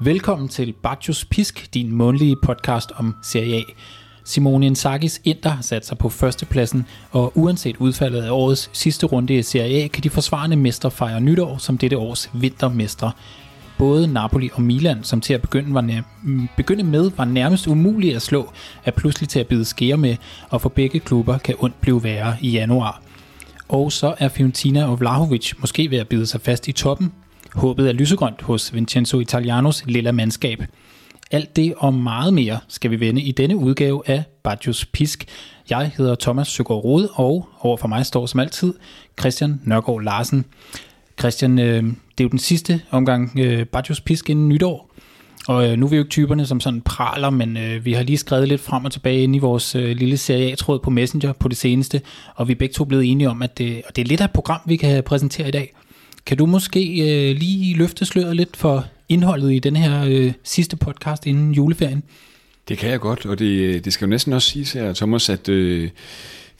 Velkommen til Bacchus Pisk, din månedlige podcast om Serie A. Simone Inzaghi's Inter har sat sig på førstepladsen, og uanset udfaldet af årets sidste runde i Serie A, kan de forsvarende mestre fejre nytår som dette års vintermestre. Både Napoli og Milan, som til at begynde, var nær- mm, begynde med, var nærmest umulige at slå, er pludselig til at bide skære med, og for begge klubber kan ondt blive værre i januar. Og så er Fiorentina og Vlahovic måske ved at bide sig fast i toppen. Håbet er lysegrønt hos Vincenzo Italianos lille mandskab. Alt det og meget mere skal vi vende i denne udgave af Bajos Pisk. Jeg hedder Thomas Søgaard Rode, og over for mig står som altid Christian Nørgaard Larsen. Christian, øh, det er jo den sidste omgang øh, Bajos Pisk inden nytår, og øh, nu er vi jo ikke typerne, som sådan praler, men øh, vi har lige skrevet lidt frem og tilbage ind i vores øh, lille serie A-tråd på Messenger på det seneste, og vi er begge to blevet enige om, at det, og det er lidt af et program, vi kan præsentere i dag. Kan du måske øh, lige løfte sløret lidt for indholdet i den her øh, sidste podcast inden juleferien? Det kan jeg godt, og det, det skal jo næsten også siges her, Thomas, at øh,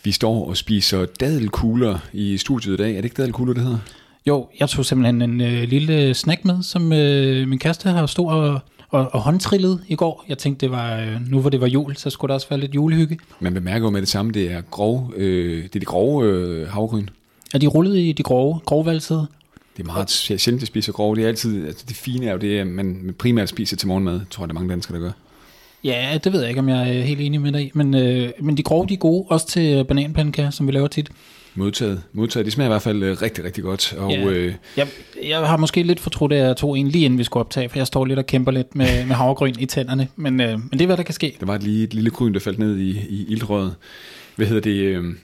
vi står og spiser dadelkugler i studiet i dag. Er det ikke dadelkugler, det hedder? Jo, jeg tog simpelthen en øh, lille snack med, som øh, min kæreste har stået og, og, og håndtrillet i går. Jeg tænkte, det var, øh, nu hvor det var jul, så skulle der også være lidt julehygge. Man bemærker jo med det samme, det er, grov, øh, det er de grove øh, havgryn. Er de rullet i de grove, grovvalsede? Det er meget sjældent, at spise grove. Det er altid, altså det fine er jo det, man primært spiser til morgenmad, tror jeg, der er mange danskere, der gør. Ja, det ved jeg ikke, om jeg er helt enig med dig i. Men, øh, men de grove, de er gode, også til bananpandekager, som vi laver tit. Modtaget. Modtaget. De smager i hvert fald øh, rigtig, rigtig godt. Og, Ja. øh, Jeg, jeg har måske lidt fortrudt, at jeg tog en lige inden vi skulle optage, for jeg står lidt og kæmper lidt med, med havregryn i tænderne. Men, øh, men det er, hvad der kan ske. der var lige, et lille gryn, der faldt ned i, i ildrøret. Hvad hedder det? Øhm,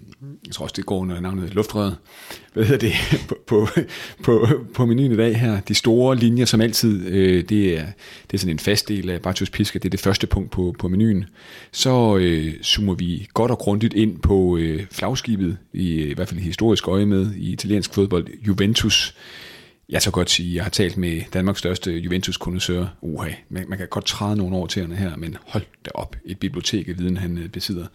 jeg tror også, det går under navnet luftrøret. Hvad hedder det på, på, på, på menuen i dag her? De store linjer, som altid, øh, det, er, det er sådan en fast del af Bartos Piska. Det er det første punkt på, på menuen. Så øh, zoomer vi godt og grundigt ind på øh, flagskibet, i, i hvert fald i historisk øje med, i italiensk fodbold, Juventus. Jeg så godt sige, at jeg har talt med Danmarks største Juventus-kondensør. Uha, man, man kan godt træde nogle år til her, men hold da op, et bibliotek af viden, han øh, besidder.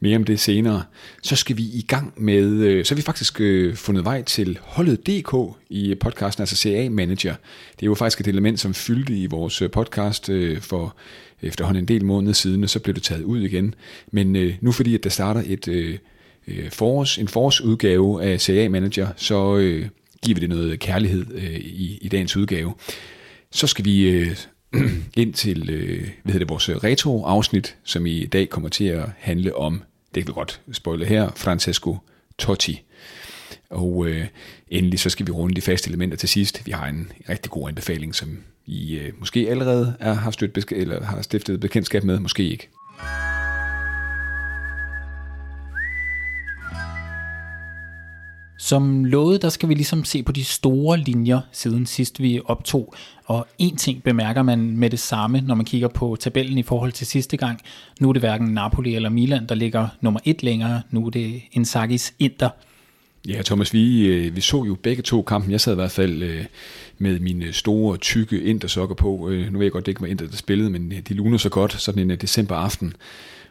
Mere om det senere. Så skal vi i gang med, øh, så har vi faktisk øh, fundet vej til holdet.dk i podcasten, altså CA Manager. Det er jo faktisk et element, som fyldte i vores podcast for efterhånden en del måneder siden, og så blev det taget ud igen. Men nu fordi, at der starter et forårs, en forårsudgave af CA Manager, så giver vi det noget kærlighed øh, i, i dagens udgave. Så skal vi øh, ind til øh, hvad hedder det, vores retro-afsnit, som i dag kommer til at handle om, det kan vi godt spoile her, Francesco Totti. Og øh, endelig så skal vi runde de faste elementer til sidst. Vi har en rigtig god anbefaling, som I øh, måske allerede er, har, stødt eller har stiftet bekendtskab med, måske ikke. Som lovet, der skal vi ligesom se på de store linjer siden sidst vi optog. Og en ting bemærker man med det samme, når man kigger på tabellen i forhold til sidste gang. Nu er det hverken Napoli eller Milan, der ligger nummer et længere. Nu er det Inzaghi's Inter. Ja, Thomas, vi, øh, vi så jo begge to kampen. Jeg sad i hvert fald øh, med mine øh, store, tykke intersokker på. Nu ved jeg godt, det ikke var Inter, der spillede, men de luner så godt sådan en decemberaften.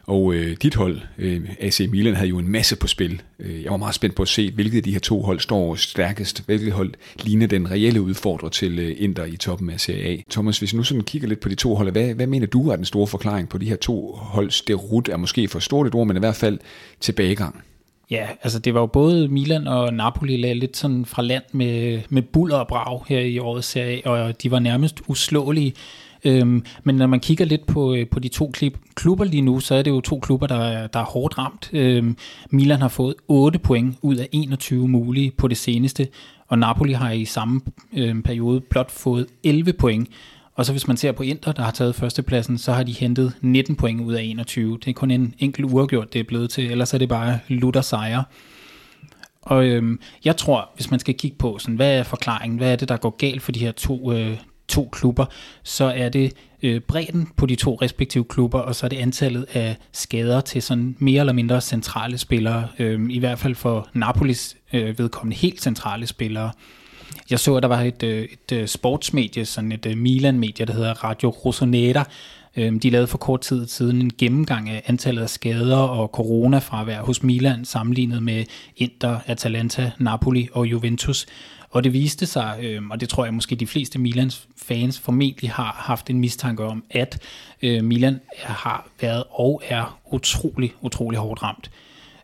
Og øh, dit hold, øh, AC Milan, havde jo en masse på spil. Øh, jeg var meget spændt på at se, hvilket af de her to hold står stærkest. Hvilket hold ligner den reelle udfordrer til øh, Inter i toppen af Serie A. Thomas, hvis vi nu sådan kigger lidt på de to hold, hvad, hvad mener du er den store forklaring på de her to holds derud? Er måske for stort et ord, men i hvert fald tilbagegang. Ja, altså det var jo både Milan og Napoli lagde lidt sådan fra land med, med buller og brag her i årets serie, og de var nærmest uslåelige. Øhm, men når man kigger lidt på, øh, på de to klubber lige nu, så er det jo to klubber, der, er- der er hårdt ramt. Øhm, Milan har fået 8 point ud af 21 mulige på det seneste, og Napoli har i samme øhm, periode blot fået 11 point. Og så hvis man ser på Inter, der har taget førstepladsen, så har de hentet 19 point ud af 21. Det er kun en enkelt uafgjort, det er blevet til, ellers er det bare lutter sejre. Og øhm, jeg tror, hvis man skal kigge på, sådan, hvad er forklaringen, hvad er det, der går galt for de her to, øh, to klubber, så er det øh, bredden på de to respektive klubber, og så er det antallet af skader til sådan mere eller mindre centrale spillere, øh, i hvert fald for Napolis øh, vedkommende helt centrale spillere. Jeg så, at der var et, øh, et øh, sportsmedie, sådan et øh, Milan-medie, der hedder Radio Rossonera. Øh, De lavede for kort tid siden en gennemgang af antallet af skader og coronafravær hos Milan, sammenlignet med Inter, Atalanta, Napoli og Juventus. Og det viste sig, øh, og det tror jeg måske de fleste Milans fans formentlig har haft en mistanke om, at øh, Milan har været og er utrolig, utrolig hårdt ramt.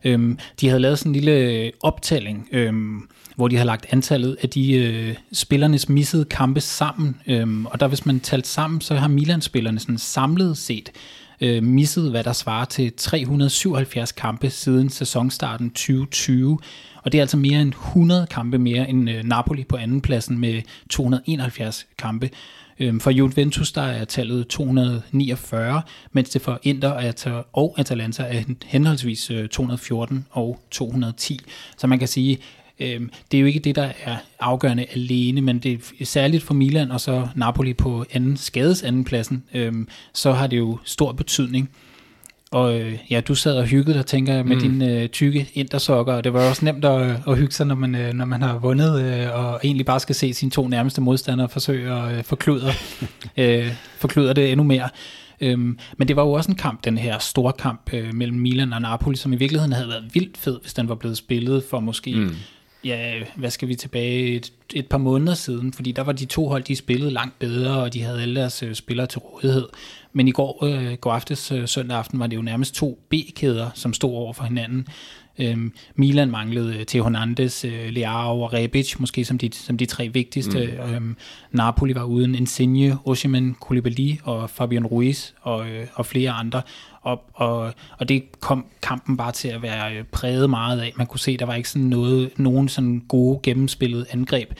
Øhm, de havde lavet sådan en lille optælling, øhm, hvor de har lagt antallet af de øh, spillernes missede kampe sammen. Øhm, og der hvis man talt sammen, så har Milan-spillerne sådan samlet set øh, misset, hvad der svarer til 377 kampe siden sæsonstarten 2020. Og det er altså mere end 100 kampe mere end øh, Napoli på andenpladsen med 271 kampe. Øhm, for Juventus der er tallet 249, mens det for Inter og Atalanta er henholdsvis øh, 214 og 210. Så man kan sige, øhm, det er jo ikke det, der er afgørende alene, men det er særligt for Milan og så Napoli på anden skades andenpladsen, øhm, så har det jo stor betydning. Og øh, ja, du sad og hyggede dig, tænker jeg, med mm. dine øh, tykke intersokker, og det var også nemt at, at hygge sig, når man, øh, når man har vundet, øh, og egentlig bare skal se sine to nærmeste modstandere forsøge at øh, forkludre, øh, forkludre det endnu mere. Øhm, men det var jo også en kamp, den her store kamp øh, mellem Milan og Napoli, som i virkeligheden havde været vildt fed, hvis den var blevet spillet for måske mm ja, hvad skal vi tilbage, et, et par måneder siden, fordi der var de to hold, de spillede langt bedre, og de havde alle deres øh, spillere til rådighed. Men i går, øh, går aftes, øh, søndag aften, var det jo nærmest to B-kæder, som stod over for hinanden. Øhm, Milan manglede øh, Theo Hernandez, øh, Leao og Rebic, måske som de, som de tre vigtigste. Mm. Øhm, Napoli var uden Insigne, Osimhen, Koulibaly og Fabian Ruiz og, øh, og flere andre. Og, og, og det kom kampen bare til at være øh, præget meget af. Man kunne se, der var ikke sådan noget, nogen sådan gode gennemspillede angreb.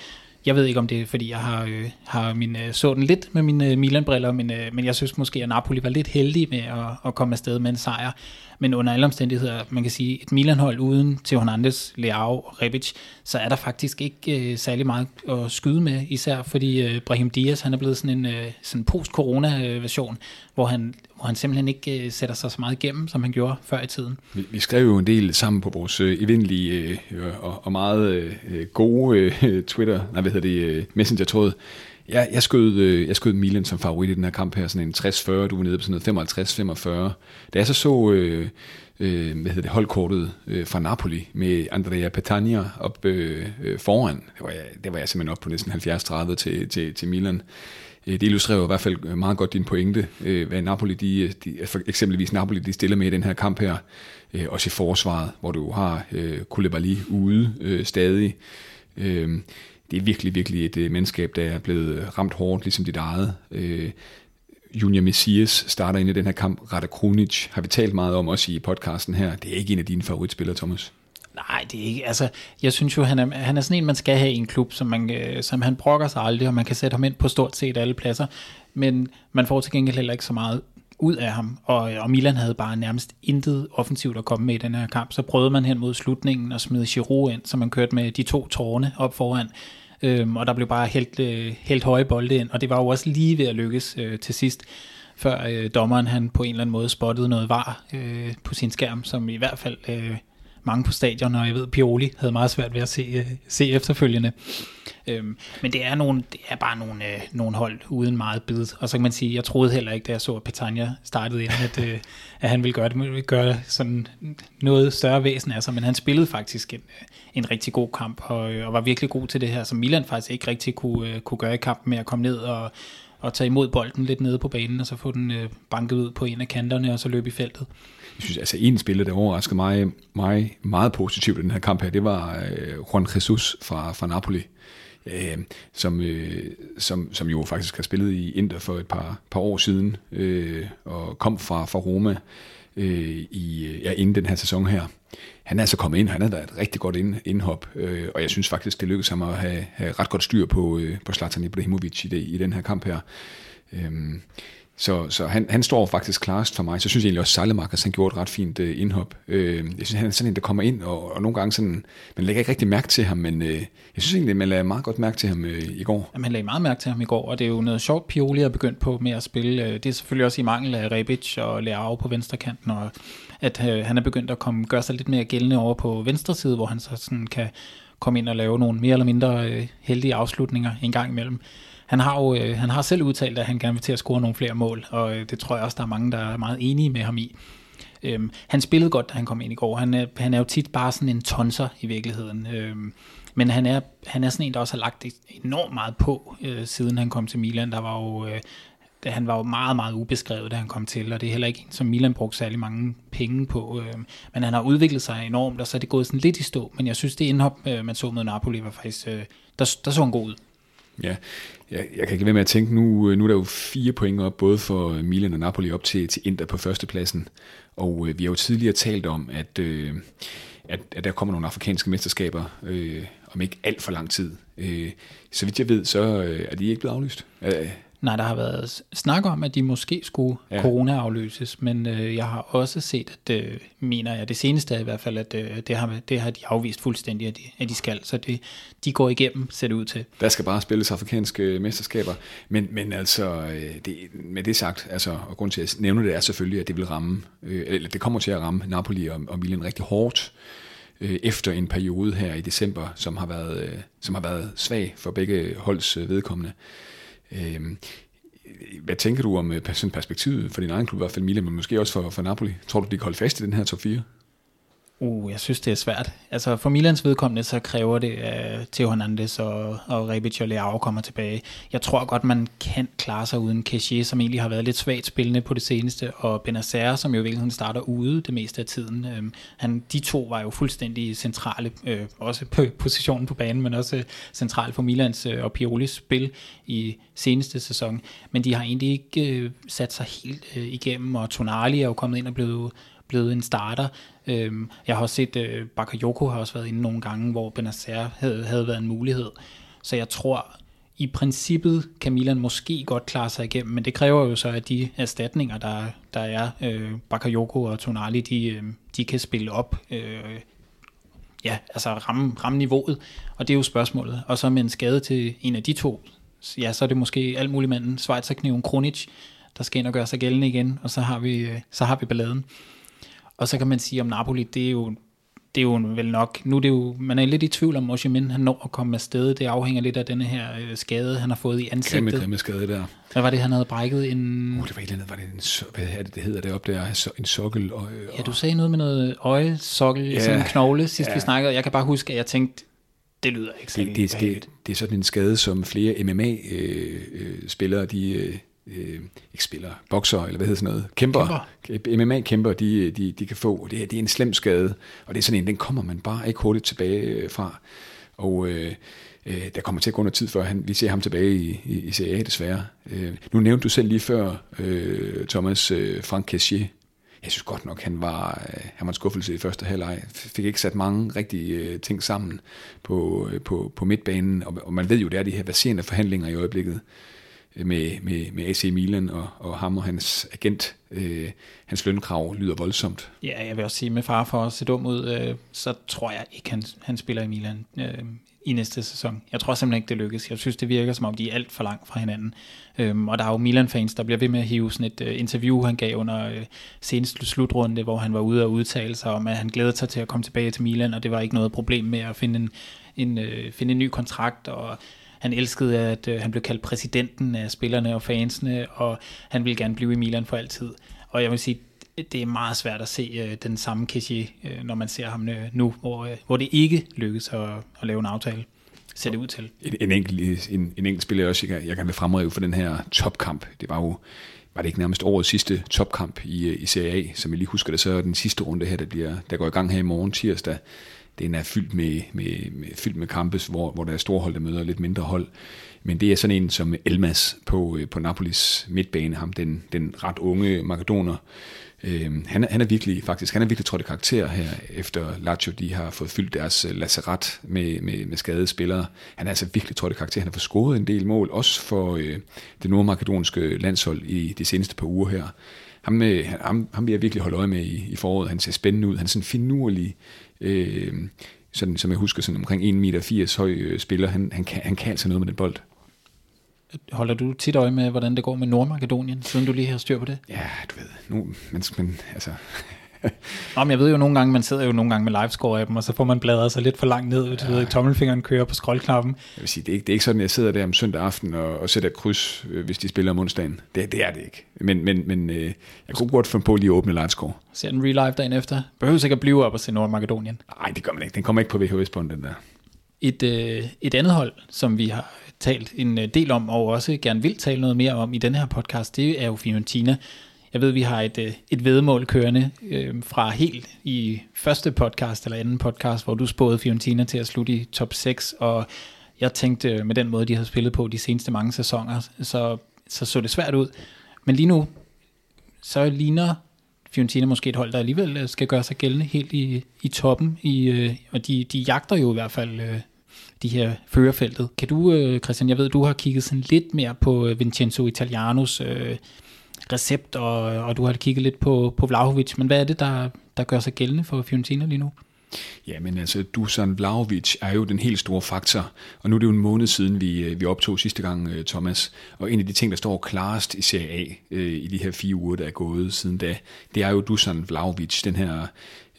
Jeg ved ikke, om det er, fordi jeg har, øh, har min, øh, så den lidt med mine øh, Milan-briller, men, øh, men jeg synes måske, at Napoli var lidt heldig med at, at komme afsted med en sejr. Men under alle omstændigheder, man kan sige, et Milan-hold uden Theo Hernandez, Leao og Rebic, så er der faktisk ikke øh, særlig meget at skyde med, især fordi øh, Brahim Diaz, han er blevet sådan en øh, sådan post-corona-version, øh, hvor han, hvor han simpelthen ikke øh, sætter sig så meget igennem, som han gjorde før i tiden. Vi, vi skrev jo en del sammen på vores øh, eventlige øh, og, og meget øh, øh gode øh, Twitter, nej hvad hedder det, øh, Messenger-tråd, jeg, jeg, skød, øh, jeg skød Milan som favorit i den her kamp her, sådan en 60-40, du var nede på sådan noget 55-45. Da jeg så så, øh, øh, hvad hedder det, holdkortet øh, fra Napoli med Andrea Petagna op øh, øh, foran, det var, jeg, det var jeg simpelthen op på næsten 70-30 til, til, til Milan. Øh, det illustrerer i hvert fald øh, meget godt din pointe, øh, hvad Napoli, de, de, for eksempelvis Napoli, de stiller med i den her kamp her, også i forsvaret, hvor du har Koulibaly ude stadig det er virkelig, virkelig et mandskab, der er blevet ramt hårdt, ligesom dit eget. Junior Messias starter ind i den her kamp. Rada Krunic har vi talt meget om også i podcasten her. Det er ikke en af dine favoritspillere, Thomas. Nej, det er ikke. Altså, jeg synes jo, han er, han er sådan en, man skal have i en klub, som, man, øh, som han brokker sig aldrig, og man kan sætte ham ind på stort set alle pladser. Men man får til gengæld heller ikke så meget ud af ham, og, og Milan havde bare nærmest intet offensivt at komme med i den her kamp. Så prøvede man hen mod slutningen og smide Giroud ind, så man kørte med de to tårne op foran øhm, og der blev bare helt, øh, helt høje bolde ind, og det var jo også lige ved at lykkes øh, til sidst, før øh, dommeren han på en eller anden måde spottede noget var øh, på sin skærm, som i hvert fald øh, mange på stadion, og jeg ved, Pioli havde meget svært ved at se, øh, se efterfølgende. Øhm, men det er, nogle, det er bare nogle, øh, nogle hold uden meget bid. Og så kan man sige, jeg troede heller ikke, da jeg så, at Petagna startede ind, at, øh, at han ville gøre, det, ville gøre sådan noget større væsen af sig. Men han spillede faktisk en, øh, en rigtig god kamp, og, øh, og var virkelig god til det her, som Milan faktisk ikke rigtig kunne, øh, kunne gøre i kampen med at komme ned og, og tage imod bolden lidt nede på banen, og så få den øh, banket ud på en af kanterne, og så løbe i feltet. Jeg synes, altså en spiller, der overraskede mig, mig meget positivt i den her kamp her, det var øh, Juan Jesus fra, fra Napoli øh, som, øh, som, som jo faktisk har spillet i Inter for et par, par år siden, øh, og kom fra, fra Roma øh, i, øh, ja, inden den her sæson her. Han er altså kommet ind, han er været et rigtig godt ind, indhop, øh, og jeg synes faktisk, det lykkedes ham at have, have ret godt styr på, øh, på Zlatan Ibrahimovic i, det, i den her kamp her. Øh, så, så han, han står faktisk klarest for mig. Så synes jeg egentlig også, at Salemakers han gjorde et ret fint øh, indhop. Øh, jeg synes, han er sådan en, der kommer ind, og, og nogle gange sådan, man lægger ikke rigtig mærke til ham, men øh, jeg synes egentlig, man lagde meget godt mærke til ham øh, i går. Ja, man lagde meget mærke til ham i går, og det er jo noget sjovt, Pioli har begyndt på med at spille. Øh, det er selvfølgelig også i mangel af Rebic og Leao på venstrekanten, og at øh, han er begyndt at komme, gøre sig lidt mere gældende over på venstre side, hvor han så sådan kan komme ind og lave nogle mere eller mindre øh, heldige afslutninger en gang imellem han har jo øh, han har selv udtalt, at han gerne vil til at score nogle flere mål, og øh, det tror jeg også, der er mange, der er meget enige med ham i. Øhm, han spillede godt, da han kom ind i går. Han er, han er jo tit bare sådan en tonser i virkeligheden. Øhm, men han er, han er sådan en, der også har lagt enormt meget på, øh, siden han kom til Milan. Der var jo, øh, han var jo meget, meget ubeskrevet, da han kom til, og det er heller ikke en, som Milan brugte særlig mange penge på. Øh, men han har udviklet sig enormt, og så er det gået sådan lidt i stå. Men jeg synes, det indhop, øh, man så med Napoli, var faktisk, øh, der, der så han god ud. Ja, jeg, jeg kan ikke være med at tænke, nu, øh, nu er der jo fire point op, både for øh, Milan og Napoli op til, til Inter på førstepladsen. Og øh, vi har jo tidligere talt om, at, øh, at, at der kommer nogle afrikanske mesterskaber øh, om ikke alt for lang tid. Øh, så vidt jeg ved, så øh, er de ikke blevet aflyst. Øh, Nej, der har været snak om, at de måske skulle ja. corona-afløses, men øh, jeg har også set, at øh, mener jeg, det seneste er i hvert fald, at øh, det, har, det har de afvist fuldstændig, at de, at de skal. Så det, de går igennem, ser det ud til. Der skal bare spilles afrikanske mesterskaber, men, men altså, øh, det, med det sagt, altså, og grund til at nævne det er selvfølgelig, at det vil ramme, øh, eller det kommer til at ramme Napoli og, og Milan rigtig hårdt øh, efter en periode her i december, som har været, øh, som har været svag for begge holds øh, vedkommende. Øh, Øhm, hvad tænker du om øh, sådan perspektivet for din egen klub, i hvert fald Milan, men måske også for, for Napoli? Tror du, de kan holde fast i den her top 4? Uh, jeg synes, det er svært. Altså for Milans vedkommende, så kræver det, at Theo Hernandez og, og Rebic og Leao kommer tilbage. Jeg tror godt, man kan klare sig uden Kessie, som egentlig har været lidt svagt spillende på det seneste, og Benacer, som jo virkelig starter ude det meste af tiden. Øhm, han, de to var jo fuldstændig centrale, øh, også på positionen på banen, men også øh, centralt for Milans øh, og Piolis spil i seneste sæson. Men de har egentlig ikke øh, sat sig helt øh, igennem, og Tonali er jo kommet ind og blevet blevet en starter. Øhm, jeg har også set, øh, Bakayoko har også været inde nogle gange, hvor Benacer havde, havde været en mulighed. Så jeg tror, i princippet kan Milan måske godt klare sig igennem, men det kræver jo så, at de erstatninger, der, der er, øh, Bakayoko og Tonali, de, øh, de kan spille op, øh, ja, altså ramme, ramme niveauet, og det er jo spørgsmålet. Og så med en skade til en af de to, ja, så er det måske alt muligt manden, Schweizerkniven Kronic, der skal ind og gøre sig gældende igen, og så har vi, øh, så har vi balladen. Og så kan man sige om Napoli, det er jo det er jo vel nok, nu er det jo, man er lidt i tvivl om Osimhen, han når at komme afsted, det afhænger lidt af denne her øh, skade, han har fået i ansigtet. Grimme, grimme skade der. Hvad var det, han havde brækket? En... Uh, det var et eller andet, var det en, hvad er det, det hedder det op der, en sokkel? Og, og... Ja, du sagde noget med noget øje, sokkel, ja, sådan en knogle, sidst ja. vi snakkede, jeg kan bare huske, at jeg tænkte, det lyder ikke det, det, det, det, er sådan en skade, som flere MMA-spillere, øh, øh, de, øh, ikke spiller, bokser, eller hvad hedder sådan noget, kæmper, kæmper. MMA-kæmper, de, de, de kan få. Det, er, det er en slem skade, og det er sådan en, den kommer man bare ikke hurtigt tilbage øh, fra. Og øh, øh, der kommer til at gå noget tid, før han, vi ser ham tilbage i, i, i Serie A desværre. Øh, nu nævnte du selv lige før, øh, Thomas øh, Frank Cassier. Jeg synes godt nok, han var, øh, han var en skuffelse i første halvleg. Fik ikke sat mange rigtige ting sammen på, på, på midtbanen, og, og man ved jo, det er de her baserende forhandlinger i øjeblikket med, med, med AC Milan og, og ham og hans agent. Øh, hans lønkrav lyder voldsomt. Ja, jeg vil også sige, med far for at se dum ud, øh, så tror jeg ikke, han, han spiller i Milan øh, i næste sæson. Jeg tror simpelthen ikke, det lykkes. Jeg synes, det virker som om, de er alt for langt fra hinanden. Øhm, og der er jo Milan-fans, der bliver ved med at hive sådan et øh, interview, han gav under øh, seneste slutrunde, hvor han var ude og udtale sig om, at han glæder sig til at komme tilbage til Milan, og det var ikke noget problem med at finde en, en, øh, finde en ny kontrakt, og han elskede, at øh, han blev kaldt præsidenten af spillerne og fansene, og han ville gerne blive i Milan for altid. Og jeg vil sige, det er meget svært at se øh, den samme Kessie, øh, når man ser ham øh, nu, hvor, øh, hvor det ikke lykkes at, at lave en aftale. Ser det ud til. En, en, enkelt, en, en enkelt spiller også, jeg, jeg kan fremrive for den her topkamp. Det var jo var det ikke nærmest årets sidste topkamp i, øh, i Serie A, som jeg lige husker det, så er den sidste runde her, der, bliver, der går i gang her i morgen tirsdag den er fyldt med, med, med, fyldt med kampe, hvor, hvor der er store hold, der møder lidt mindre hold. Men det er sådan en som Elmas på, øh, på Napolis midtbane, ham den, den ret unge makedoner. Øh, han, han er virkelig, faktisk, han er virkelig trådt i karakter her, efter Lazio, de har fået fyldt deres øh, lazaret lacerat med, med, med skadede spillere. Han er altså virkelig trådt i karakter. Han har fået scoret en del mål, også for øh, det nordmakedonske landshold i de seneste par uger her. Ham, øh, han, ham, ham vil jeg virkelig holde øje med i, i foråret. Han ser spændende ud. Han er sådan finurlig, øh, sådan, som jeg husker, sådan omkring 1,80 meter høj øh, spiller. Han, han, kan, han kan altså noget med den bold. Holder du tit øje med, hvordan det går med Nordmakedonien, siden du lige har styr på det? Ja, du ved, nu, men, men altså, Nå, men jeg ved jo nogle gange, man sidder jo nogle gange med livescore-appen, og så får man bladret sig lidt for langt ned, ja. du ved ikke, tommelfingeren kører på scrollknappen. Jeg vil sige, det er, ikke, det er ikke sådan, at jeg sidder der om søndag aften og, og sætter kryds, øh, hvis de spiller om onsdagen. Det, det er det ikke. Men, men, men øh, jeg kunne godt finde på lige at åbne livescore. Ser den real live dagen efter. Behøver sikkert blive op og se Nordmakedonien. Nej, det gør man ikke. Den kommer ikke på VHS på den der. Et, øh, et andet hold, som vi har talt en øh, del om, og også gerne vil tale noget mere om i den her podcast, det er jo Fiorentina. Jeg ved, vi har et, øh, et vedmål kørende øh, fra helt i første podcast eller anden podcast, hvor du spåede Fiorentina til at slutte i top 6, og jeg tænkte øh, med den måde, de har spillet på de seneste mange sæsoner, så så, så det svært ud. Men lige nu, så ligner Fiorentina måske et hold, der alligevel øh, skal gøre sig gældende helt i, i toppen, i, og de, de jagter jo i hvert fald de her førerfeltet. Kan du, øh, Christian, jeg ved, du har kigget sådan lidt mere på Vincenzo Italianos øh, recept, og, og du har kigget lidt på, på Vlahovic, men hvad er det, der, der gør sig gældende for Fiorentina lige nu? Ja, men altså, Dusan Vlahovic er jo den helt store faktor, og nu er det jo en måned siden, vi, øh, vi optog sidste gang, øh, Thomas, og en af de ting, der står klarest i Serie A øh, i de her fire uger, der er gået siden da, det er jo Dusan Vlahovic, den her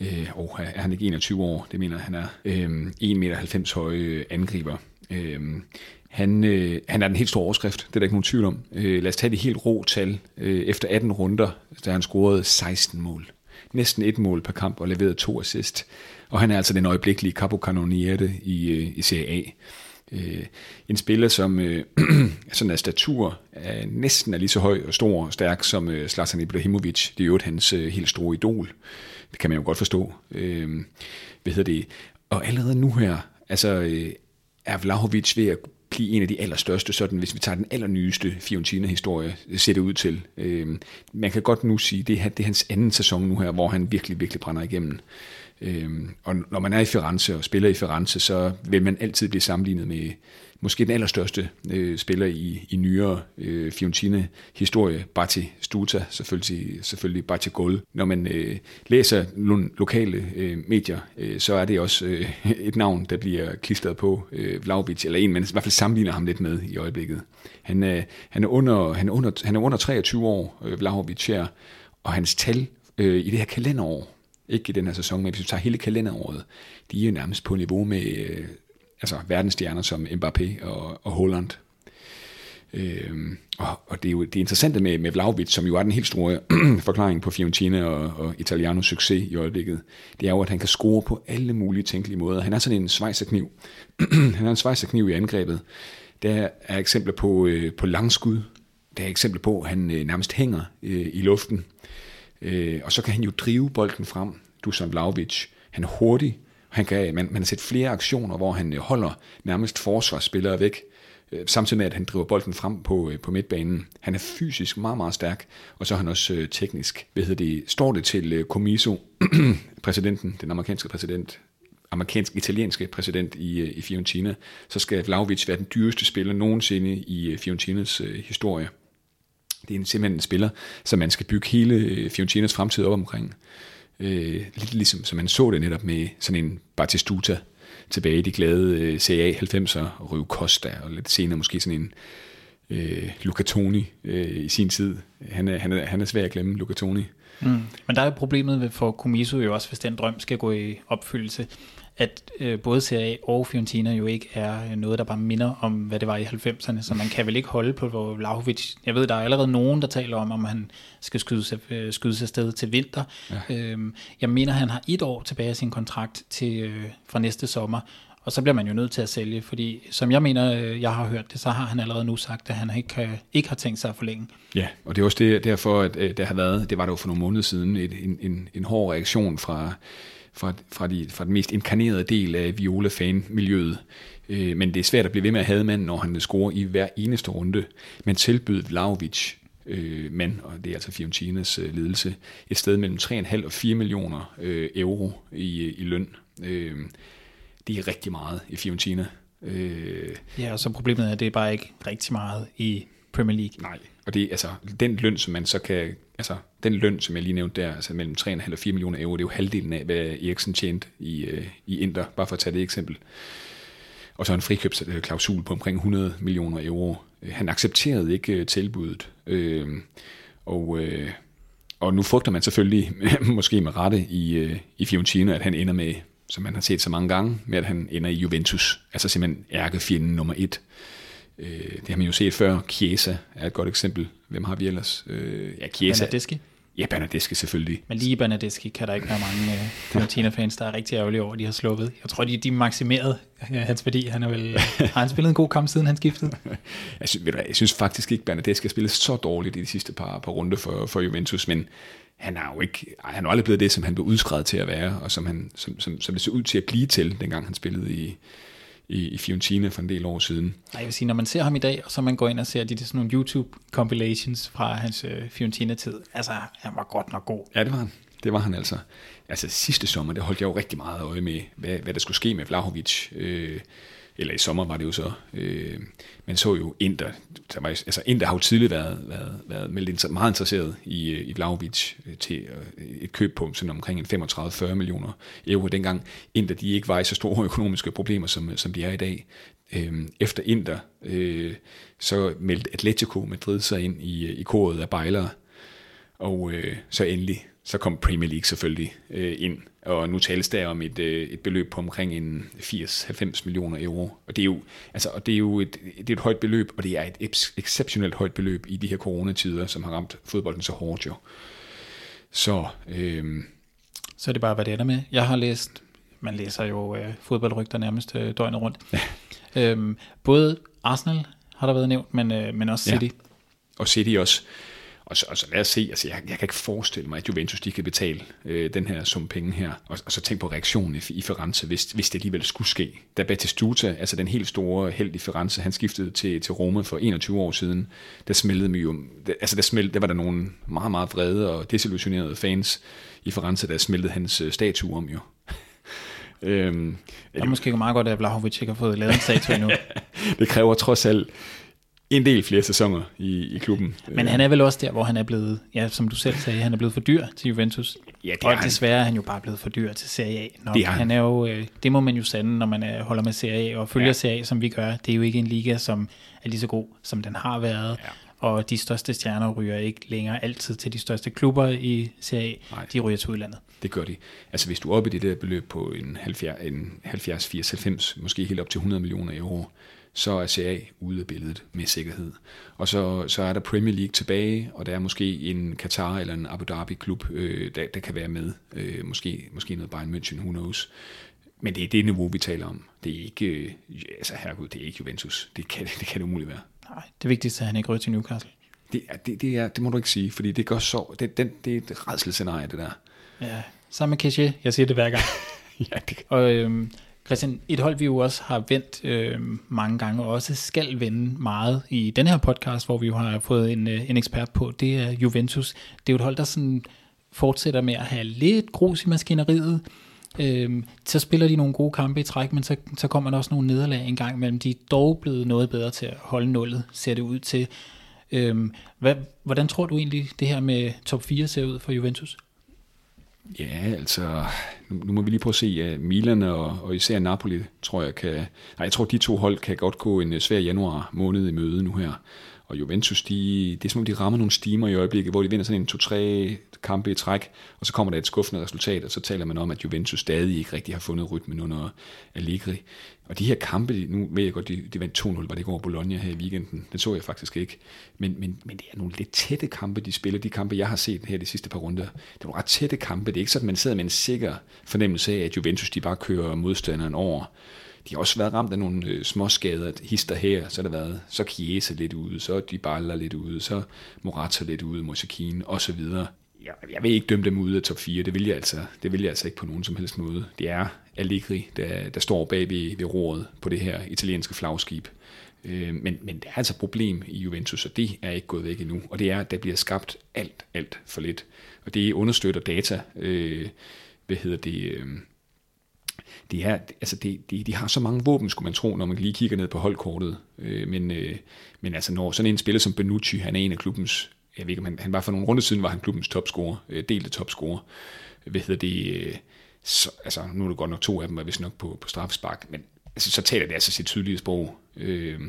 øh, og er han ikke 21 år, det mener han er, øh, 1,90 meter høje angriber. Øh, han, øh, han er den helt store overskrift, det er der ikke nogen tvivl om. Øh, lad os tage det helt rå tal. Øh, efter 18 runder, der han scoret 16 mål. Næsten et mål per kamp og leveret to assist. Og han er altså den øjeblikkelige capocannoniere i, øh, i Serie A. Øh, en spiller, som øh, sådan er statur er næsten er lige så høj og stor og stærk som øh, Zlatan Ibrahimovic. Det er jo hans øh, helt store idol. Det kan man jo godt forstå. Øh, hvad hedder det? Og allerede nu her, altså øh, er Vlahovic ved at blive en af de allerstørste, sådan hvis vi tager den allernyeste Fiorentina-historie, øh, ser det ud til. Øh, man kan godt nu sige, det er, det er hans anden sæson nu her, hvor han virkelig, virkelig brænder igennem. Øh, og når man er i Firenze og spiller i Firenze, så vil man altid blive sammenlignet med måske den allerstørste øh, spiller i, i nyere øh, Fiorentina-historie, Bati Stuta, selvfølgelig, selvfølgelig Bati Gol. Når man øh, læser nogle lokale øh, medier, øh, så er det også øh, et navn, der bliver klistret på øh, Vlaovic, eller en, man i hvert fald sammenligner ham lidt med i øjeblikket. Han, øh, han, er, under, han, er, under, han er under 23 år, øh, Vlaovic her, og hans tal øh, i det her kalenderår, ikke i den her sæson, men hvis vi tager hele kalenderåret, de er nærmest på niveau med øh, altså verdensstjerner som Mbappé og, og Holland. Øhm, og, og det er jo det interessante med, med Vlaovic, som jo er den helt store forklaring på Fiorentina og, og Italianos succes i øjeblikket, det er jo, at han kan score på alle mulige tænkelige måder. Han er sådan en svejserkniv. han er en svejserkniv i angrebet. Der er eksempler på, øh, på langskud. Der er eksempler på, at han øh, nærmest hænger øh, i luften. Øh, og så kan han jo drive bolden frem, Dusan Vlaovic. Han er hurtig, han kan, man, man har set flere aktioner, hvor han øh, holder nærmest forsvarsspillere væk, øh, samtidig med, at han driver bolden frem på, øh, på midtbanen. Han er fysisk meget, meget stærk, og så er han også øh, teknisk. Hvad hedder det? Står det til øh, Comiso, præsidenten, den amerikanske præsident, amerikansk-italienske præsident i, i Fiorentina, så skal Vlaovic være den dyreste spiller nogensinde i Fiorentinas øh, historie. Det er simpelthen en spiller, som man skal bygge hele Fiorentinas fremtid op omkring. Øh, lidt ligesom, som man så det netop med sådan en Batistuta tilbage i de glade øh, CA 90'er, Røv Costa, og lidt senere måske sådan en øh, Luca Toni øh, i sin tid. Han er, han, er, han er svær at glemme, Luca Toni. Mm. Men der er jo problemet for Comiso jo også, hvis den drøm skal gå i opfyldelse, at øh, både Serie A og Fiorentina jo ikke er noget, der bare minder om, hvad det var i 90'erne, så man kan vel ikke holde på Vlahovic. Jeg ved, der er allerede nogen, der taler om, om han skal skyde sig, øh, skyde sig afsted til vinter. Ja. Øhm, jeg mener, han har et år tilbage af sin kontrakt til, øh, fra næste sommer, og så bliver man jo nødt til at sælge, fordi som jeg mener, øh, jeg har hørt det, så har han allerede nu sagt, at han ikke, ikke har tænkt sig at forlænge. Ja, og det er også det, derfor, at øh, der har været, det var det jo for nogle måneder siden, et, en, en, en hård reaktion fra fra, fra, de, fra den mest inkarnerede del af Viola-fan-miljøet. Øh, men det er svært at blive ved med at have manden, når han scorer i hver eneste runde. Men tilbød Vlaovic, øh, mand, og det er altså Fiorentinas øh, ledelse, et sted mellem 3,5 og 4 millioner øh, euro i, i løn. Øh, det er rigtig meget i Fiorentina. Øh, ja, og så problemet er, at det er bare ikke rigtig meget i Premier League. Nej, og det er altså den løn, som man så kan, altså den løn, som jeg lige nævnte der, altså mellem 3,5 og 4 millioner euro, det er jo halvdelen af, hvad Eriksen tjente i, øh, i Inter, bare for at tage det eksempel. Og så en frikøbsklausul på omkring 100 millioner euro. Øh, han accepterede ikke øh, tilbuddet, øh, og, øh, og nu frygter man selvfølgelig, måske med rette i, øh, i Fiorentina, at han ender med, som man har set så mange gange, med at han ender i Juventus. Altså simpelthen ærkefjenden nummer et. Øh, det har man jo set før. Chiesa er et godt eksempel. Hvem har vi ellers? Øh, ja, Chiesa. Bernadeschi. Ja, Bernadeschi selvfølgelig. Men lige Bernadeschi kan der ikke være mange uh, Fiorentina-fans, der er rigtig ærgerlige over, at de har sluppet. Jeg tror, de, de maksimerede ja, hans værdi. Han er vel, har han spillet en god kamp, siden han skiftede? jeg, synes, ved du, jeg synes faktisk ikke, Bernadeschi har spillet så dårligt i de sidste par, par runder for, for Juventus, men han har jo ikke, han er aldrig blevet det, som han blev udskrevet til at være, og som, han, som, som, som det så ud til at blive til, dengang han spillede i, i, i Fiorentina for en del år siden. Nej, jeg vil sige, når man ser ham i dag, og så man går ind og ser de, de sådan nogle YouTube-compilations fra hans øh, Fiorentina-tid, altså, han var godt nok god. Ja, det var han. Det var han altså. Altså sidste sommer, det holdt jeg jo rigtig meget øje med, hvad, hvad der skulle ske med Vlahovic. Øh, eller i sommer var det jo så, øh, man så jo Inter, der var, altså Inter har jo tidligere været, været, været meldt meget interesseret i, øh, i Vlaovic øh, til øh, et køb på sådan omkring 35-40 millioner euro dengang. Inter, de ikke var i så store økonomiske problemer, som, som de er i dag. Øhm, efter Inter, øh, så meldte Atletico Madrid sig ind i, i koret af bejlere, og øh, så endelig, så kom Premier League selvfølgelig øh, ind og nu tales der om et, øh, et beløb på omkring en 80-90 millioner euro. Og det er jo, altså, og det er jo et, det er et højt beløb, og det er et exceptionelt højt beløb i de her coronatider, som har ramt fodbolden så hårdt jo. Så, øh, så er det bare, hvad det ender med. Jeg har læst, man læser jo øh, fodboldrygter nærmest øh, døgnet rundt. Øhm, både Arsenal har der været nævnt, men, øh, men også City. Ja. Og City også. Og så, og så lad os se, altså jeg, jeg kan ikke forestille mig, at Juventus de kan betale øh, den her sum penge her. Og, og så tænk på reaktionen i, i Firenze, hvis, hvis det alligevel skulle ske. Da Batistuta, altså den helt store held i Firenze, han skiftede til, til Roma for 21 år siden, der smeltede mig jo, altså der, smelte, der var der nogle meget, meget vrede og desillusionerede fans i Firenze, der smeltede hans øh, statue om jo. øhm, det er måske meget godt, at Vlahovic ikke har fået lavet en statue endnu. det kræver trods alt en del flere sæsoner i, i klubben. Men han er vel også der, hvor han er blevet, ja, som du selv sagde, han er blevet for dyr til Juventus. Ja, det og er desværre er han jo bare blevet for dyr til Serie A. Nok. Det, er han. han er jo, øh, det må man jo sande, når man er, holder med Serie A og følger ja. Serie A, som vi gør. Det er jo ikke en liga, som er lige så god, som den har været. Ja. Og de største stjerner ryger ikke længere altid til de største klubber i Serie A. Nej. De ryger til udlandet. Det gør de. Altså hvis du er oppe i det der beløb på en 70, en 70 80, 90, måske helt op til 100 millioner euro, så er CA ude af billedet med sikkerhed. Og så, så er der Premier League tilbage, og der er måske en Qatar eller en Abu Dhabi-klub, øh, der, der kan være med. Øh, måske, måske noget Bayern München, who knows. Men det er det niveau, vi taler om. Det er ikke, øh, altså herregud, det er ikke Juventus. Det kan det, kan det umuligt være. Nej, det vigtigste er, at han ikke ryger til Newcastle. Det, er, det, det, er, det må du ikke sige, fordi det gør så, det, den, det er et redselsscenarie, det der. Ja, sammen med Keshe. Jeg siger det hver gang. ja, det kan. Og øhm, Christian, et hold vi jo også har vendt øh, mange gange, og også skal vende meget i den her podcast, hvor vi jo har fået en, øh, en ekspert på, det er Juventus. Det er jo et hold, der sådan fortsætter med at have lidt grus i maskineriet. Øh, så spiller de nogle gode kampe i træk, men så, så kommer der også nogle nederlag en gang imellem. De er dog blevet noget bedre til at holde nullet, ser det ud til. Øh, hvad, hvordan tror du egentlig, det her med top 4 ser ud for Juventus? Ja, altså, nu, nu må vi lige prøve at se, at Milan og, og især Napoli, tror jeg kan, nej, jeg tror de to hold kan godt gå en øh, svær januar måned i møde nu her. Og Juventus, de, det er som om de rammer nogle stimer i øjeblikket, hvor de vinder sådan en to-tre kampe i træk, og så kommer der et skuffende resultat, og så taler man om, at Juventus stadig ikke rigtig har fundet rytmen under Allegri. Og de her kampe, nu ved jeg godt, de, de vandt 2-0, var det går Bologna her i weekenden. det så jeg faktisk ikke. Men, men, men det er nogle lidt tætte kampe, de spiller. De kampe, jeg har set her de sidste par runder. Det var ret tætte kampe. Det er ikke sådan, at man sidder med en sikker fornemmelse af, at Juventus de bare kører modstanderen over. De har også været ramt af nogle øh, små hister her, så har der været, så Chiesa lidt ude, så de Baller lidt ude, så Morata lidt ude, Mosekin og så videre. Jeg, jeg vil ikke dømme dem ud af top 4, det vil jeg altså, det vil jeg altså ikke på nogen som helst måde. Det er Allegri, der, der står bag ved, ved roret på det her italienske flagskib. Øh, men, men det er altså et problem i Juventus, og det er ikke gået væk endnu. Og det er, at der bliver skabt alt, alt for lidt. Og det understøtter data, øh, hvad hedder det, øh, de, er, altså det, de, de har så mange våben, skulle man tro, når man lige kigger ned på holdkortet. Øh, men, øh, men altså når sådan en spiller som Benucci, han er en af klubbens, jeg ved ikke, han, han var for nogle runder siden, var han klubbens topscorer, øh, delte topscorer. Hvad hedder det, øh, så, altså nu er det godt nok to af dem, er vist nok på, på straffespark, men altså, så taler det altså sit tydelige sprog. Øh,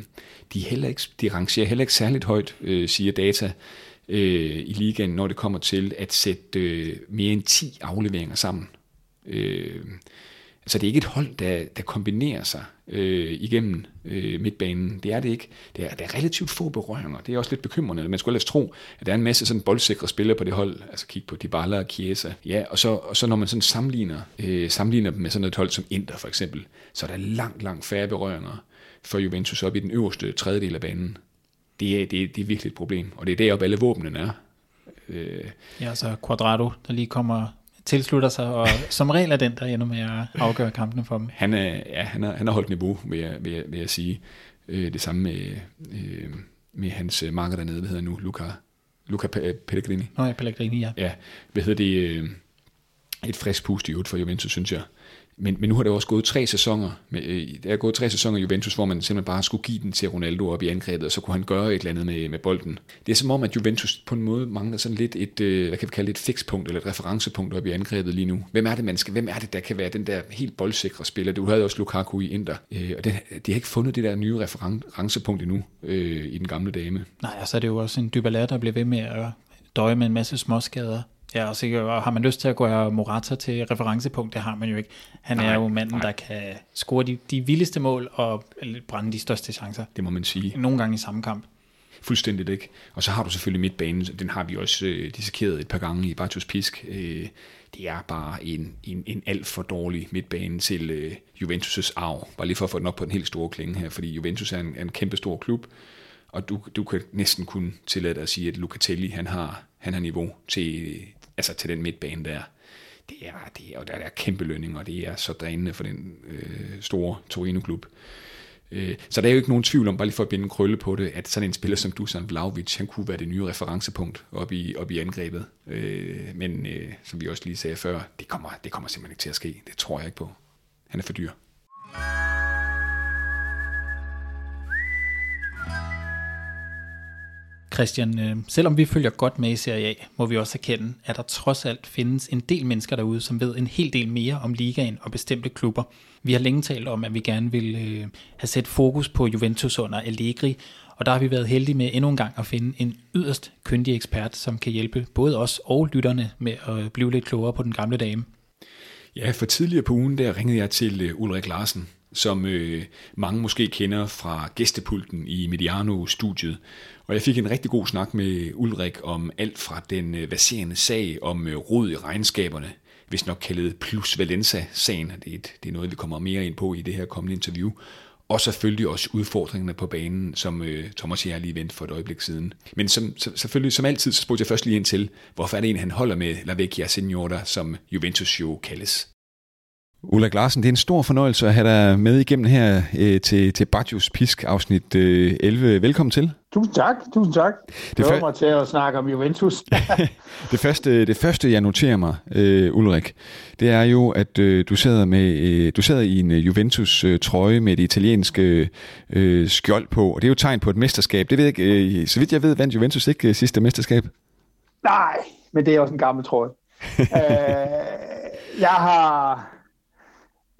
de, heller ikke, de rangerer heller ikke særligt højt, øh, siger data. øh, i ligaen, når det kommer til at sætte øh, mere end 10 afleveringer sammen. Øh, Altså det er ikke et hold, der, der kombinerer sig øh, igennem øh, midtbanen. Det er det ikke. Det er, der er relativt få berøringer. Det er også lidt bekymrende. Man skulle ellers tro, at der er en masse sådan boldsikre spillere på det hold. Altså kig på Dybala og Chiesa. Ja, og så, og så når man sådan sammenligner, øh, sammenligner dem med sådan et hold som Inter for eksempel, så er der langt, langt færre berøringer for Juventus op i den øverste tredjedel af banen. Det er, det, er, det er virkelig et problem, og det er deroppe alle våbnene er. Øh, ja, så Quadrado, der lige kommer tilslutter sig, og som regel er den, der ender med at afgøre kampene for dem. Han, er, ja, han, har, han har holdt niveau, vil jeg, vil jeg, vil jeg sige. Øh, det samme med, øh, med hans øh, marker dernede, hvad hedder nu, Luca, Luca Pellegrini. Nå ja, Pellegrini, ja. Ja, hvad hedder det, øh, et frisk pust i for Juventus, synes jeg. Men, men nu har det også gået tre sæsoner. Med, øh, det er gået tre sæsoner i Juventus, hvor man simpelthen bare skulle give den til Ronaldo op i angrebet, og så kunne han gøre et eller andet med, med bolden. Det er som om, at Juventus på en måde mangler sådan lidt et, øh, hvad kan vi kalde det, et fikspunkt eller et referencepunkt op i angrebet lige nu. Hvem er det, man skal, hvem er det, der kan være den der helt boldsikre spiller? Du havde også Lukaku i Inter, øh, og det, de har ikke fundet det der nye referencepunkt endnu øh, i den gamle dame. Nej, og så er det jo også en Dybala, der bliver ved med at døje med en masse småskader. Ja, og og har man lyst til at gøre Morata til referencepunkt, det har man jo ikke. Han nej, er jo manden, nej. der kan score de, de vildeste mål og brænde de største chancer. Det må man sige. Nogle gange i samme kamp. Fuldstændigt ikke. Og så har du selvfølgelig midtbanen, den har vi også øh, dissekeret et par gange i Bartos Pisk. Øh, det er bare en, en, en alt for dårlig midtbane til øh, Juventus' arv. Bare lige for at få den op på den helt store klinge her, fordi Juventus er en, en kæmpe stor klub, og du, du kan næsten kun tillade dig at sige, at Lucatelli han har, han har niveau til, altså til den midtbane der. Det er, det er, og der er kæmpe lønning, og det er så drænende for den øh, store Torino-klub. Øh, så der er jo ikke nogen tvivl om, bare lige for at binde en krølle på det, at sådan en spiller som Dusan Vlaovic, han kunne være det nye referencepunkt op i, op i angrebet. Øh, men øh, som vi også lige sagde før, det kommer, det kommer simpelthen ikke til at ske. Det tror jeg ikke på. Han er for dyr. Christian, øh, selvom vi følger godt med i Serie A, må vi også erkende, at der trods alt findes en del mennesker derude, som ved en hel del mere om ligaen og bestemte klubber. Vi har længe talt om, at vi gerne vil øh, have sat fokus på Juventus under Allegri, og der har vi været heldige med endnu en gang at finde en yderst kyndig ekspert, som kan hjælpe både os og lytterne med at blive lidt klogere på den gamle dame. Ja, for tidligere på ugen der ringede jeg til øh, Ulrik Larsen, som øh, mange måske kender fra gæstepulten i Mediano-studiet. Og jeg fik en rigtig god snak med Ulrik om alt fra den øh, verserende baserende sag om øh, rod i regnskaberne, hvis nok kaldet Plus Valenza-sagen. Det er, et, det er noget, vi kommer mere ind på i det her kommende interview. Og selvfølgelig også udfordringerne på banen, som øh, Thomas og jeg lige vendte for et øjeblik siden. Men som, så, selvfølgelig, som altid, så spurgte jeg først lige ind til, hvorfor er det en, han holder med La Vecchia Signora, som Juventus jo kaldes. Ulrik Larsen, det er en stor fornøjelse at have dig med igennem her øh, til, til Bajos Pisk afsnit øh, 11. Velkommen til. Tusind tak, tusind tak. Det fører mig til at snakke om Juventus. det, første, det første, jeg noterer mig, øh, Ulrik, det er jo, at øh, du, sidder med, øh, du sidder i en øh, Juventus-trøje med det italienske øh, skjold på, og det er jo tegn på et mesterskab. Det ved jeg øh, så vidt jeg ved, vandt Juventus ikke øh, sidste mesterskab? Nej, men det er også en gammel trøje. øh, jeg har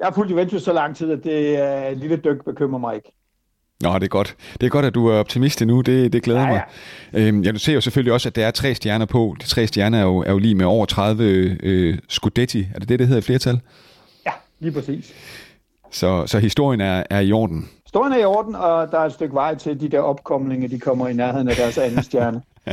jeg har fulgt Juventus så lang tid, at det er uh, lille dyk bekymrer mig ikke. Nå, det er godt. Det er godt, at du er optimist nu. Det, det glæder ja, ja. mig. Øhm, jeg ser jo selvfølgelig også, at der er tre stjerner på. De tre stjerner er jo, er jo lige med over 30 øh, Scudetti. Er det det, det hedder i flertal? Ja, lige præcis. Så, så historien er, er i orden? Historien er i orden, og der er et stykke vej til de der opkomlinger, de kommer i nærheden af deres anden stjerne.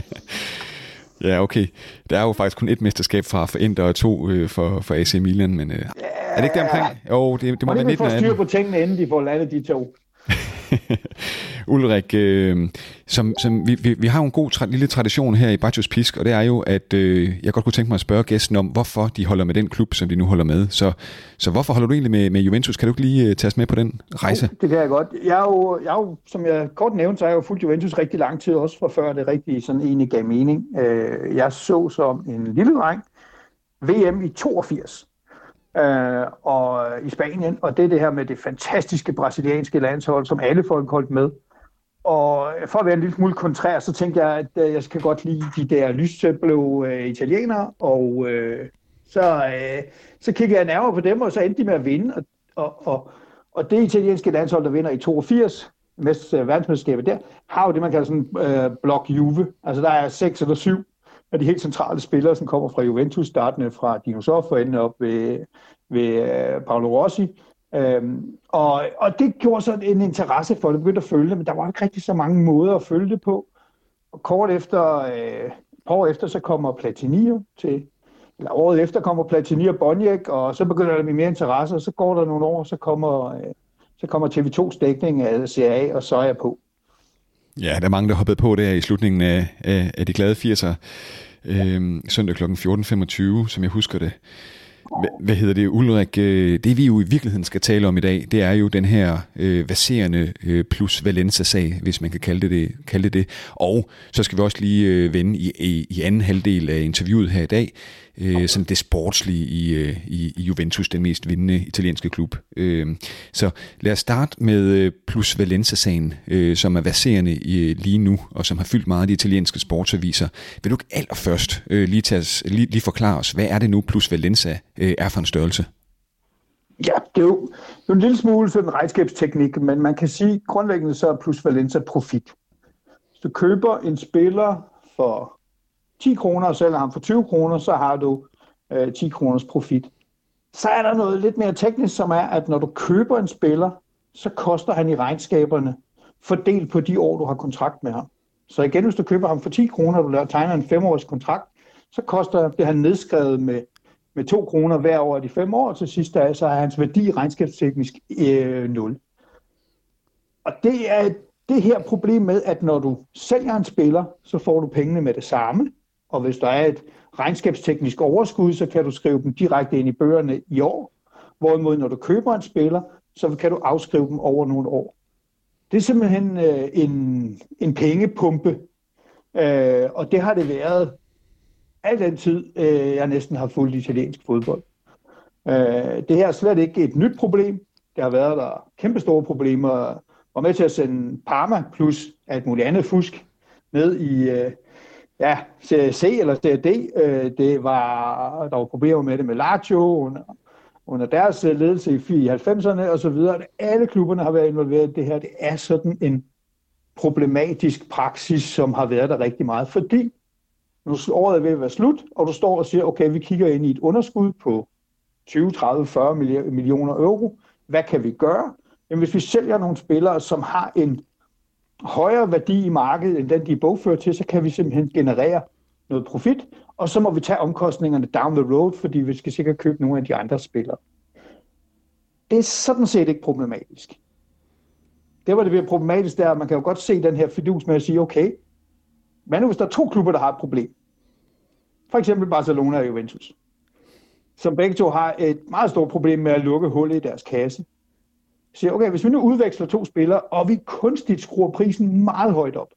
Ja, okay. Der er jo faktisk kun et mesterskab fra for Inter og to øh, for, for AC Milan, men øh, ja, er det ikke der omkring? Jo, det, det må være 19 af styr på tingene, inden de får landet de to. Ulrik, øh, som, som vi, vi, vi har jo en god tra- lille tradition her i Bajos Pisk, og det er jo, at øh, jeg godt kunne tænke mig at spørge gæsten om, hvorfor de holder med den klub, som de nu holder med. Så, så hvorfor holder du egentlig med, med Juventus? Kan du ikke lige uh, tage os med på den rejse? Jo, det kan jeg godt. Jeg er, jo, jeg er jo, som jeg kort nævnte, så har jeg jo fulgt Juventus rigtig lang tid, også fra før det rigtig sådan egentlig gav mening. Øh, jeg så som en lille dreng VM i 82 øh, og i Spanien, og det er det her med det fantastiske brasilianske landshold, som alle folk holdt med. Og for at være en lille smule kontrær, så tænkte jeg, at øh, jeg skal godt lide de der lysblå øh, italienere, og øh, så, øh, så kiggede jeg nærmere på dem, og så endte de med at vinde. Og, og, og, og det italienske landshold, der vinder i 82, mest, øh, verdensmesterskabet der, har jo det, man kalder sådan øh, blok Juve. Altså der er seks eller syv af de helt centrale spillere, som kommer fra Juventus, startende fra Dinosaur for enden op ved, ved øh, Paolo Rossi. Øhm, og, og det gjorde så en interesse for det, begyndte at følge det, men der var ikke rigtig så mange måder at følge det på. Og kort efter, øh, par år efter, så kommer Platinio til, eller året efter kommer Platinio og Boniek, og så begynder der at blive mere interesse, og så går der nogle år, så kommer, øh, så kommer TV2's dækning af CA, og så er jeg på. Ja, der er mange, der hoppede på der i slutningen af, af, af de glade 80'er, øh, søndag kl. 14.25, som jeg husker det. Hvad hedder det, Ulrik? Øh, det vi jo i virkeligheden skal tale om i dag, det er jo den her øh, baserende øh, plus Valenza-sag, hvis man kan kalde det, det, kalde det det. Og så skal vi også lige øh, vende i, i, i anden halvdel af interviewet her i dag, øh, sådan det sportslige i, øh, i, i Juventus, den mest vindende italienske klub. Øh, så lad os starte med øh, Plus Valenza-sagen, øh, som er baserende øh, lige nu, og som har fyldt meget af de italienske sportsaviser. Vil du ikke allerførst øh, lige, tage os, lige, lige forklare os, hvad er det nu Plus Valenza øh, er for en størrelse? Ja, det er jo, det er en lille smule sådan en regnskabsteknik, men man kan sige, grundlæggende så er Plus Valenza profit. Hvis du køber en spiller for 10 kroner og sælger ham for 20 kroner, så har du øh, 10 kroners profit. Så er der noget lidt mere teknisk, som er, at når du køber en spiller, så koster han i regnskaberne fordelt på de år, du har kontrakt med ham. Så igen, hvis du køber ham for 10 kroner, og du tegner en femårs kontrakt, så koster det han nedskrevet med, med 2 kroner hver år af de fem år, til sidst er, så er hans værdi regnskabsteknisk øh, 0. Og det er det her problem med, at når du sælger en spiller, så får du pengene med det samme, og hvis der er et regnskabsteknisk overskud, så kan du skrive dem direkte ind i bøgerne i år. Hvorimod når du køber en spiller, så kan du afskrive dem over nogle år. Det er simpelthen øh, en, en pengepumpe, øh, og det har det været al den tid, øh, jeg næsten har fulgt italiensk fodbold. Øh, det her er slet ikke et nyt problem. Der har været der kæmpe store problemer, Var med til at sende Parma plus alt muligt andet fusk ned i, øh, ja, Serie C eller Serie D, øh, det var, der var problemer med det med Lazio under, under deres øh, ledelse i 90'erne og så videre. Alle klubberne har været involveret i det her. Det er sådan en problematisk praksis, som har været der rigtig meget, fordi nu året er ved at være slut, og du står og siger, okay, vi kigger ind i et underskud på 20, 30, 40 millioner euro. Hvad kan vi gøre? Jamen, hvis vi sælger nogle spillere, som har en højere værdi i markedet, end den de er bogført til, så kan vi simpelthen generere noget profit, og så må vi tage omkostningerne down the road, fordi vi skal sikkert købe nogle af de andre spillere. Det er sådan set ikke problematisk. Det var det bliver problematisk, der man kan jo godt se den her fidus med at sige, okay, hvad nu hvis der er to klubber, der har et problem? For eksempel Barcelona og Juventus, som begge to har et meget stort problem med at lukke hullet i deres kasse siger, okay, hvis vi nu udveksler to spillere, og vi kunstigt skruer prisen meget højt op,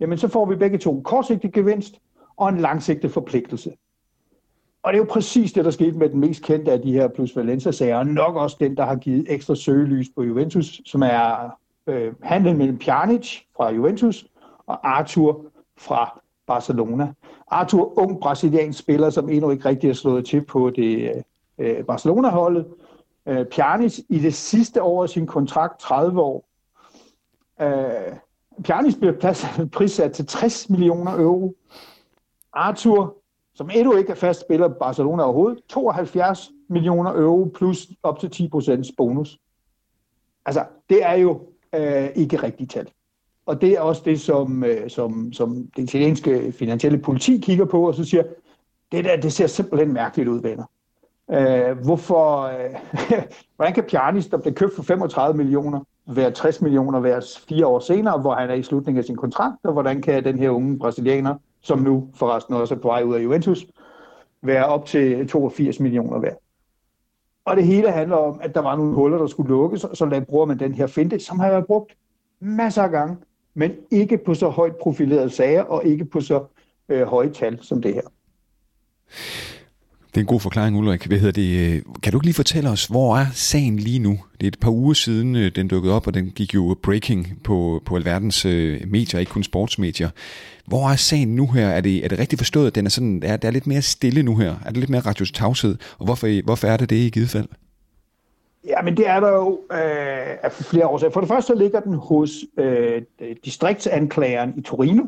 jamen så får vi begge to en kortsigtet gevinst og en langsigtet forpligtelse. Og det er jo præcis det, der skete med den mest kendte af de her plus Valencia-sager, og nok også den, der har givet ekstra søgelys på Juventus, som er øh, handlen mellem Pjanic fra Juventus og Arthur fra Barcelona. Arthur, ung brasiliansk spiller, som endnu ikke rigtig har slået til på det øh, øh Barcelona-holdet, øh, Pjanic i det sidste år af sin kontrakt, 30 år. Øh, Pjanic bliver plads, prissat til 60 millioner euro. Arthur, som endnu ikke er fast spiller på Barcelona overhovedet, 72 millioner euro plus op til 10 procents bonus. Altså, det er jo øh, ikke rigtigt tal. Og det er også det, som, øh, som, som det italienske finansielle politi kigger på, og så siger, det der, det ser simpelthen mærkeligt ud, venner. Øh, hvorfor, øh, hvordan kan Pjanis, der blev købt for 35 millioner, være 60 millioner hver fire år senere, hvor han er i slutningen af sin kontrakt, og hvordan kan den her unge brasilianer, som nu forresten også er på vej ud af Juventus, være op til 82 millioner hver. Og det hele handler om, at der var nogle huller, der skulle lukkes, og så bruger man den her finte, som har været brugt masser af gange, men ikke på så højt profilerede sager, og ikke på så øh, høje tal som det her. Det er en god forklaring, Ulrik. Hvad hedder det? Øh, kan du ikke lige fortælle os, hvor er sagen lige nu? Det er et par uger siden, øh, den dukkede op, og den gik jo breaking på, på alverdens øh, medier, ikke kun sportsmedier. Hvor er sagen nu her? Er det, er det rigtigt forstået, at den er, sådan, er, der er lidt mere stille nu her? Er det lidt mere radios tavshed? Og hvorfor, hvorfor er det det i givet fald? Ja, men det er der jo øh, af flere årsager. For det første så ligger den hos øh, distriktsanklageren i Torino.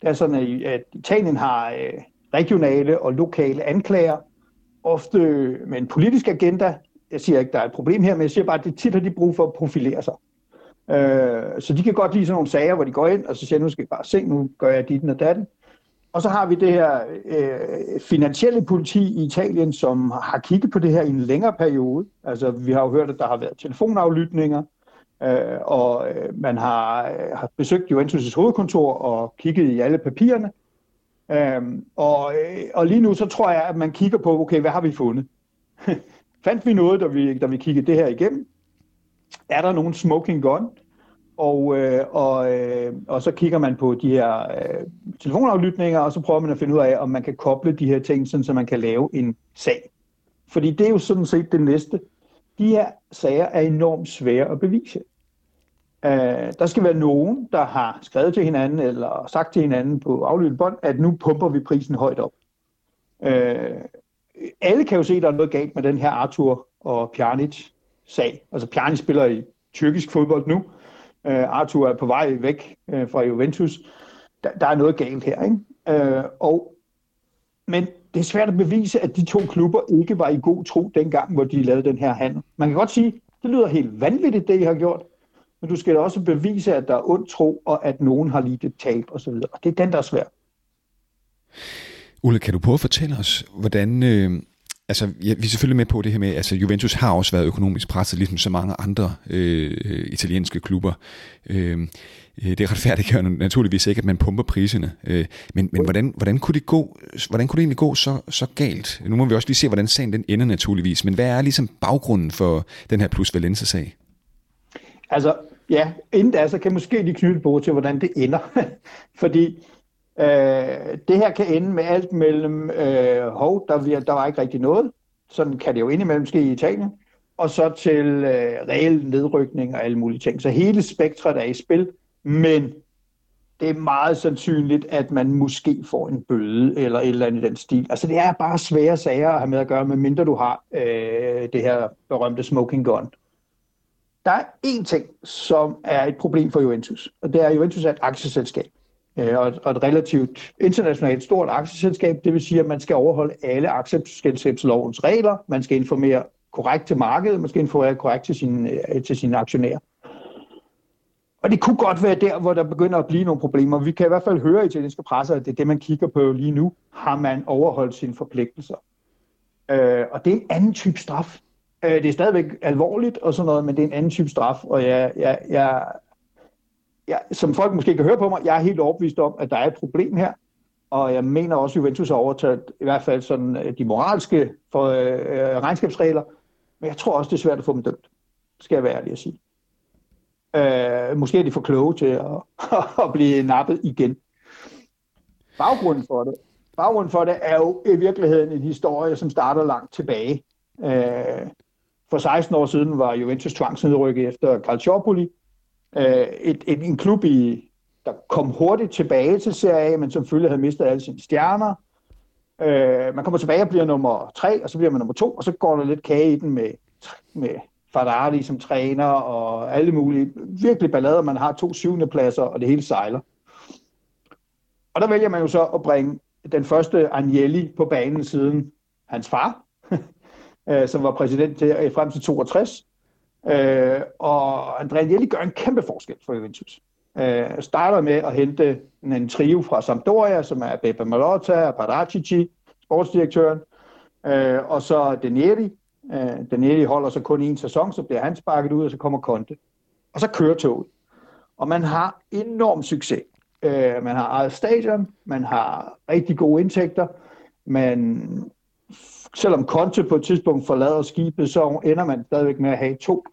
Det er sådan, at Italien har øh, regionale og lokale anklager, ofte med en politisk agenda. Jeg siger ikke, der er et problem her, men jeg siger bare, at det tit har de brug for at profilere sig. Øh, så de kan godt lide sådan nogle sager, hvor de går ind, og så siger nu skal jeg bare se, nu gør jeg dit og datten. Og så har vi det her øh, finansielle politi i Italien, som har kigget på det her i en længere periode. Altså, vi har jo hørt, at der har været telefonaflytninger, øh, og øh, man har, øh, har besøgt Juventus' hovedkontor og kigget i alle papirerne. Øhm, øh, og, og lige nu så tror jeg, at man kigger på, okay, hvad har vi fundet? Fandt vi noget, da vi, da vi kiggede det her igennem? Er der nogen smoking gun? Og, øh, og, øh, og så kigger man på de her øh, telefonaflytninger, og så prøver man at finde ud af, om man kan koble de her ting, sådan, så man kan lave en sag. Fordi det er jo sådan set det næste. De her sager er enormt svære at bevise. Uh, der skal være nogen, der har skrevet til hinanden, eller sagt til hinanden på aflyttet bånd, at nu pumper vi prisen højt op. Uh, alle kan jo se, at der er noget galt med den her Arthur og Pjanic sag. Altså Pjanic spiller i tyrkisk fodbold nu, Uh, Arthur er på vej væk uh, fra Juventus. Der, der er noget galt her, ikke? Uh, og, men det er svært at bevise, at de to klubber ikke var i god tro dengang, hvor de lavede den her handel. Man kan godt sige, det lyder helt vanvittigt, det I har gjort, men du skal da også bevise, at der er ond tro, og at nogen har lidt et tab osv. Og det er den, der er svær. Ulle, kan du prøve at fortælle os, hvordan, øh, Altså, ja, vi er selvfølgelig med på det her med, altså Juventus har også været økonomisk presset, ligesom så mange andre øh, italienske klubber. Øh, øh det retfærdiggør naturligvis ikke, at man pumper priserne. Øh, men men hvordan, hvordan, kunne det gå, hvordan kunne det egentlig gå så, så galt? Nu må vi også lige se, hvordan sagen den ender naturligvis. Men hvad er ligesom baggrunden for den her Plus Valenza-sag? Altså, ja, inden da, så kan måske lige knytte på til, hvordan det ender. Fordi Øh, det her kan ende med alt mellem, øh, hov, der, der var ikke rigtig noget, sådan kan det jo indimellem ske i Italien, og så til øh, reel nedrykning og alle mulige ting. Så hele spektret er i spil, men det er meget sandsynligt, at man måske får en bøde eller et eller andet i den stil. Altså det er bare svære sager at have med at gøre, medmindre du har øh, det her berømte smoking gun. Der er én ting, som er et problem for Juventus, og det er, at Juventus er et aktieselskab. Øh, og, et, og et relativt internationalt stort aktieselskab. Det vil sige, at man skal overholde alle aktieselskabslovens regler. Man skal informere korrekt til markedet, man skal informere korrekt til sine, øh, til sine aktionærer. Og det kunne godt være der, hvor der begynder at blive nogle problemer. Vi kan i hvert fald høre i italienske presser, at det er det, man kigger på lige nu. Har man overholdt sine forpligtelser? Øh, og det er en anden type straf. Øh, det er stadigvæk alvorligt og sådan noget, men det er en anden type straf. Og jeg, jeg, jeg ja, som folk måske kan høre på mig, jeg er helt overbevist om, at der er et problem her. Og jeg mener også, at Juventus har overtaget i hvert fald sådan øh, de moralske for, øh, øh, regnskabsregler. Men jeg tror også, det er svært at få dem dømt. Skal jeg være ærlig at sige. Øh, måske er de for kloge til at, at blive nappet igen. Baggrunden for det, baggrunden for det er jo i virkeligheden en historie, som starter langt tilbage. Øh, for 16 år siden var Juventus tvangsnedrykket efter Calciopoli, øh, et, et, en klub, i, der kom hurtigt tilbage til Serie A, men som følge havde mistet alle sine stjerner. Øh, man kommer tilbage og bliver nummer tre, og så bliver man nummer to, og så går der lidt kage i den med, med Ferrari som træner og alle mulige virkelig ballader. Man har to syvende pladser, og det hele sejler. Og der vælger man jo så at bringe den første Agnelli på banen siden hans far, øh, som var præsident til, øh, frem til 62. Øh, og Andrea Agnelli gør en kæmpe forskel for Juventus. Øh, starter med at hente en en trio fra Sampdoria, som er Beppe Malotta og Paratici, sportsdirektøren, øh, og så Denieri. Øh, Denieri holder så kun en sæson, så bliver han sparket ud, og så kommer Conte. Og så kører toget. Og man har enorm succes. Øh, man har eget stadion, man har rigtig gode indtægter, men selvom Conte på et tidspunkt forlader skibet, så ender man stadigvæk med at have to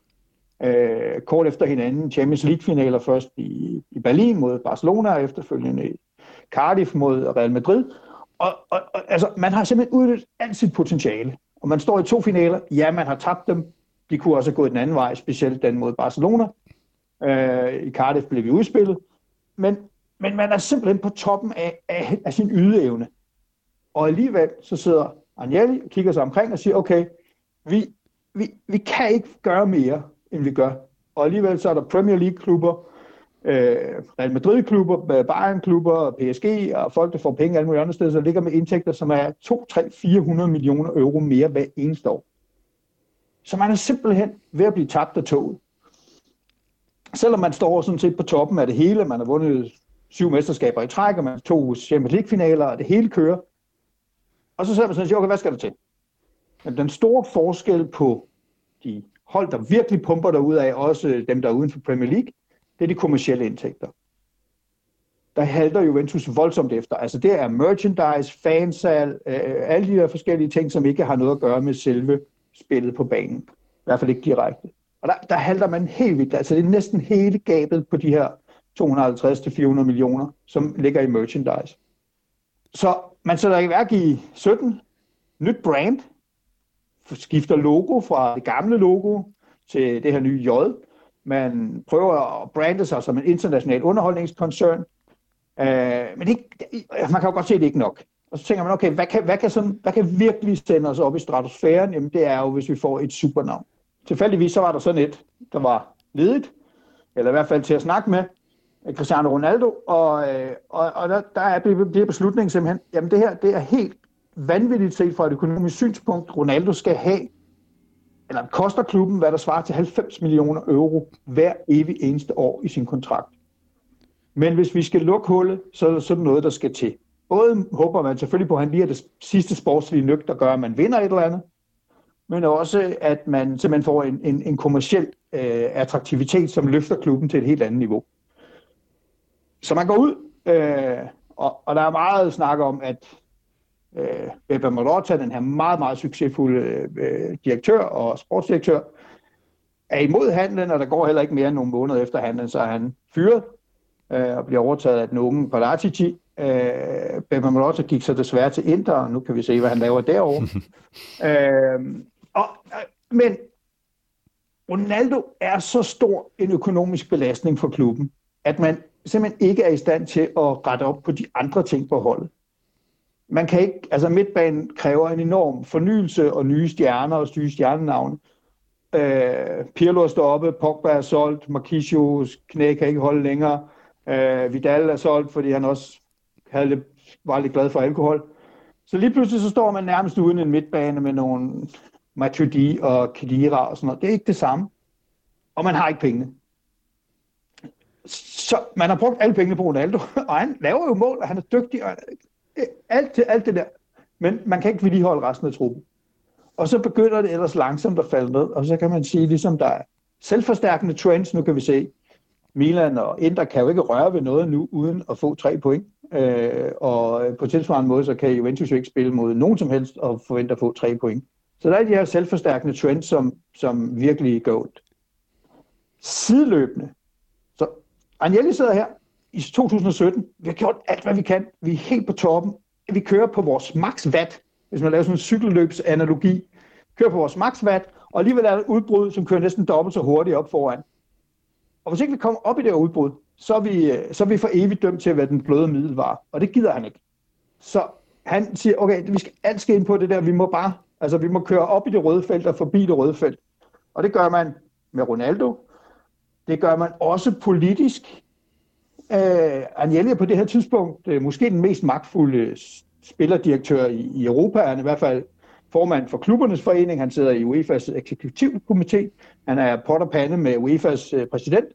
øh, kort efter hinanden Champions League-finaler først i, i Berlin mod Barcelona, og efterfølgende i Cardiff mod Real Madrid. Og, og, og altså, man har simpelthen udnyttet alt sit potentiale. Og man står i to finaler. Ja, man har tabt dem. De kunne også have gået den anden vej, specielt den mod Barcelona. Øh, I Cardiff blev vi udspillet. Men, men man er simpelthen på toppen af, af, af sin ydeevne. Og alligevel så sidder Agnelli kigger sig omkring og siger, okay, vi vi, vi kan ikke gøre mere, end vi gør. Og alligevel så er der Premier League-klubber, øh, Real Madrid-klubber, øh, Bayern-klubber, PSG og folk, der får penge alle mulige andre steder, så ligger med indtægter, som er 2, 3, 400 millioner euro mere hver eneste år. Så man er simpelthen ved at blive tabt af toget. Selvom man står sådan set på toppen af det hele, man har vundet syv mesterskaber i træk, og man har to Champions League-finaler, og det hele kører. Og så sidder man sådan og siger, okay, hvad skal der til? Men den store forskel på de hold, der virkelig pumper der ud af, også dem, der er uden for Premier League, det er de kommercielle indtægter. Der halter Juventus voldsomt efter. Altså det er merchandise, fansal, øh, alle de der forskellige ting, som ikke har noget at gøre med selve spillet på banen. I hvert fald ikke direkte. Og der, der halter man helt vildt. Altså det er næsten hele gabet på de her 250-400 millioner, som ligger i merchandise. Så man sætter i værk i 17, nyt brand, skifter logo fra det gamle logo til det her nye J. Man prøver at brande sig som en international underholdningskoncern. Øh, men det, man kan jo godt se, at det ikke nok. Og så tænker man, okay, hvad kan, hvad kan, sådan, hvad kan virkelig sende os op i stratosfæren? Jamen det er jo, hvis vi får et supernavn. Tilfældigvis så var der sådan et, der var ledigt, eller i hvert fald til at snakke med, Cristiano Ronaldo, og, øh, og, og der, der er bliver beslutningen simpelthen, jamen det her, det er helt vanvittigt set fra et økonomisk synspunkt. Ronaldo skal have, eller koster klubben, hvad der svarer til 90 millioner euro hver evig eneste år i sin kontrakt. Men hvis vi skal lukke hullet, så er der sådan noget, der skal til. Både håber man selvfølgelig på, at han lige er det sidste sportslige nyk, der gør, at man vinder et eller andet, men også, at man simpelthen får en, en, en kommersiel øh, attraktivitet, som løfter klubben til et helt andet niveau. Så man går ud, øh, og, og der er meget snak om, at øh, Beppe Marotta, den her meget, meget succesfulde øh, direktør og sportsdirektør, er imod handlen, og der går heller ikke mere end nogle måneder efter handlen, så er han fyret øh, og bliver overtaget af den unge Palatici. Øh, Beppe Marotta gik så desværre til Inter, og nu kan vi se, hvad han laver derovre. øh, og, øh, men Ronaldo er så stor en økonomisk belastning for klubben, at man simpelthen ikke er i stand til at rette op på de andre ting på holdet. Man kan ikke, altså midtbanen kræver en enorm fornyelse og nye stjerner og nye stjernenavne. Øh, Pirlo er stoppet, Pogba er solgt, Marquinhos knæ kan ikke holde længere. Øh, Vidal er solgt, fordi han også havde lidt, var lidt glad for alkohol. Så lige pludselig så står man nærmest uden en midtbane med nogle Matuidi og Kedira og sådan noget. Det er ikke det samme. Og man har ikke pengene så man har brugt alle pengene på Ronaldo, og han laver jo mål, og han er dygtig, og øh, alt, alt det der. Men man kan ikke vedligeholde resten af truppen. Og så begynder det ellers langsomt at falde ned, og så kan man sige, ligesom der er selvforstærkende trends, nu kan vi se, Milan og Inter kan jo ikke røre ved noget nu, uden at få tre point. Øh, og på tilsvarende måde, så kan Juventus jo ikke spille mod nogen som helst og forvente at få tre point. Så der er de her selvforstærkende trends, som, som virkelig går ondt. Sideløbende, Agnelli sidder her i 2017. Vi har gjort alt, hvad vi kan. Vi er helt på toppen. Vi kører på vores max watt, hvis man laver sådan en cykelløbsanalogi. Kører på vores max watt, og alligevel er der et udbrud, som kører næsten dobbelt så hurtigt op foran. Og hvis ikke vi kommer op i det her udbrud, så er vi, så er vi for evigt dømt til at være den bløde middelvare. Og det gider han ikke. Så han siger, okay, vi skal alt skal ind på det der, vi må bare, altså vi må køre op i det røde felt og forbi det røde felt. Og det gør man med Ronaldo, det gør man også politisk. Øh, Agnelli er på det her tidspunkt øh, måske den mest magtfulde spillerdirektør i, i Europa. Han er i hvert fald formand for klubbernes forening. Han sidder i UEFA's eksekutivkomité. Han er pot og pande med UEFA's øh, præsident.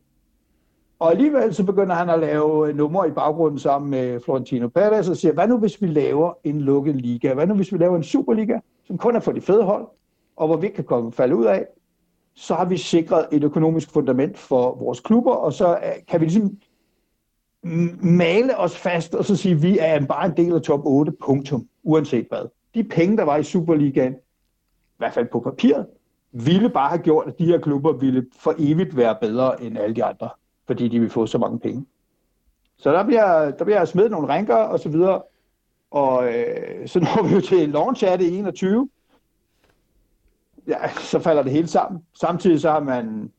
Og alligevel så begynder han at lave øh, nummer i baggrunden sammen med Florentino Perez og siger, hvad nu hvis vi laver en lukket liga? Hvad nu hvis vi laver en superliga, som kun er for de fede hold, og hvor vi ikke kan komme falde ud af? Så har vi sikret et økonomisk fundament for vores klubber, og så øh, kan vi ligesom male os fast og så sige, at vi er bare en del af top 8, punktum, uanset hvad. De penge, der var i Superligaen, i hvert fald på papiret, ville bare have gjort, at de her klubber ville for evigt være bedre end alle de andre, fordi de ville få så mange penge. Så der bliver, der bliver smidt nogle rænker og så videre, og øh, så når vi jo til launch af det 21, ja, så falder det hele sammen. Samtidig så har man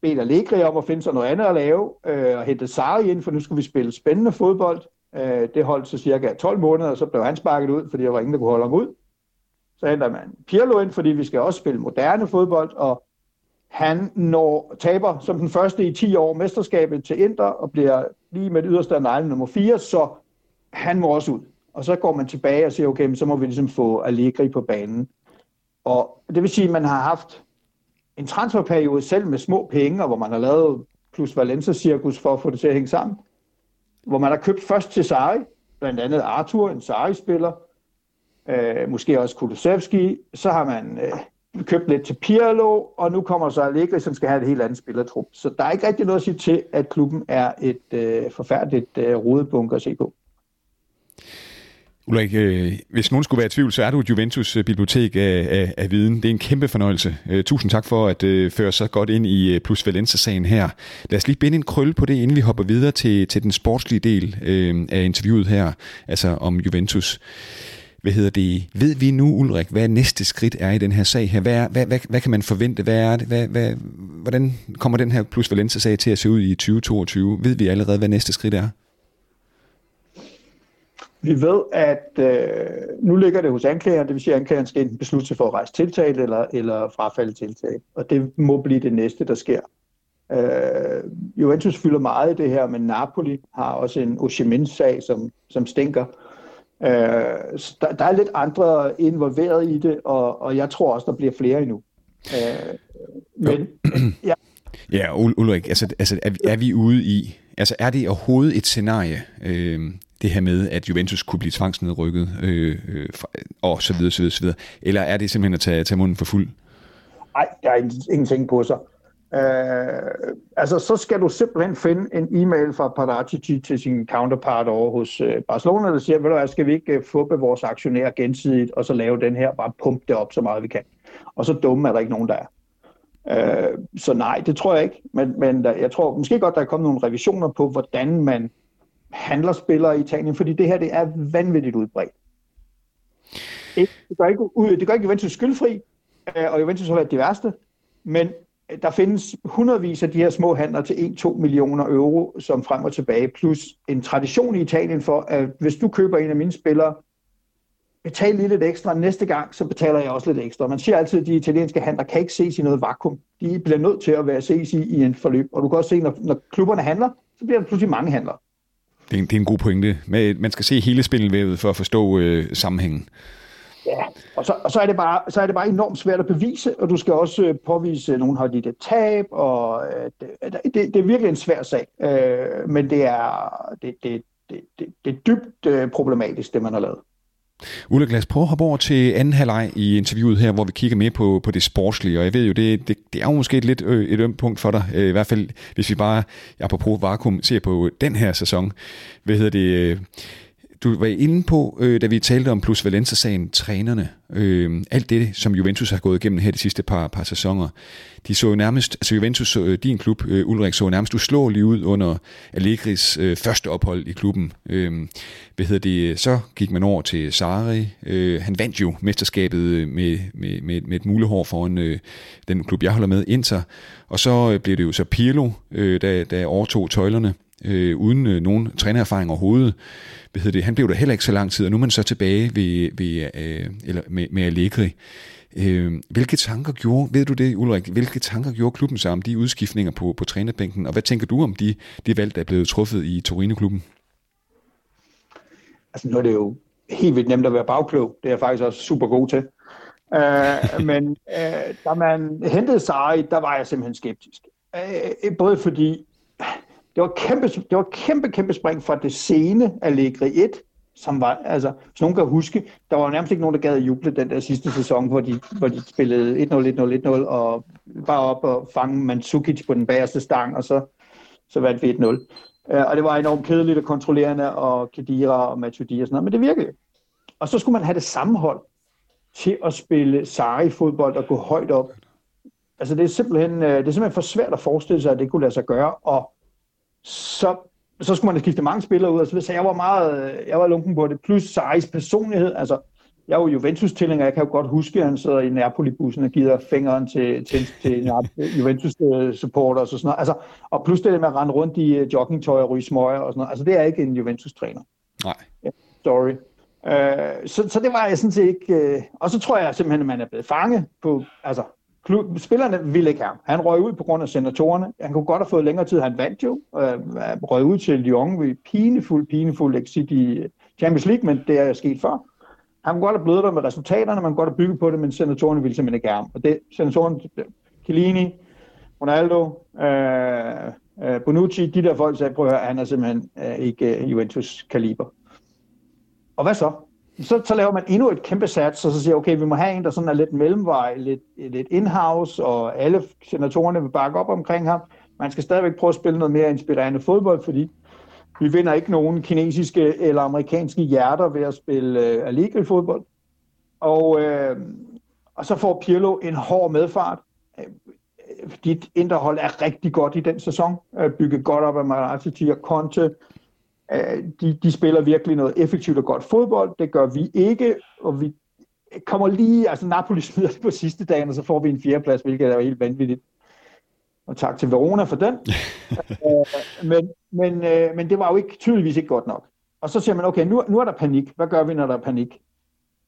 bedt Allegri om at finde sig noget andet at lave, øh, og hente Sarri ind, for nu skulle vi spille spændende fodbold. Øh, det holdt så cirka 12 måneder, og så blev han sparket ud, fordi der var ingen, der kunne holde ham ud. Så henter man Pirlo ind, fordi vi skal også spille moderne fodbold, og han når taber som den første i 10 år mesterskabet til Inter, og bliver lige med det yderste af neglen nummer 4, så han må også ud. Og så går man tilbage og siger, okay, så må vi ligesom få Allegri på banen. Og det vil sige, at man har haft en transferperiode selv med små penge, og hvor man har lavet plus Valencia-cirkus for at få det til at hænge sammen. Hvor man har købt først til Sarri, blandt andet Arthur, en Sarri-spiller, øh, måske også Kulusevski. Så har man øh, købt lidt til Pirlo, og nu kommer så Allegri, som skal have et helt andet spillertrup. Så der er ikke rigtig noget at sige til, at klubben er et øh, forfærdeligt øh, rodebunker at se på. Ulrik, øh, hvis nogen skulle være i tvivl, så er du Juventus-bibliotek øh, af, af, af viden. Det er en kæmpe fornøjelse. Øh, tusind tak for at føre så godt ind i Plus Valenza-sagen her. Lad os lige binde en krølle på det, inden vi hopper videre til, til den sportslige del af interviewet her, altså om Juventus. Hvad hedder det? Ved vi nu, Ulrik, hvad næste skridt er i den her sag her? Hvad, er, hvad, hvad, hvad kan man forvente? Hvad er det? Hvad, hvad, hvordan kommer den her Plus Valenza-sag til at se ud i 2022? Ved vi allerede, hvad næste skridt er? Vi ved, at øh, nu ligger det hos anklageren, det vil sige, at anklageren skal enten beslutte sig for at rejse tiltale eller, eller frafalde tiltale. Og det må blive det næste, der sker. Øh, Juventus fylder meget i det her, men Napoli har også en Oshimin-sag, som, som stinker. Øh, der, der er lidt andre involveret i det, og, og jeg tror også, der bliver flere endnu. Øh, men, ja. Ja, Ulrik, altså, altså er, vi, er vi ude i, altså er det overhovedet et scenarie, øh, det her med, at Juventus kunne blive tvangsnedrykket, øh, øh, og så videre, så videre, så videre. Eller er det simpelthen at tage, tage munden for fuld? Nej, der er ingenting på sig. Øh, altså, så skal du simpelthen finde en e-mail fra Paratici til sin counterpart over hos øh, Barcelona, der siger, ved du hvad, skal vi ikke øh, vores aktionærer gensidigt, og så lave den her, bare pumpe det op så meget vi kan. Og så dumme er der ikke nogen, der er. Øh, så nej, det tror jeg ikke. Men, men der, jeg tror måske godt, der er kommet nogle revisioner på, hvordan man handler spillere i Italien, fordi det her det er vanvittigt udbredt. Det gør ikke, ud, det gør ikke Juventus skyldfri, øh, og Juventus har været de værste, men øh, der findes hundredvis af de her små handler til 1-2 millioner euro, som frem og tilbage, plus en tradition i Italien for, at hvis du køber en af mine spillere, betal lige lidt ekstra. Næste gang, så betaler jeg også lidt ekstra. Man siger altid, at de italienske handler kan ikke ses i noget vakuum. De bliver nødt til at være ses i, i en forløb. Og du kan også se, når, når klubberne handler, så bliver der pludselig mange handler. Det er en, det er en god pointe. Man skal se hele spindelvævet for at forstå øh, sammenhængen. Ja, og så, og så, er det bare, så er det bare enormt svært at bevise, og du skal også øh, påvise, at nogen har lidt øh, tab, og øh, øh, det, det, det er virkelig en svær sag, øh, men det er, det, det, det, det, det er dybt øh, problematisk, det man har lavet. Ulla Glas, prøv at hoppe over til anden halvleg i interviewet her, hvor vi kigger mere på, på det sportslige, og jeg ved jo, det, det, det er jo måske et lidt ø, et ømt punkt for dig, øh, i hvert fald hvis vi bare, apropos vakuum, ser på den her sæson. Hvad hedder det? Øh, du var inde på, øh, da vi talte om Plus Valenza-sagen, trænerne, øh, alt det, som Juventus har gået igennem her de sidste par, par sæsoner, de så nærmest, altså Juventus, øh, din klub, øh, Ulrik, så nærmest uslåelig ud under Allegris øh, første ophold i klubben. Øh, hvad hedder det, så gik man over til Sarri. Øh, han vandt jo mesterskabet øh, med, med, med, med et mulehår foran øh, den klub, jeg holder med, Inter. Og så øh, blev det jo så Pirlo, øh, der, der overtog tøjlerne øh, uden øh, nogen trænererfaring overhovedet. Hvad hedder det? Han blev der heller ikke så lang tid, og nu er man så tilbage ved, ved, øh, eller med, med Allegri. Øh, hvilke tanker gjorde, ved du det Ulrik, hvilke tanker gjorde klubben sig om de udskiftninger på, på trænerbænken, og hvad tænker du om de, de valg, der er blevet truffet i Torino-klubben? Altså nu er det jo helt vildt nemt at være bagklog, det er jeg faktisk også super god til. Uh, men uh, da man hentede Sarri, der var jeg simpelthen skeptisk. Uh, både fordi det var kæmpe, det var kæmpe, kæmpe spring fra det sene Allegri 1, som var, altså, hvis nogen kan huske, der var nærmest ikke nogen, der gad at juble den der sidste sæson, hvor de, hvor de spillede 1-0, 1-0, 1-0, og bare op og fange Mandzukic på den bagerste stang, og så, så vandt vi 1-0. Uh, øh, og det var enormt kedeligt og kontrollerende, og Kedira og Matuidi og sådan noget, men det virkede. Og så skulle man have det samme hold til at spille Sarri fodbold og gå højt op. Altså det er simpelthen, øh, det er simpelthen for svært at forestille sig, at det kunne lade sig gøre, og så, så skulle man have skifte mange spillere ud, så, så jeg var meget, jeg var lunken på det, plus Saris personlighed, altså jeg er jo Juventus-tilhænger, jeg kan jo godt huske, at han sidder i Napoli-bussen og giver fingeren til, til, til Juventus-supporter og sådan noget. Altså, og plus det med at rende rundt i øh, joggingtøj og ryge smøger og sådan noget. Altså, det er ikke en Juventus-træner. Nej. Sorry. Øh, så, så det var jeg sådan set ikke... Øh, og så tror jeg simpelthen, at man er blevet fanget på... Altså, klub, spillerne ville ikke have ham. Han røg ud på grund af senatorerne. Han kunne godt have fået længere tid. Han vandt jo. Øh, øh røg ud til Lyon ved pinefuld, pinefuld exit i øh, Champions League, men det er sket før. Han kunne godt have blevet der med resultaterne, man kunne godt have bygget på det, men senatorerne ville simpelthen ikke have ham. Og det, senatorerne, Chiellini, Ronaldo, øh, øh, Bonucci, de der folk sagde, prøv at høre, han er simpelthen øh, ikke øh, Juventus-kaliber. Og hvad så? Så? Så laver man endnu et kæmpe sats, og så siger okay, vi må have en, der sådan er lidt mellemvej, lidt, lidt in-house, og alle senatorerne vil bakke op omkring ham. Man skal stadigvæk prøve at spille noget mere inspirerende fodbold, fordi vi vinder ikke nogen kinesiske eller amerikanske hjerter ved at spille øh, alligevel fodbold. Og, øh, og så får Pirlo en hård medfart. Øh, dit indre hold er rigtig godt i den sæson. Øh, bygget godt op af Maratiti og Conte. De, de spiller virkelig noget effektivt og godt fodbold. Det gør vi ikke, og vi kommer lige, altså Napoli smider det på sidste dagen, og så får vi en fjerdeplads, hvilket er helt vanvittigt. Og tak til Verona for den. men, men, øh, men det var jo ikke tydeligvis ikke godt nok. Og så siger man, okay, nu, nu er der panik. Hvad gør vi, når der er panik?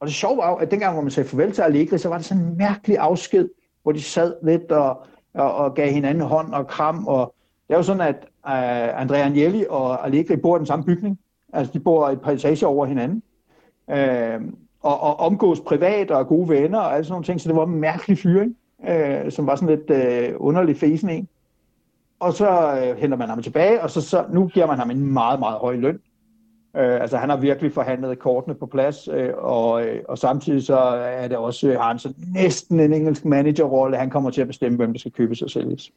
Og det sjove var jo, at dengang, hvor man sagde farvel til Allegri, så var det sådan en mærkelig afsked, hvor de sad lidt og, og, og gav hinanden hånd og kram. Og det er jo sådan, at uh, Andrea Agnelli og Allegri bor i den samme bygning. Altså, de bor et par etager over hinanden. Uh, og, og omgås privat og gode venner og alle sådan nogle ting. Så det var en mærkelig fyring, uh, som var sådan lidt uh, underlig fesen en. Og så uh, henter man ham tilbage, og så, så nu giver man ham en meget, meget høj løn. Øh, altså han har virkelig forhandlet kortene på plads, øh, og, øh, og samtidig så er det også, har han så næsten en engelsk managerrolle, han kommer til at bestemme, hvem der skal købes og sælges.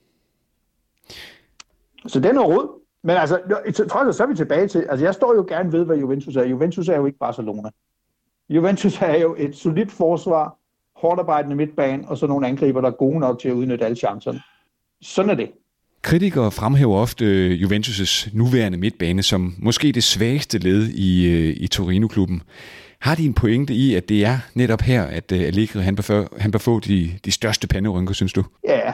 Så det er råd. Men altså, trods så er vi tilbage til, altså jeg står jo gerne ved, hvad Juventus er. Juventus er jo ikke Barcelona. Juventus er jo et solidt forsvar, hårdt arbejdende midtbane, og så nogle angriber, der er gode nok til at udnytte alle chancerne. Sådan er det. Kritikere fremhæver ofte Juventus' nuværende midtbane som måske det svageste led i, øh, i Torino-klubben. Har de en pointe i, at det er netop her, at øh, Allegri han bør, han bør få de, de største panderynker, synes du? Ja,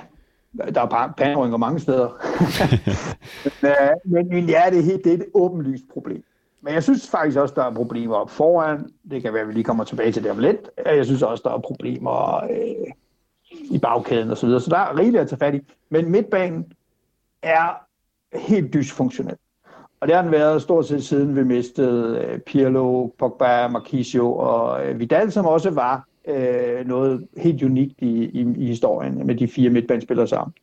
der er panderynker mange steder. men, øh, men, men ja, det er, helt, det er et åbenlyst problem. Men jeg synes faktisk også, der er problemer op foran. Det kan være, at vi lige kommer tilbage til det om lidt. Jeg synes også, der er problemer øh, i bagkæden osv. Så, videre. så der er rigeligt at tage fat i. Men midtbanen, er helt dysfunktionel. Og det har den været stort set siden vi mistede uh, Pirlo, Pogba, Marquisio og Vidal, som også var øh, noget helt unikt i, i, i historien med de fire midtbanespillere sammen.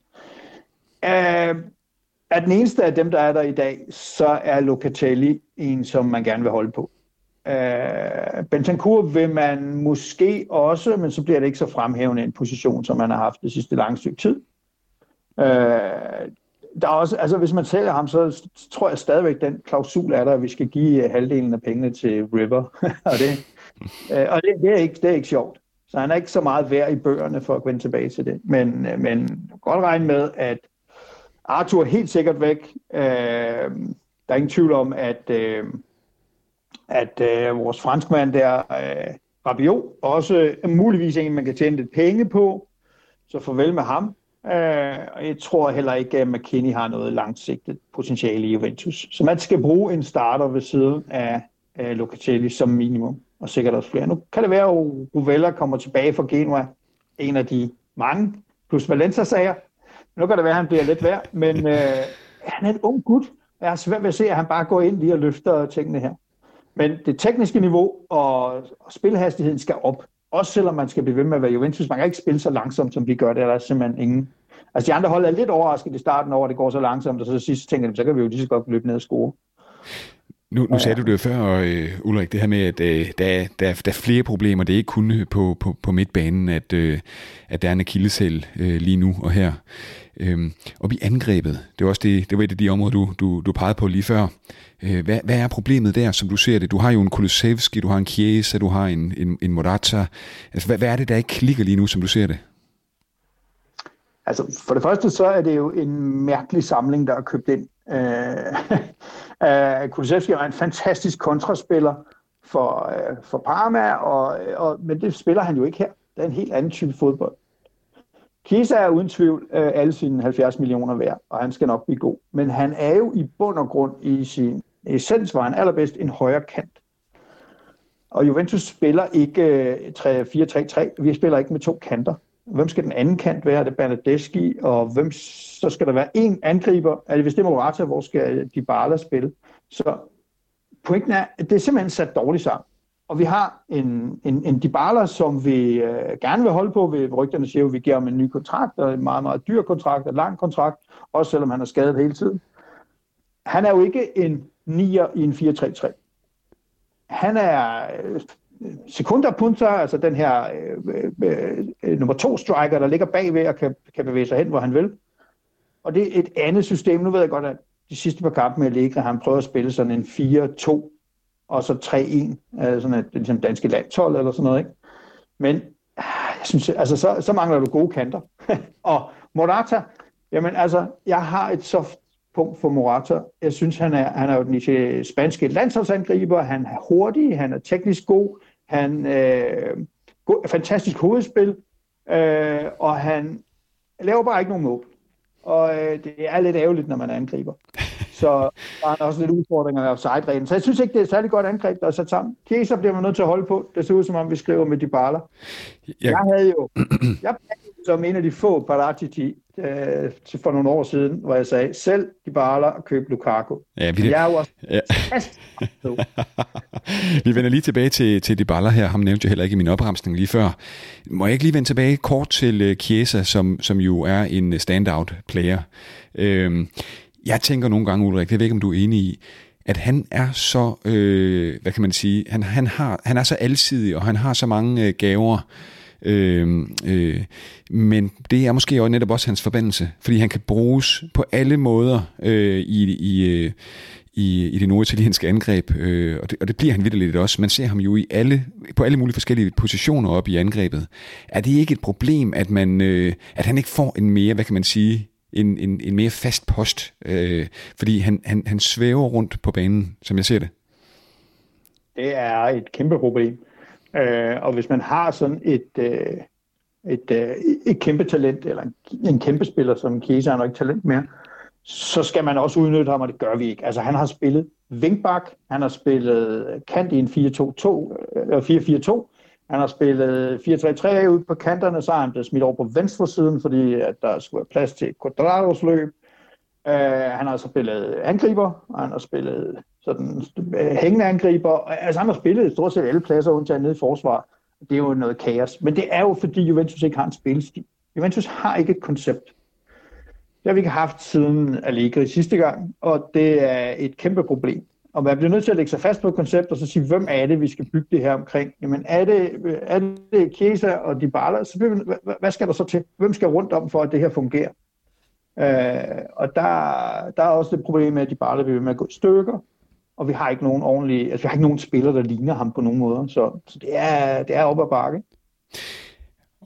Øh, er den eneste af dem, der er der i dag, så er Locatelli en, som man gerne vil holde på. Øh, Bentancur vil man måske også, men så bliver det ikke så fremhævende en position, som man har haft det sidste lange stykke tid. Øh, der er også, altså hvis man sælger ham, så tror jeg stadigvæk, den klausul er der, at vi skal give øh, halvdelen af pengene til River. og det, øh, og det, det, er ikke, det er ikke sjovt. Så han er ikke så meget værd i bøgerne for at vende tilbage til det. Men, øh, men godt regne med, at Arthur er helt sikkert væk. Øh, der er ingen tvivl om, at, øh, at øh, vores franskmand der, øh, Rabiot, også er muligvis en, man kan tjene lidt penge på. Så farvel med ham. Øh, og jeg tror heller ikke, at McKinney har noget langsigtet potentiale i Juventus. Så man skal bruge en starter ved siden af uh, Locatelli som minimum, og sikkert også flere. Nu kan det være, at Rovella kommer tilbage fra Genua, en af de mange, plus Valencia-sager. Nu kan det være, at han bliver lidt værd, men uh, han er en ung gut. Jeg har svært ved at se, at han bare går ind lige og løfter tingene her. Men det tekniske niveau og spilhastigheden skal op. Også selvom man skal blive ved med at være Juventus. Man kan ikke spille så langsomt, som vi gør det. Der er simpelthen ingen Altså de andre hold er lidt overrasket i starten over, at det går så langsomt, og så sidst tænker de, så kan vi jo lige så godt løbe ned og score. Nu, nu sagde du det jo før, uh, Ulrik, det her med, at uh, der, der, der er flere problemer. Det er ikke kun på, på, på midtbanen, at, uh, at der er en akilleshæl uh, lige nu og her. Um, og vi angrebet, det var også det, det var et af de områder, du, du, du pegede på lige før. Uh, hvad, hvad er problemet der, som du ser det? Du har jo en Kulusevski, du har en Chiesa, du har en, en, en Morata. Altså, hvad, hvad er det, der ikke klikker lige nu, som du ser det? Altså, for det første så er det jo en mærkelig samling, der er købt ind. Øh, uh, Kulusevski er en fantastisk kontraspiller for, uh, for Parma, og, og, men det spiller han jo ikke her. Det er en helt anden type fodbold. Kisa er uden tvivl uh, alle sine 70 millioner værd, og han skal nok blive god. Men han er jo i bund og grund i sin essens, var han allerbedst en højre kant. Og Juventus spiller ikke 4-3-3. Vi spiller ikke med to kanter. Hvem skal den anden kant være? Det er Bernadeschi, og hvem, så skal der være en angriber. Altså, hvis det er Morata, hvor skal Dybala spille? Så pointen er, at det er simpelthen sat dårligt sammen. Og vi har en, en, en Dybala, som vi øh, gerne vil holde på. Ved rygterne siger at vi giver ham en ny kontrakt, og en meget, meget dyr kontrakt, en lang kontrakt, også selvom han er skadet hele tiden. Han er jo ikke en nier i en 4-3-3. Han er øh, sekunderpunter, altså den her øh, øh, øh, nummer to striker, der ligger bagved og kan, kan bevæge sig hen, hvor han vil. Og det er et andet system. Nu ved jeg godt, at de sidste par kampe med Allegri, han prøver at spille sådan en 4-2 og så 3-1, øh, altså sådan et ligesom danske landshold eller sådan noget. Ikke? Men ah, jeg synes, altså, så, så mangler du gode kanter. og Morata, jamen altså, jeg har et soft punkt for Morata. Jeg synes, han er, han er jo den spanske landsholdsangriber. Han er hurtig, han er teknisk god, han øh, fantastisk hovedspil, øh, og han laver bare ikke nogen mål. Og øh, det er lidt ærgerligt, når man angriber. Så der er også lidt udfordringer af offside-reglen. Så jeg synes ikke, det er et særligt godt angreb, der er sat sammen. Kiesa bliver man nødt til at holde på. Det ser ud som om, vi skriver med Dybala. Jeg, jeg havde jo, jeg som en af de få Paratici øh, for nogle år siden, hvor jeg sagde, selv Dybala og køb Lukaku. Ja, vi, jeg er jo også ja. vi vender lige tilbage til, til Dybala her. Ham nævnte jeg heller ikke i min opremsning lige før. Må jeg ikke lige vende tilbage kort til uh, Chiesa, som, som jo er en standout player. Øhm, jeg tænker nogle gange, Ulrik, jeg ved ikke, om du er enig i, at han er så, øh, hvad kan man sige, han, han, har, han er så alsidig, og han har så mange øh, gaver, øh, øh, men det er måske også netop også hans forbandelse, fordi han kan bruges på alle måder øh, i, i, øh, i, i det norditalienske angreb, øh, og, det, og det bliver han lidt også. Man ser ham jo i alle, på alle mulige forskellige positioner op i angrebet. Er det ikke et problem, at, man, øh, at han ikke får en mere, hvad kan man sige, en, en, en mere fast post, øh, fordi han, han, han svæver rundt på banen, som jeg ser det. Det er et kæmpe problem. Øh, og hvis man har sådan et, øh, et, øh, et kæmpe talent, eller en, en kæmpe spiller, som Kiesa er nok ikke talent mere, så skal man også udnytte ham, og det gør vi ikke. Altså han har spillet vingbak, han har spillet kant i en 4-2-2, 4-4-2, øh, øh, han har spillet 4-3-3 ud på kanterne, så har han blevet smidt over på venstre siden, fordi at der skulle være plads til Quadrados løb. Uh, han har så spillet angriber, og han har spillet sådan øh, hængende angriber. Altså han har spillet stort set alle pladser, undtagen nede i forsvar. Det er jo noget kaos. Men det er jo fordi Juventus ikke har en spilstil. Juventus har ikke et koncept. Det har vi ikke haft siden Allegri sidste gang, og det er et kæmpe problem. Og man bliver nødt til at lægge sig fast på et koncept, og så sige, hvem er det, vi skal bygge det her omkring? Jamen, er det, øh, er det Chiesa og Dybala? Så bliver, hvad, hvad skal der så til? Hvem skal rundt om, for at det her fungerer? Øh, og der, der er også det problem med, at Dybala bliver med at gå i stykker, og vi har ikke nogen ordentlige, altså vi har ikke nogen spiller, der ligner ham på nogen måder, så, så det, er, det er op ad bakke.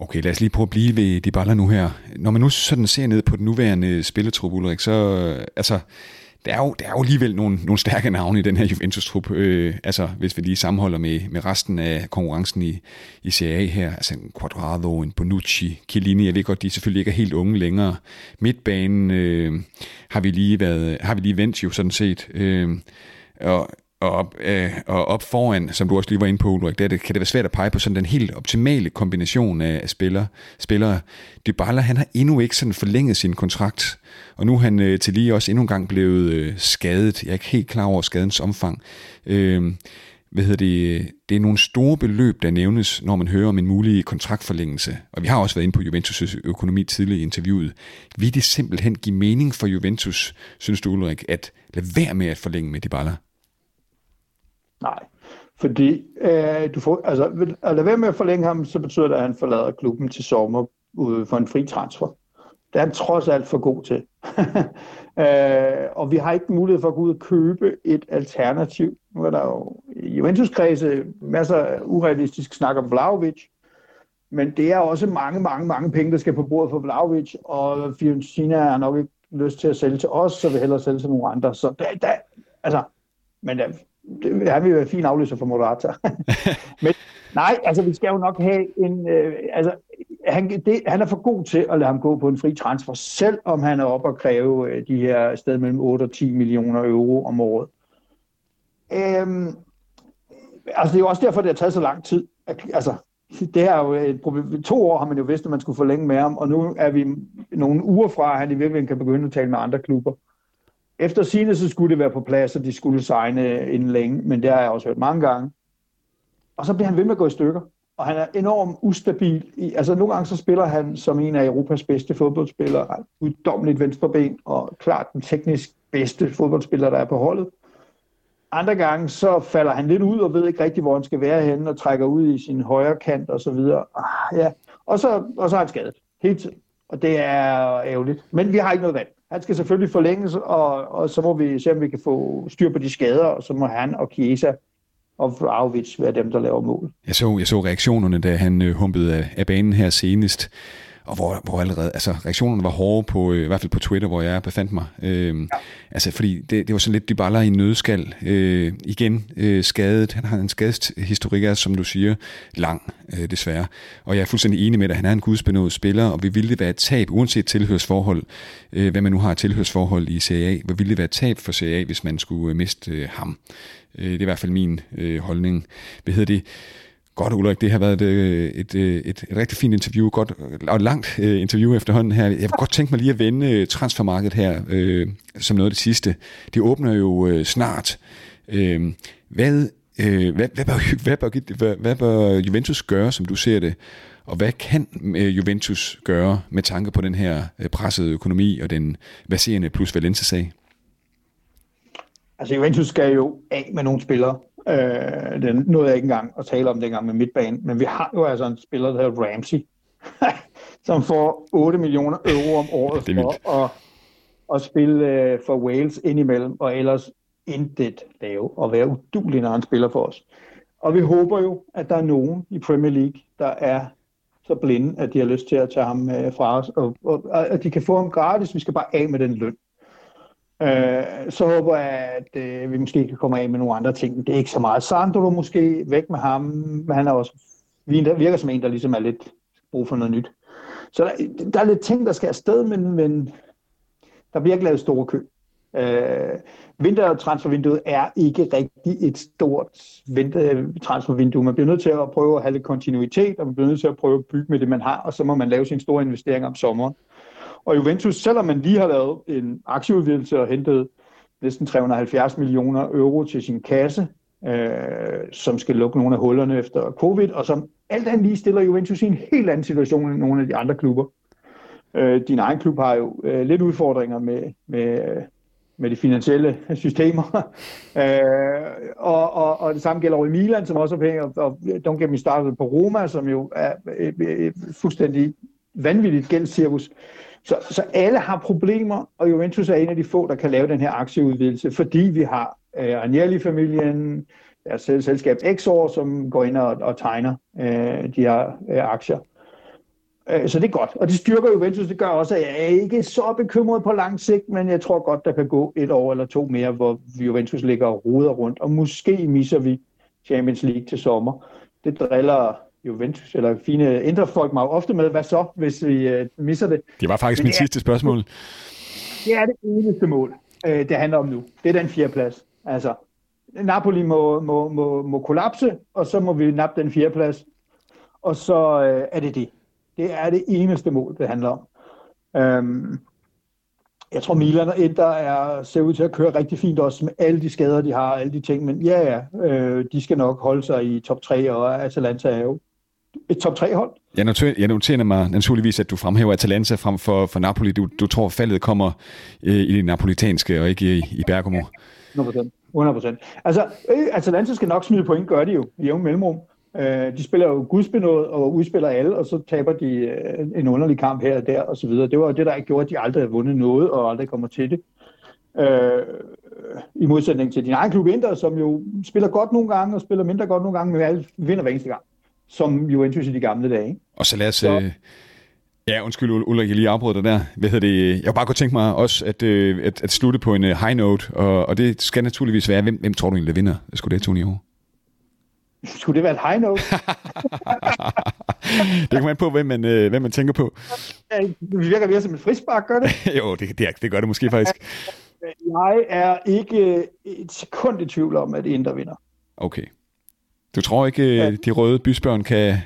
Okay, lad os lige prøve at blive ved Dybala nu her. Når man nu sådan ser ned på den nuværende spilletrup, Ulrik, så øh, altså, der er jo, der er jo alligevel nogle, nogle stærke navne i den her Juventus-trup, øh, altså hvis vi lige sammenholder med, med resten af konkurrencen i, i Serie A her, altså en Quadrado, en Bonucci, Chiellini, jeg ved godt, de selvfølgelig ikke er helt unge længere. Midtbanen øh, har, vi lige været, har vi lige vendt jo sådan set, øh, og og op, øh, og op foran, som du også lige var inde på, Ulrik, der det, kan det være svært at pege på sådan den helt optimale kombination af spillere. spillere. Dybala, han har endnu ikke sådan forlænget sin kontrakt, og nu er han øh, til lige også endnu en gang blevet øh, skadet. Jeg er ikke helt klar over skadens omfang. Øh, hvad hedder det, det er nogle store beløb, der nævnes, når man hører om en mulig kontraktforlængelse. Og vi har også været inde på Juventus' økonomi tidligere i interviewet. Vil det simpelthen give mening for Juventus, synes du Ulrik, at lade være med at forlænge med Dybala? Nej, fordi øh, du får, altså, at lade være med at forlænge ham, så betyder det, at han forlader klubben til sommer ude for en fri transfer. Det er han trods alt for god til. øh, og vi har ikke mulighed for at gå ud og købe et alternativ. Nu er der jo i Juventus-kredse masser af urealistisk snak om Vlaovic, men det er også mange, mange, mange penge, der skal på bordet for Vlaovic, og Fiorentina er nok ikke lyst til at sælge til os, så vil hellere sælge til nogle andre. Så der, der, altså, men der, det, han vil være en fin afløser for Morata. Men nej, altså vi skal jo nok have en... Øh, altså, han, det, han er for god til at lade ham gå på en fri transfer, selv om han er oppe og kræve øh, de her sted mellem 8 og 10 millioner euro om året. Øhm, altså, det er jo også derfor, det har taget så lang tid. Altså, det er jo et problem. To år har man jo vidst, at man skulle forlænge med ham, og nu er vi nogle uger fra, at han i virkeligheden kan begynde at tale med andre klubber. Efter sine så skulle det være på plads, og de skulle signe inden længe, men det har jeg også hørt mange gange. Og så bliver han ved med at gå i stykker, og han er enormt ustabil. I, altså nogle gange så spiller han som en af Europas bedste fodboldspillere, uddommeligt venstreben, og klart den teknisk bedste fodboldspiller, der er på holdet. Andre gange så falder han lidt ud og ved ikke rigtig, hvor han skal være henne, og trækker ud i sin højre kant og så videre. Ah, ja. og, så, og så er han skadet hele tiden. Og det er ærgerligt. Men vi har ikke noget valg. Han skal selvfølgelig forlænges, og, og så må vi se, om vi kan få styr på de skader, og så må han og Chiesa og Vlaovic være dem, der laver mål. Jeg så, jeg så reaktionerne, da han øh, humpede af, af banen her senest og hvor, hvor allerede, altså reaktionerne var hårde på, øh, i hvert fald på Twitter, hvor jeg befandt mig. Øh, ja. Altså fordi det, det var sådan lidt de baller i en nødskal. Øh, igen øh, skadet, han har en skadeshistorik, er, som du siger, lang øh, desværre. Og jeg er fuldstændig enig med dig, han er en gudsbenået spiller, og vi ville det være et tab, uanset tilhørsforhold, øh, hvad man nu har tilhørsforhold i CA, hvad ville det være et tab for CA, hvis man skulle øh, miste øh, ham. Øh, det er i hvert fald min øh, holdning. Hvad hedder det? Godt, Ulrik, det har været et, øh, et, et, et, rigtig fint interview, godt øh, og et langt interview efterhånden her. Jeg vil godt tænke mig lige at vende transfermarkedet her øh, som noget af det sidste. Det åbner jo øh, snart. Øh, hvad, øh, hvad, hvad, bør, hvad, bør, hvad, hvad bør Juventus gøre, som du ser det? Og hvad kan Juventus gøre med tanke på den her pressede økonomi og den baserende plus Valencia-sag? Altså Juventus skal jo af med nogle spillere. Øh, det nåede jeg ikke engang at tale om dengang med midtbanen, men vi har jo altså en spiller, der hedder Ramsey, som får 8 millioner euro om året for at, at spille øh, for Wales indimellem, og ellers intet lave og være udulig, når han spiller for os. Og vi håber jo, at der er nogen i Premier League, der er så blinde, at de har lyst til at tage ham øh, fra os, og, og, og at de kan få ham gratis. Vi skal bare af med den løn. Øh, så håber jeg, at øh, vi måske kan komme af med nogle andre ting. Det er ikke så meget. Sandro måske, væk med ham. Han er også, virker som en, der ligesom er lidt brug for noget nyt. Så der, der er lidt ting, der skal afsted, men, men der bliver ikke lavet store kø. Øh, vintertransfervinduet er ikke rigtig et stort vintertransfervindue. Øh, man bliver nødt til at prøve at have lidt kontinuitet, og man bliver nødt til at prøve at bygge med det, man har, og så må man lave sin store investering om sommeren. Og Juventus, selvom man lige har lavet en aktieudvidelse og hentet næsten 370 millioner euro til sin kasse, øh, som skal lukke nogle af hullerne efter covid, og som alt andet lige stiller Juventus i en helt anden situation end nogle af de andre klubber. Øh, din egen klub har jo øh, lidt udfordringer med, med, med de finansielle systemer, øh, og, og, og det samme gælder over i Milan, som også har penge, og, og don't get me started på Roma, som jo er et, et fuldstændig vanvittigt gældscirkus. Så, så alle har problemer, og Juventus er en af de få, der kan lave den her aktieudvidelse, fordi vi har øh, Agnelli-familien, deres selskab Exor, som går ind og, og tegner øh, de her øh, aktier. Øh, så det er godt, og det styrker Juventus. Det gør også, at jeg er ikke så bekymret på lang sigt, men jeg tror godt, der kan gå et år eller to mere, hvor Juventus ligger og ruder rundt, og måske misser vi Champions League til sommer. Det driller Juventus, eller fine indre folk mig ofte med, hvad så, hvis vi uh, misser det? Det var faktisk mit sidste spørgsmål. Det er det eneste mål, uh, det handler om nu. Det er den fjerde plads. Altså, Napoli må, må, må, må kollapse, og så må vi nappe den fjerde plads. Og så uh, er det det. Det er det eneste mål, det handler om. Um, jeg tror, Milan og Inter er, ser ud til at køre rigtig fint også med alle de skader, de har, alle de ting. Men ja, ja, øh, de skal nok holde sig i top 3, og Atalanta er jo et top 3-hold. Jeg noterer, jeg noterer mig naturligvis, at du fremhæver Atalanta frem for, for Napoli. Du, du tror, faldet kommer øh, i det napolitanske og ikke i, i Bergamo. 100%. 100%. Altså, øh, Atalanta skal nok smide point, gør de jo i jævn mellemrum. Øh, de spiller jo gudsbenået og udspiller alle, og så taber de øh, en underlig kamp her og der og så videre. Det var det, der gjorde, at de aldrig har vundet noget og aldrig kommer til det. Øh, I modsætning til din egen klub Inter, som jo spiller godt nogle gange og spiller mindre godt nogle gange, men alle vinder hver eneste gang som Juventus i de gamle dage. Og så lad os... Så. Øh, ja, undskyld Ulrik, jeg lige afbrød dig der. Hvad hedder det? Jeg bare godt tænke mig også at, øh, at, at slutte på en uh, high note, og, og det skal naturligvis være, hvem, hvem tror du egentlig, der vinder? Skulle det Tony? Skulle det være et high note? det kan man på, hvem man, øh, hvem man tænker på. Det virker mere som et frispark, gør det? jo, det, det, det gør det måske faktisk. Jeg er ikke et sekund i tvivl om, at Inter vinder. Okay. Du tror ikke, ja. de røde bysbørn kan...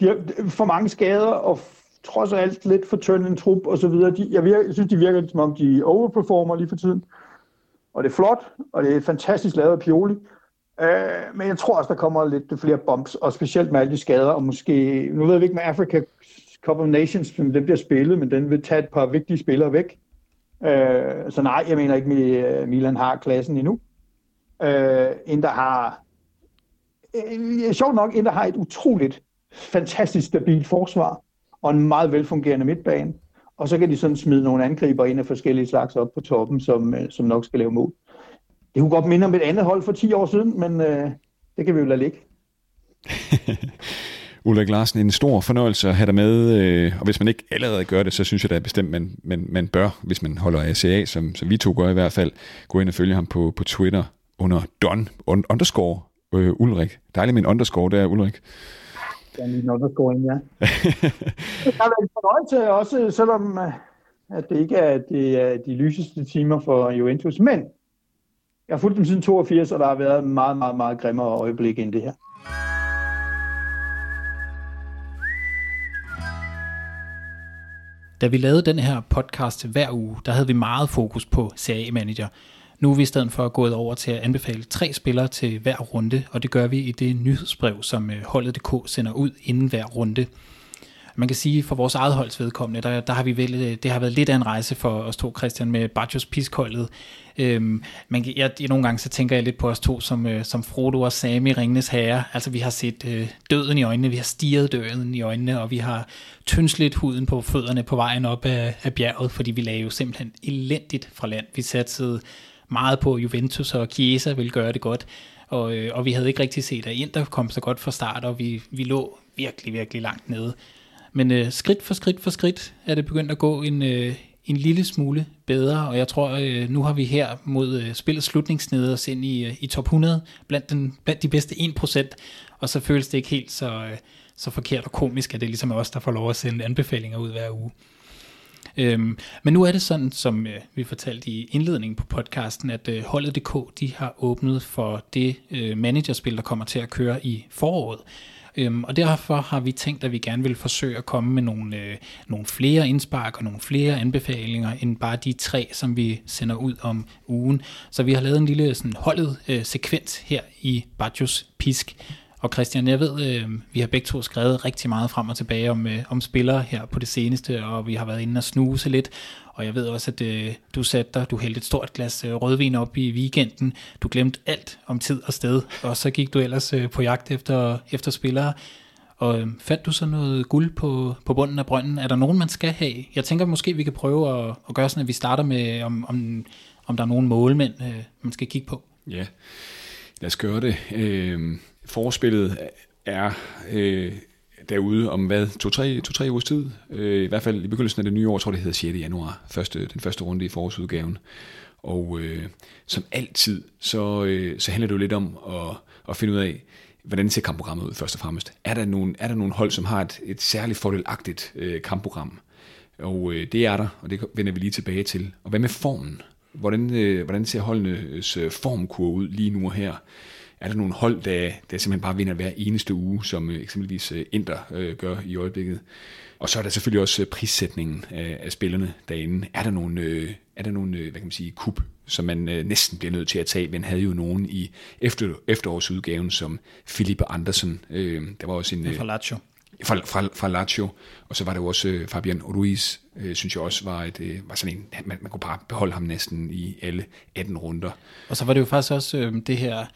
De har for mange skader, og trods alt lidt for tynd en trup og så videre. De, jeg, virker, jeg synes, de virker som om, de overperformer lige for tiden. Og det er flot, og det er fantastisk lavet af Pioli. Øh, men jeg tror også, der kommer lidt flere bumps, og specielt med alle de skader, og måske, nu ved vi ikke med Africa Cup of Nations, som den bliver spillet, men den vil tage et par vigtige spillere væk. Øh, så nej, jeg mener ikke, at Milan har klassen endnu. Øh, der har, øh, sjovt nok, der har et utroligt fantastisk stabilt forsvar, og en meget velfungerende midtbane. Og så kan de sådan smide nogle angriber ind af forskellige slags op på toppen, som, øh, som nok skal lave mål. Det kunne godt minde om et andet hold for 10 år siden, men øh, det kan vi jo lade ligge. Ulrik Larsen, en stor fornøjelse at have dig med, øh, og hvis man ikke allerede gør det, så synes jeg da bestemt, man, man, man bør, hvis man holder ACA, som, som vi to gør i hvert fald, gå ind og følge ham på, på Twitter under Don underscore øh, Ulrik. Dejligt med en underscore der, Ulrik. Ja, en underscore, ja. det har været en fornøjelse også, selvom øh, at det ikke er, det er de lyseste timer for Juventus, men jeg har fulgt dem siden 82, og der har været meget, meget, meget grimmere øjeblik end det her. Da vi lavede den her podcast hver uge, der havde vi meget fokus på Serie Manager. Nu er vi i stedet for gået over til at anbefale tre spillere til hver runde, og det gør vi i det nyhedsbrev, som øh, holdet.dk sender ud inden hver runde. Man kan sige, for vores eget holds vedkommende, der, der har vi vel, øh, det har været lidt af en rejse for os to, Christian, med Bajos Piskholdet. Øhm, man, jeg, jeg, nogle gange så tænker jeg lidt på os to som, øh, som Frodo og Sam i Ringenes Herre. Altså vi har set øh, døden i øjnene, vi har stiget døden i øjnene, og vi har tyndslet huden på fødderne på vejen op af, af bjerget, fordi vi lagde jo simpelthen elendigt fra land. Vi satte meget på Juventus, og Chiesa ville gøre det godt. Og, øh, og vi havde ikke rigtig set, at Inter kom så godt fra start, og vi, vi lå virkelig, virkelig langt nede. Men øh, skridt for skridt for skridt er det begyndt at gå en, øh, en lille smule bedre, og jeg tror, øh, nu har vi her mod øh, spillets slutningsnede os ind i, øh, i top 100, blandt, den, blandt de bedste 1%, og så føles det ikke helt så, øh, så forkert og komisk, at det ligesom er ligesom os, der får lov at sende anbefalinger ud hver uge. Øhm, men nu er det sådan, som øh, vi fortalte i indledningen på podcasten, at øh, holdet.dk de har åbnet for det øh, managerspil, der kommer til at køre i foråret. Øhm, og derfor har vi tænkt, at vi gerne vil forsøge at komme med nogle, øh, nogle flere indspark og nogle flere anbefalinger, end bare de tre, som vi sender ud om ugen. Så vi har lavet en lille sådan, holdet øh, sekvens her i Bajos Pisk, og Christian, jeg ved, øh, vi har begge to skrevet rigtig meget frem og tilbage om, øh, om spillere her på det seneste, og vi har været inde og snuse lidt. Og jeg ved også, at øh, du satte dig, du hældte et stort glas øh, rødvin op i weekenden. Du glemte alt om tid og sted, og så gik du ellers øh, på jagt efter, efter spillere. Og øh, fandt du så noget guld på, på bunden af brønden? Er der nogen, man skal have? Jeg tænker måske, vi kan prøve at, at gøre sådan, at vi starter med, om, om, om der er nogen målmænd, øh, man skal kigge på. Ja, lad os gøre det. Øh, forspillet er øh, derude om hvad, to-tre to, tre ugers tid. Øh, I hvert fald i begyndelsen af det nye år, tror jeg det hedder 6. januar, første, den første runde i forårsudgaven. Og øh, som altid, så, øh, så handler det jo lidt om at, at finde ud af, hvordan ser kampprogrammet ud først og fremmest. Er der nogle, er der nogle hold, som har et, et særligt fordelagtigt øh, kampprogram? Og øh, det er der, og det vender vi lige tilbage til. Og hvad med formen? Hvordan, øh, hvordan ser holdenes øh, formkurve ud lige nu og her? Er der nogle hold, der, der simpelthen bare vinder hver eneste uge, som øh, eksempelvis øh, Inter øh, gør i øjeblikket. Og så er der selvfølgelig også øh, prissætningen af, af spillerne derinde. Er der nogle, øh, er der nogle hvad kan man sige, kup, som man øh, næsten bliver nødt til at tage? Man havde jo nogen i efter, efterårsudgaven, som Filippe Andersen. Øh, der var også en... Øh, fra Lazio. Fra, fra, fra Lazio. Og så var der jo også øh, Fabian Ruiz, øh, synes jeg også var, et, øh, var sådan en... Man, man kunne bare beholde ham næsten i alle 18 runder. Og så var det jo faktisk også øh, det her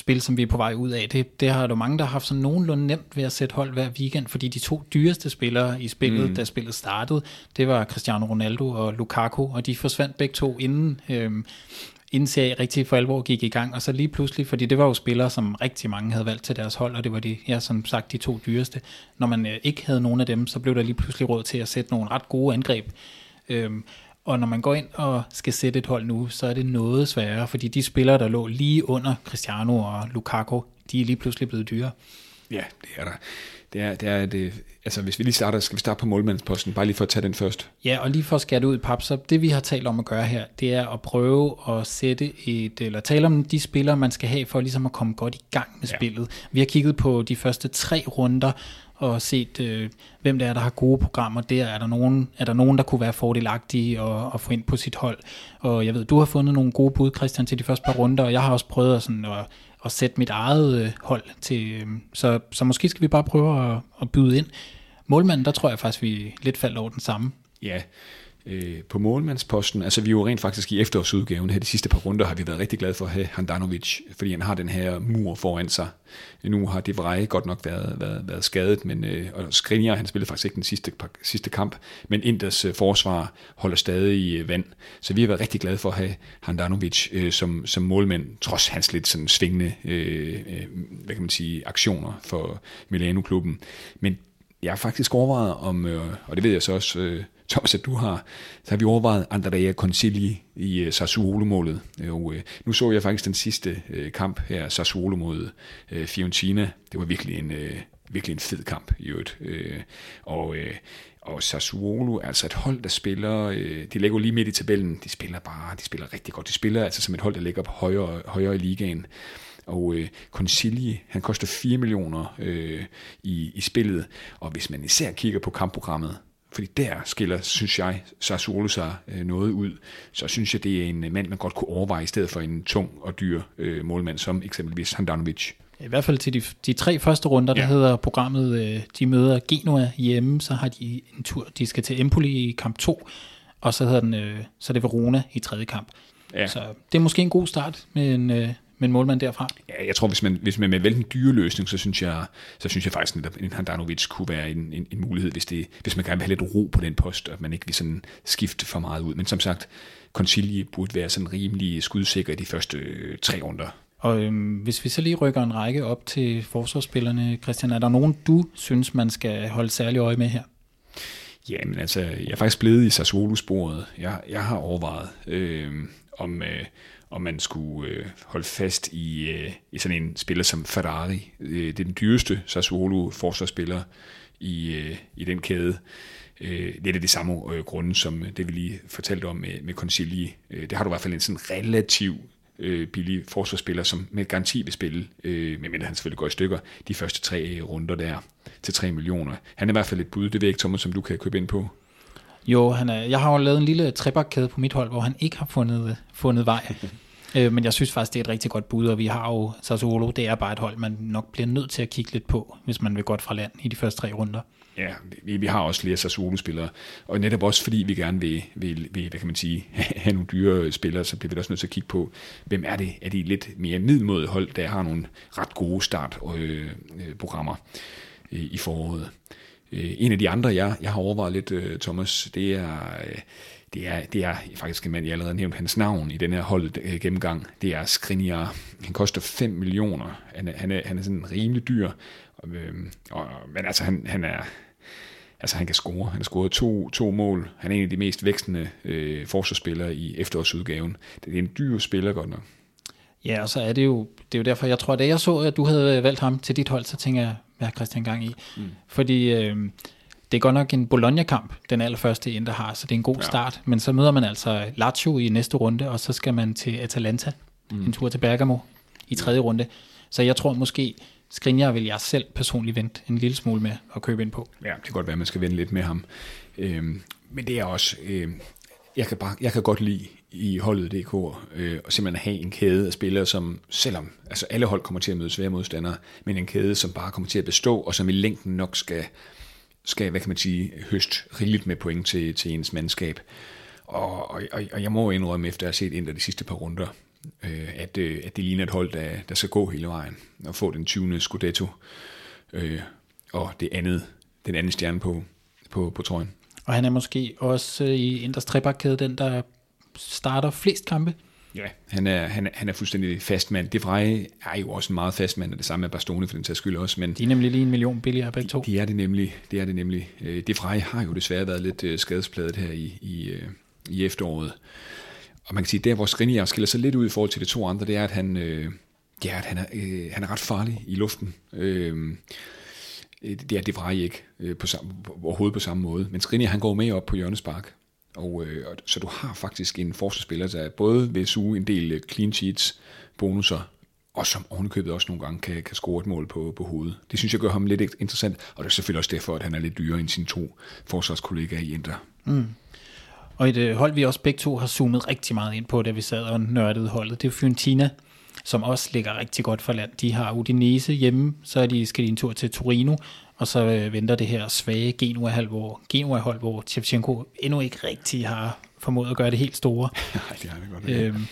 spil, som vi er på vej ud af, det, det har jo mange, der har haft sådan nogenlunde nemt ved at sætte hold hver weekend, fordi de to dyreste spillere i spillet, mm. da spillet startede, det var Cristiano Ronaldo og Lukaku, og de forsvandt begge to inden, øhm, inden serie rigtig for alvor gik i gang, og så lige pludselig, fordi det var jo spillere, som rigtig mange havde valgt til deres hold, og det var de, ja, som sagt de to dyreste. Når man øh, ikke havde nogen af dem, så blev der lige pludselig råd til at sætte nogle ret gode angreb. Øhm, og når man går ind og skal sætte et hold nu, så er det noget sværere, fordi de spillere, der lå lige under Cristiano og Lukaku, de er lige pludselig blevet dyre. Ja, det er der. det er, det er det, altså hvis vi lige starter, skal vi starte på målmandsposten, bare lige for at tage den først. Ja, og lige for at skære det ud i pap, så det vi har talt om at gøre her, det er at prøve at sætte et, eller tale om de spillere, man skal have for ligesom at komme godt i gang med ja. spillet. Vi har kigget på de første tre runder, og set, øh, hvem det er, der har gode programmer der. Er der nogen, er der, nogen der kunne være fordelagtige at, at få ind på sit hold? Og jeg ved, du har fundet nogle gode bud, Christian, til de første par runder, og jeg har også prøvet at, sådan, at, at sætte mit eget øh, hold til. Øh, så, så måske skal vi bare prøve at, at byde ind. Målmanden, der tror jeg faktisk, vi lidt faldt over den samme. Ja, øh, på målmandsposten, altså vi er jo rent faktisk i efterårsudgaven her de sidste par runder, har vi været rigtig glade for at have Handanovic, fordi han har den her mur foran sig. Nu har det Vrij godt nok været, været, været skadet, men øh, og Skriniar, han spillede faktisk ikke den sidste, sidste kamp, men Inders øh, forsvar holder stadig øh, vand. Så vi har været rigtig glade for at have Handanovic øh, som, som målmand, trods hans lidt sådan svingende øh, øh, hvad kan man sige, aktioner for Milano-klubben. Men jeg har faktisk overvejet om, øh, og det ved jeg så også, øh, Thomas, at du har, så har vi overvejet Andrea Consigli i uh, Sassuolo-målet. Og, uh, nu så jeg faktisk den sidste uh, kamp her, Sassuolo mod uh, Fiorentina. Det var virkelig en, uh, virkelig en fed kamp i øvrigt. Uh, og, uh, og Sassuolo er altså et hold, der spiller, uh, de ligger lige midt i tabellen, de spiller bare, de spiller rigtig godt. De spiller altså som et hold, der ligger på højere, højere i ligaen. Og øh, Consigli, han koster 4 millioner øh, i, i spillet, og hvis man især kigger på kampprogrammet, fordi der skiller, synes jeg, Sassuolo sig øh, noget ud. Så synes jeg, det er en mand, man godt kunne overveje, i stedet for en tung og dyr øh, målmand, som eksempelvis Handanovic. I hvert fald til de, de tre første runder, der ja. hedder programmet, øh, de møder Genoa hjemme, så har de en tur, de skal til Empoli i kamp 2, og så hedder den, øh, så er det Verona i tredje kamp. Ja. Så det er måske en god start med en, øh, med en målmand derfra? Ja, jeg tror, hvis man, hvis man med vælge en dyre løsning, så synes jeg, så synes jeg faktisk, at en Handanovic kunne være en, en, en mulighed, hvis, det, hvis man gerne vil have lidt ro på den post, og man ikke vil sådan skifte for meget ud. Men som sagt, Concili burde være sådan rimelig skudsikker i de første øh, tre runder. Og øhm, hvis vi så lige rykker en række op til forsvarsspillerne, Christian, er der nogen, du synes, man skal holde særlig øje med her? Ja, men altså, jeg er faktisk blevet i Sassuolo-sporet. Jeg, jeg har overvejet, øh, om, øh, om man skulle øh, holde fast i, øh, i sådan en spiller som Ferrari. Øh, det er den dyreste Sassuolo forsvarsspiller i, øh, i den kæde. Øh, lidt af de samme øh, grunde, som det vi lige fortalte om med, med Consigli. Øh, det har du i hvert fald en sådan relativ øh, billig forsvarsspiller, som med garanti vil spille, øh, medmindre han selvfølgelig går i stykker, de første tre øh, runder der til 3 millioner. Han er i hvert fald et bud, det ved jeg ikke, Thomas, som du kan købe ind på. Jo, han er, jeg har jo lavet en lille trebakkæde på mit hold, hvor han ikke har fundet, fundet vej. øh, men jeg synes faktisk, det er et rigtig godt bud, og vi har jo Sassuolo, det er bare et hold, man nok bliver nødt til at kigge lidt på, hvis man vil godt fra land i de første tre runder. Ja, vi, vi har også flere Sassuolo-spillere, og netop også fordi vi gerne vil, vil, vil hvad kan man sige, have nogle dyre spillere, så bliver vi også nødt til at kigge på, hvem er det? Er de lidt mere middelmåde hold, der har nogle ret gode startprogrammer øh, øh, i foråret? Øh, en af de andre, jeg, jeg har overvejet lidt, øh, Thomas, det er, øh, det er, det er faktisk en mand, jeg allerede nævnt hans navn i den her hold gennemgang. Det er Skriniar. Han koster 5 millioner. Han er, han er, han er sådan rimelig dyr. Og, og, men altså, han, han er... Altså han kan score. Han har scoret to, to mål. Han er en af de mest vækstende øh, forsvarsspillere i efterårsudgaven. Det er en dyr spiller godt nok. Ja, og så er det jo, det er jo derfor, jeg tror, da jeg så, at du havde valgt ham til dit hold, så tænker jeg, hvad har Christian gang i? Mm. Fordi øh, det er godt nok en Bologna-kamp, den allerførste Inter har, så det er en god ja. start. Men så møder man altså Lazio i næste runde, og så skal man til Atalanta, mm. en tur til Bergamo i tredje runde. Så jeg tror måske, Skriniar vil jeg selv personligt vente en lille smule med at købe ind på. Ja, det kan godt være, at man skal vente lidt med ham. Øhm, men det er også, øh, jeg, kan bare, jeg kan godt lide i holdet DK, øh, og simpelthen have en kæde af spillere, som selvom altså alle hold kommer til at møde svære modstandere, men en kæde, som bare kommer til at bestå, og som i længden nok skal, skal hvad kan man sige, høst rigeligt med point til, til ens mandskab. Og, og, og jeg må indrømme, efter at have set ind de sidste par runder, øh, at, øh, at det ligner et hold, der, der skal gå hele vejen og få den 20. Scudetto øh, og det andet, den anden stjerne på, på, på trøjen. Og han er måske også øh, i Inders trebakkæde den, der starter flest kampe. Ja, han er, han er, han er fuldstændig fastmand. Det Vrije er jo også en meget fastmand, og det samme er Bastone for den tages skyld også. Men de er nemlig lige en million billigere begge to. De, de er det nemlig. Det er det nemlig. Øh, det Vrije har jo desværre været lidt øh, skadespladet her i, i, øh, i efteråret. Og man kan sige, der hvor Skriniar skiller sig lidt ud i forhold til de to andre, det er, at han, øh, ja, at han, er, øh, han er ret farlig i luften. Øh, det er det var ikke øh, på samme, overhovedet på samme måde. Men Skriniar, han går med op på hjørnespark. Og, øh, så du har faktisk en forsvarsspiller, der både vil suge en del øh, clean sheets, bonusser, og som ovenikøbet også nogle gange kan, kan score et mål på, på hovedet. Det synes jeg gør ham lidt interessant, og det er selvfølgelig også derfor, at han er lidt dyrere end sine to forsvarskollegaer i Inter. Mm. Og et hold, vi også begge to har zoomet rigtig meget ind på, da vi sad og nørdede holdet, det er Fiorentina, som også ligger rigtig godt for land. De har Udinese hjemme, så er de, skal de en tur til Torino, og så øh, venter det her svage Genua-hold, hvor, Genua-hold, hvor Shevchenko endnu ikke rigtig har formået at gøre det helt store. Nej, det har det godt. Øhm,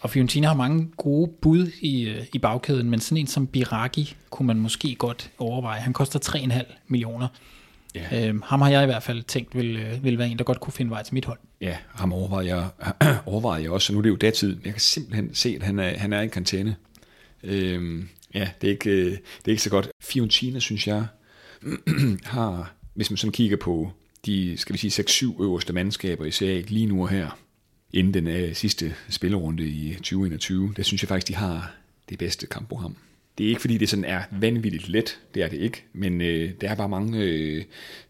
og Fiorentina har mange gode bud i, øh, i bagkæden, men sådan en som Biragi kunne man måske godt overveje. Han koster 3,5 millioner. Ja. Øhm, ham har jeg i hvert fald tænkt vil, øh, vil være en, der godt kunne finde vej til mit hold. Ja, ham overvejer jeg, overvejer jeg også, så nu er det jo datid. Jeg kan simpelthen se, at han er, han er i karantæne. Øhm, ja, det er, ikke, det er ikke så godt. Fiorentina, synes jeg, har, hvis man sådan kigger på de, skal vi sige, 6-7 øverste mandskaber i Serie lige nu og her, inden den uh, sidste spillerunde i 2021, der synes jeg faktisk, de har det bedste kampprogram. Det er ikke fordi, det sådan er vanvittigt let, det er det ikke, men øh, der er bare mange øh,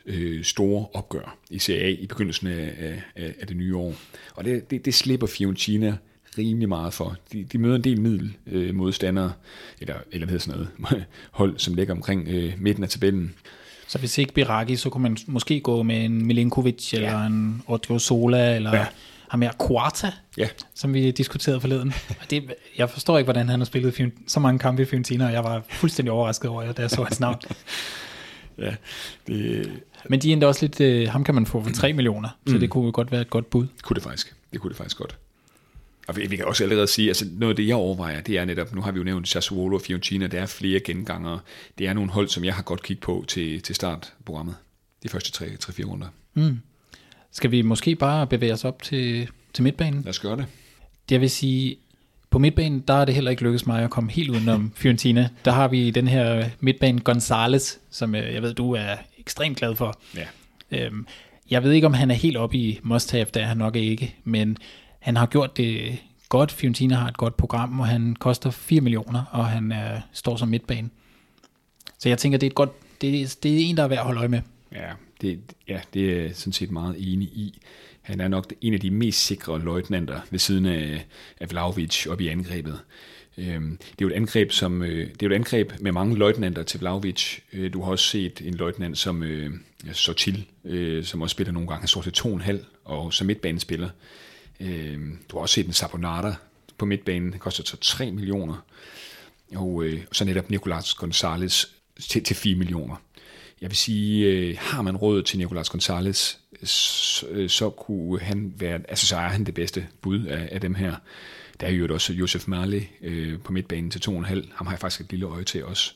øh, store opgør i Serie A i begyndelsen af, af, af det nye år. Og det, det, det slipper Fiorentina rimelig meget for. De, de møder en del middel øh, modstandere, eller, eller hvad sådan noget, hold, som ligger omkring øh, midten af tabellen. Så hvis ikke Biragi, så kunne man måske gå med en Milinkovic, ja. eller en Sola, eller ja. ham her Quarta, ja. som vi diskuterede forleden. Det, jeg forstår ikke, hvordan han har spillet så mange kampe i Fiorentina, og jeg var fuldstændig overrasket over, da jeg så hans navn. ja, det... Men de endte også lidt, øh, ham kan man få for 3 millioner, så mm. det kunne godt være et godt bud. Kunne det faktisk. Det kunne det faktisk godt. Og vi, vi kan også allerede sige, altså noget af det, jeg overvejer, det er netop, nu har vi jo nævnt Sassuolo og Fiorentina, der er flere gengangere. Det er nogle hold, som jeg har godt kigget på til, til startprogrammet. De første 3-4 runder. Mm. Skal vi måske bare bevæge os op til, til midtbanen? Lad os gøre det. Det vil sige, på midtbanen, der er det heller ikke lykkedes mig at komme helt udenom Fiorentina. Der har vi den her midtbane Gonzales, som øh, jeg ved, du er ekstremt glad for. Ja. Øhm, jeg ved ikke, om han er helt oppe i must-have, det er han nok ikke, men han har gjort det godt. Fiorentina har et godt program, og han koster 4 millioner, og han er, står som midtbane. Så jeg tænker, det er, et godt, det, det er en, der er værd at holde øje med. Ja, det, ja, det er sådan set meget enig i. Han er nok en af de mest sikre løjtnanter ved siden af, af Vlaovic op i angrebet. Øhm, det er jo et angreb, som, øh, det er jo et angreb med mange løjtnanter til Vlaovic. Øh, du har også set en løjtnant som øh, Sotil, øh, som også spiller nogle gange. Han står til 2,5 og som midtbanespiller. Øh, du har også set en Saponata på midtbanen, den koster så 3 millioner. Og øh, så netop Nicolas Gonzalez til, til 4 millioner. Jeg vil sige, øh, har man råd til Nicolas Gonzalez, så, øh, så kunne han være, altså så er han det bedste bud af, af dem her. Der er jo også Josef Marley øh, på midtbanen til 2,5. Ham har jeg faktisk et lille øje til også.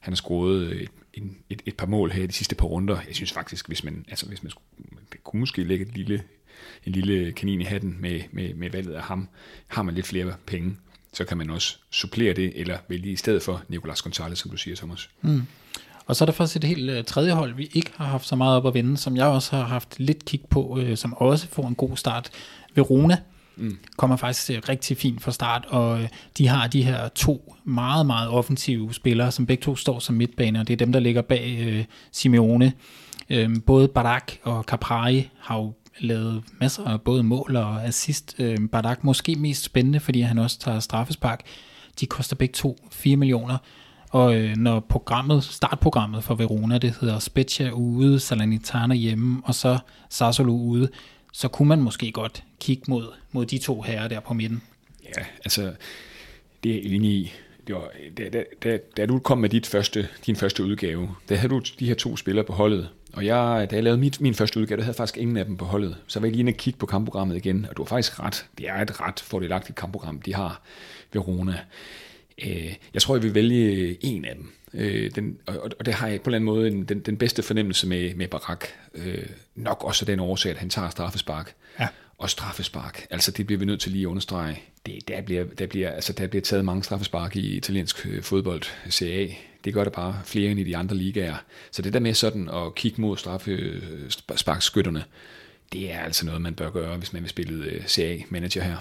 Han har scoret øh, et, et, et, par mål her i de sidste par runder. Jeg synes faktisk, hvis man, altså hvis man skulle, man kunne måske lægge et lille en lille kanin i hatten med, med, med valget af ham. Har man lidt flere penge, så kan man også supplere det, eller vælge i stedet for Nicolas Gonzalez, som du siger, Thomas. Mm. Og så er der faktisk et helt uh, tredje hold, vi ikke har haft så meget op at vinde, som jeg også har haft lidt kig på, uh, som også får en god start. Verona mm. kommer faktisk uh, rigtig fint fra start, og uh, de har de her to meget, meget offensive spillere, som begge to står som midtbaner, og det er dem, der ligger bag uh, Simeone. Uh, både Barak og Caprai har jo lavet masser af både mål og assist. Øh, Bardak måske mest spændende, fordi han også tager straffespark. De koster begge to 4 millioner. Og øh, når programmet, startprogrammet for Verona, det hedder Spezia ude, Salernitana hjemme, og så Sassolo ude, så kunne man måske godt kigge mod, mod de to herrer der på midten. Ja, altså, det er jeg enig i. Det var, da, da, da, da du kom med dit første, din første udgave, der havde du de her to spillere på holdet, og jeg, da jeg lavede mit, min første udgave, der havde faktisk ingen af dem på holdet. Så var jeg lige inde og kigge på kampprogrammet igen, og du har faktisk ret. Det er et ret fordelagtigt kampprogram, de har Verona. Øh, jeg tror, jeg vil vælge en af dem. Øh, den, og, det har jeg på en eller anden måde en, den, den bedste fornemmelse med, med Barak. Øh, nok også den årsag, at han tager straffespark. Ja. Og straffespark, altså det bliver vi nødt til lige at understrege. Det, der, bliver, der, bliver, altså, der bliver taget mange straffespark i italiensk fodbold, CA. Det gør det bare flere end i de andre ligaer. Så det der med sådan at kigge mod straffesparkskytterne, det er altså noget, man bør gøre, hvis man vil spille CA-manager her.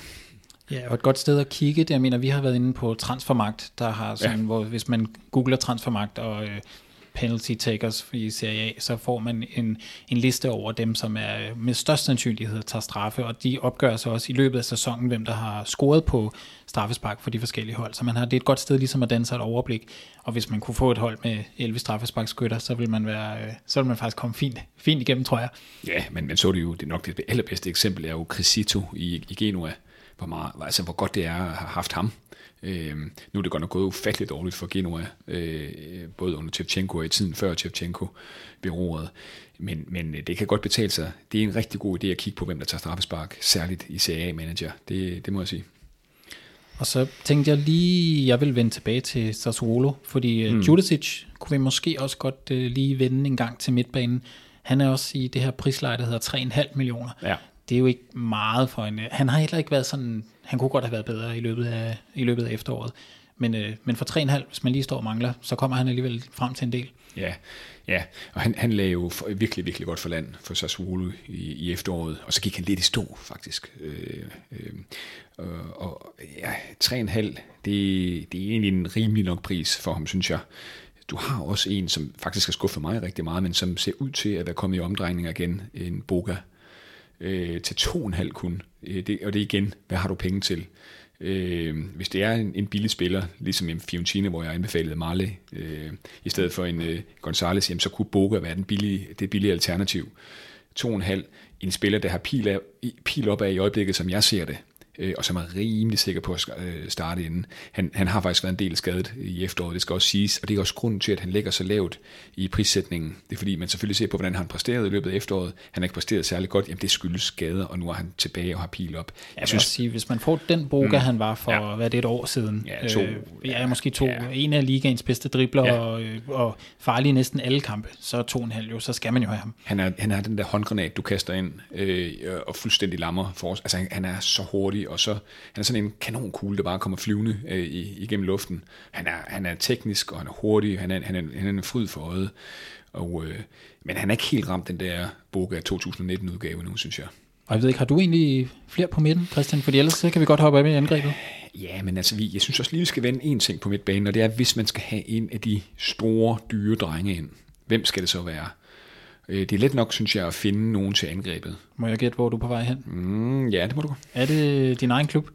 Ja, og et godt sted at kigge, det jeg mener, vi har været inde på Transfermagt, der har sådan, ja. hvor hvis man googler Transfermagt og øh, penalty takers i Serie A, så får man en, en liste over dem, som er øh, med størst sandsynlighed tager straffe, og de opgør sig også i løbet af sæsonen, hvem der har scoret på straffespark for de forskellige hold. Så man har det er et godt sted ligesom at danne sig et overblik, og hvis man kunne få et hold med 11 straffesparkskytter, så vil man, være, øh, så vil man faktisk komme fint, fint igennem, tror jeg. Ja, men, man så det jo, det er nok det allerbedste eksempel er jo Crisito i, i Genua, hvor, meget, altså, hvor godt det er at have haft ham. Øh, nu er det godt nok gået ufatteligt dårligt for Genoa, øh, både under Shevchenko og i tiden før Shevchenko ved roret. Men, men det kan godt betale sig. Det er en rigtig god idé at kigge på, hvem der tager straffespark, særligt i CA-manager. Det, det må jeg sige. Og så tænkte jeg lige, jeg vil vende tilbage til Sassuolo, fordi mm. Judicic kunne vi måske også godt uh, lige vende en gang til midtbanen. Han er også i det her prisleje, der hedder 3,5 millioner. Ja. Det er jo ikke meget for en... Han har heller ikke været sådan... Han kunne godt have været bedre i løbet af, i løbet af efteråret. Men, øh, men for 3,5, hvis man lige står og mangler, så kommer han alligevel frem til en del. Ja, ja. og han, han lagde jo for, virkelig, virkelig godt for land for Sassuolo i, i efteråret, og så gik han lidt i stå, faktisk. Øh, øh, og, og ja, 3,5, det, det er egentlig en rimelig nok pris for ham, synes jeg. Du har også en, som faktisk har skuffet mig rigtig meget, men som ser ud til at være kommet i omdrejninger igen, en Boga, øh, til 2,5 kun. Øh, det, og det er igen, hvad har du penge til? Øh, hvis det er en, en billig spiller, ligesom en Fiorentina, hvor jeg anbefalede Marley, øh, i stedet for en øh, Gonzales, jamen, så kunne Boga være den billige, det billige alternativ. 2,5. En spiller, der har pil, af, pil op af i øjeblikket, som jeg ser det, øh, og som er rimelig sikker på at øh, starte inden. Han, han har faktisk været en del skadet i efteråret, det skal også siges, og det er også grunden til, at han ligger så lavt i prissætningen. Det er fordi, man selvfølgelig ser på, hvordan han præsterede i løbet af efteråret. Han har ikke præsteret særlig godt, jamen det skyldes skader, og nu er han tilbage og har pil op. Jeg, jeg synes, sige, hvis man får den boga, mm, han var for, ja. hvad det et år siden, ja, to, øh, ja, måske to, ja. en af ligaens bedste dribler, ja. og, og farlig i næsten alle kampe, så to en halv jo, så skal man jo have ham. Han er, han er den der håndgranat, du kaster ind, øh, og fuldstændig lammer for os. Altså han, han er så hurtig, og så han er sådan en kanonkugle, der bare kommer flyvende øh, igennem luften. Han er, han er teknisk, og han er hurtig, han er, han er, han er en fryd for øjet. Og, øh, men han er ikke helt ramt den der Boga 2019-udgave nu, synes jeg. Og jeg ved ikke, har du egentlig flere på midten, Christian? Fordi ellers så kan vi godt hoppe op i angrebet. Ja, men altså, vi, jeg synes også lige, vi skal vende en ting på midtbanen, og det er, hvis man skal have en af de store, dyre drenge ind, hvem skal det så være? Øh, det er let nok, synes jeg, at finde nogen til angrebet. Må jeg gætte, hvor du er på vej hen? Mm, ja, det må du. Er det din egen klub?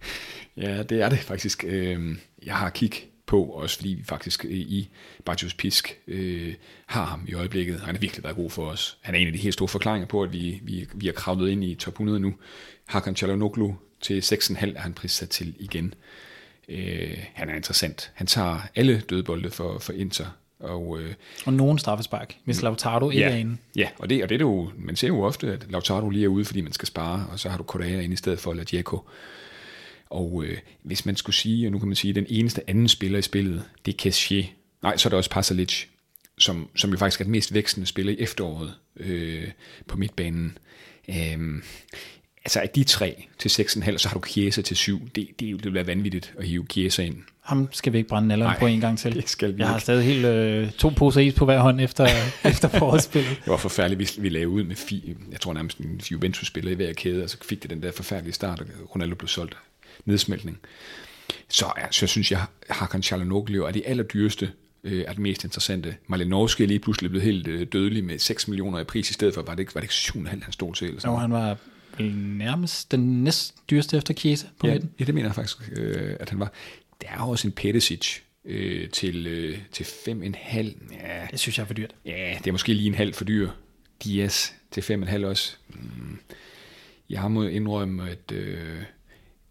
ja, det er det faktisk. Øhm, jeg har kig på, også fordi vi faktisk øh, i Bartos Pisk øh, har ham i øjeblikket. Han har virkelig været god for os. Han er en af de helt store forklaringer på, at vi, vi, vi har kravlet ind i top 100 nu. Hakan Chalanoglu til 6,5 er han prissat til igen. Øh, han er interessant. Han tager alle dødbolde for, for Inter. Og, øh, og nogen straffespark, hvis Lautaro ikke ja, er inde. Ja, og det, og det er det jo, man ser jo ofte, at Lautaro lige er ude, fordi man skal spare, og så har du Correa ind i stedet for Ladjeko. Og øh, hvis man skulle sige, og nu kan man sige, at den eneste anden spiller i spillet, det er Kessier. Nej, så er der også Pasalic, som, som jo faktisk er den mest vækstende spiller i efteråret øh, på midtbanen. Øh, altså af de tre til 6,5, så har du Chiesa til 7. Det, det, det vil være vanvittigt at hive Chiesa ind. Ham skal vi ikke brænde alderen på en gang til. det skal vi Jeg ikke. har stadig helt øh, to poser is på hver hånd efter, efter forårsspillet. Det var forfærdeligt, vi, vi lavede ud med, fi, jeg tror nærmest en Juventus-spiller i hver kæde, og så fik det den der forfærdelige start, og Ronaldo blev solgt. Nedsmeltning. Så, ja, så synes jeg, Hakan Chalanoglu er de allerdyreste, øh, er det mest interessante. Malinowski er lige pludselig blevet helt øh, dødelig med 6 millioner i pris i stedet for, var det ikke, var det ikke 7,5 han stod til? Eller sådan Jo, han var nærmest den næst dyreste efter Chiesa på ja, midten. ja, det mener jeg faktisk, øh, at han var. Der er også en Petesic øh, til, øh, til 5,5. Ja, Det synes jeg er for dyrt. ja, det er måske lige en halv for dyr. Diaz til 5,5 også. Mm. Jeg må indrømme, at øh,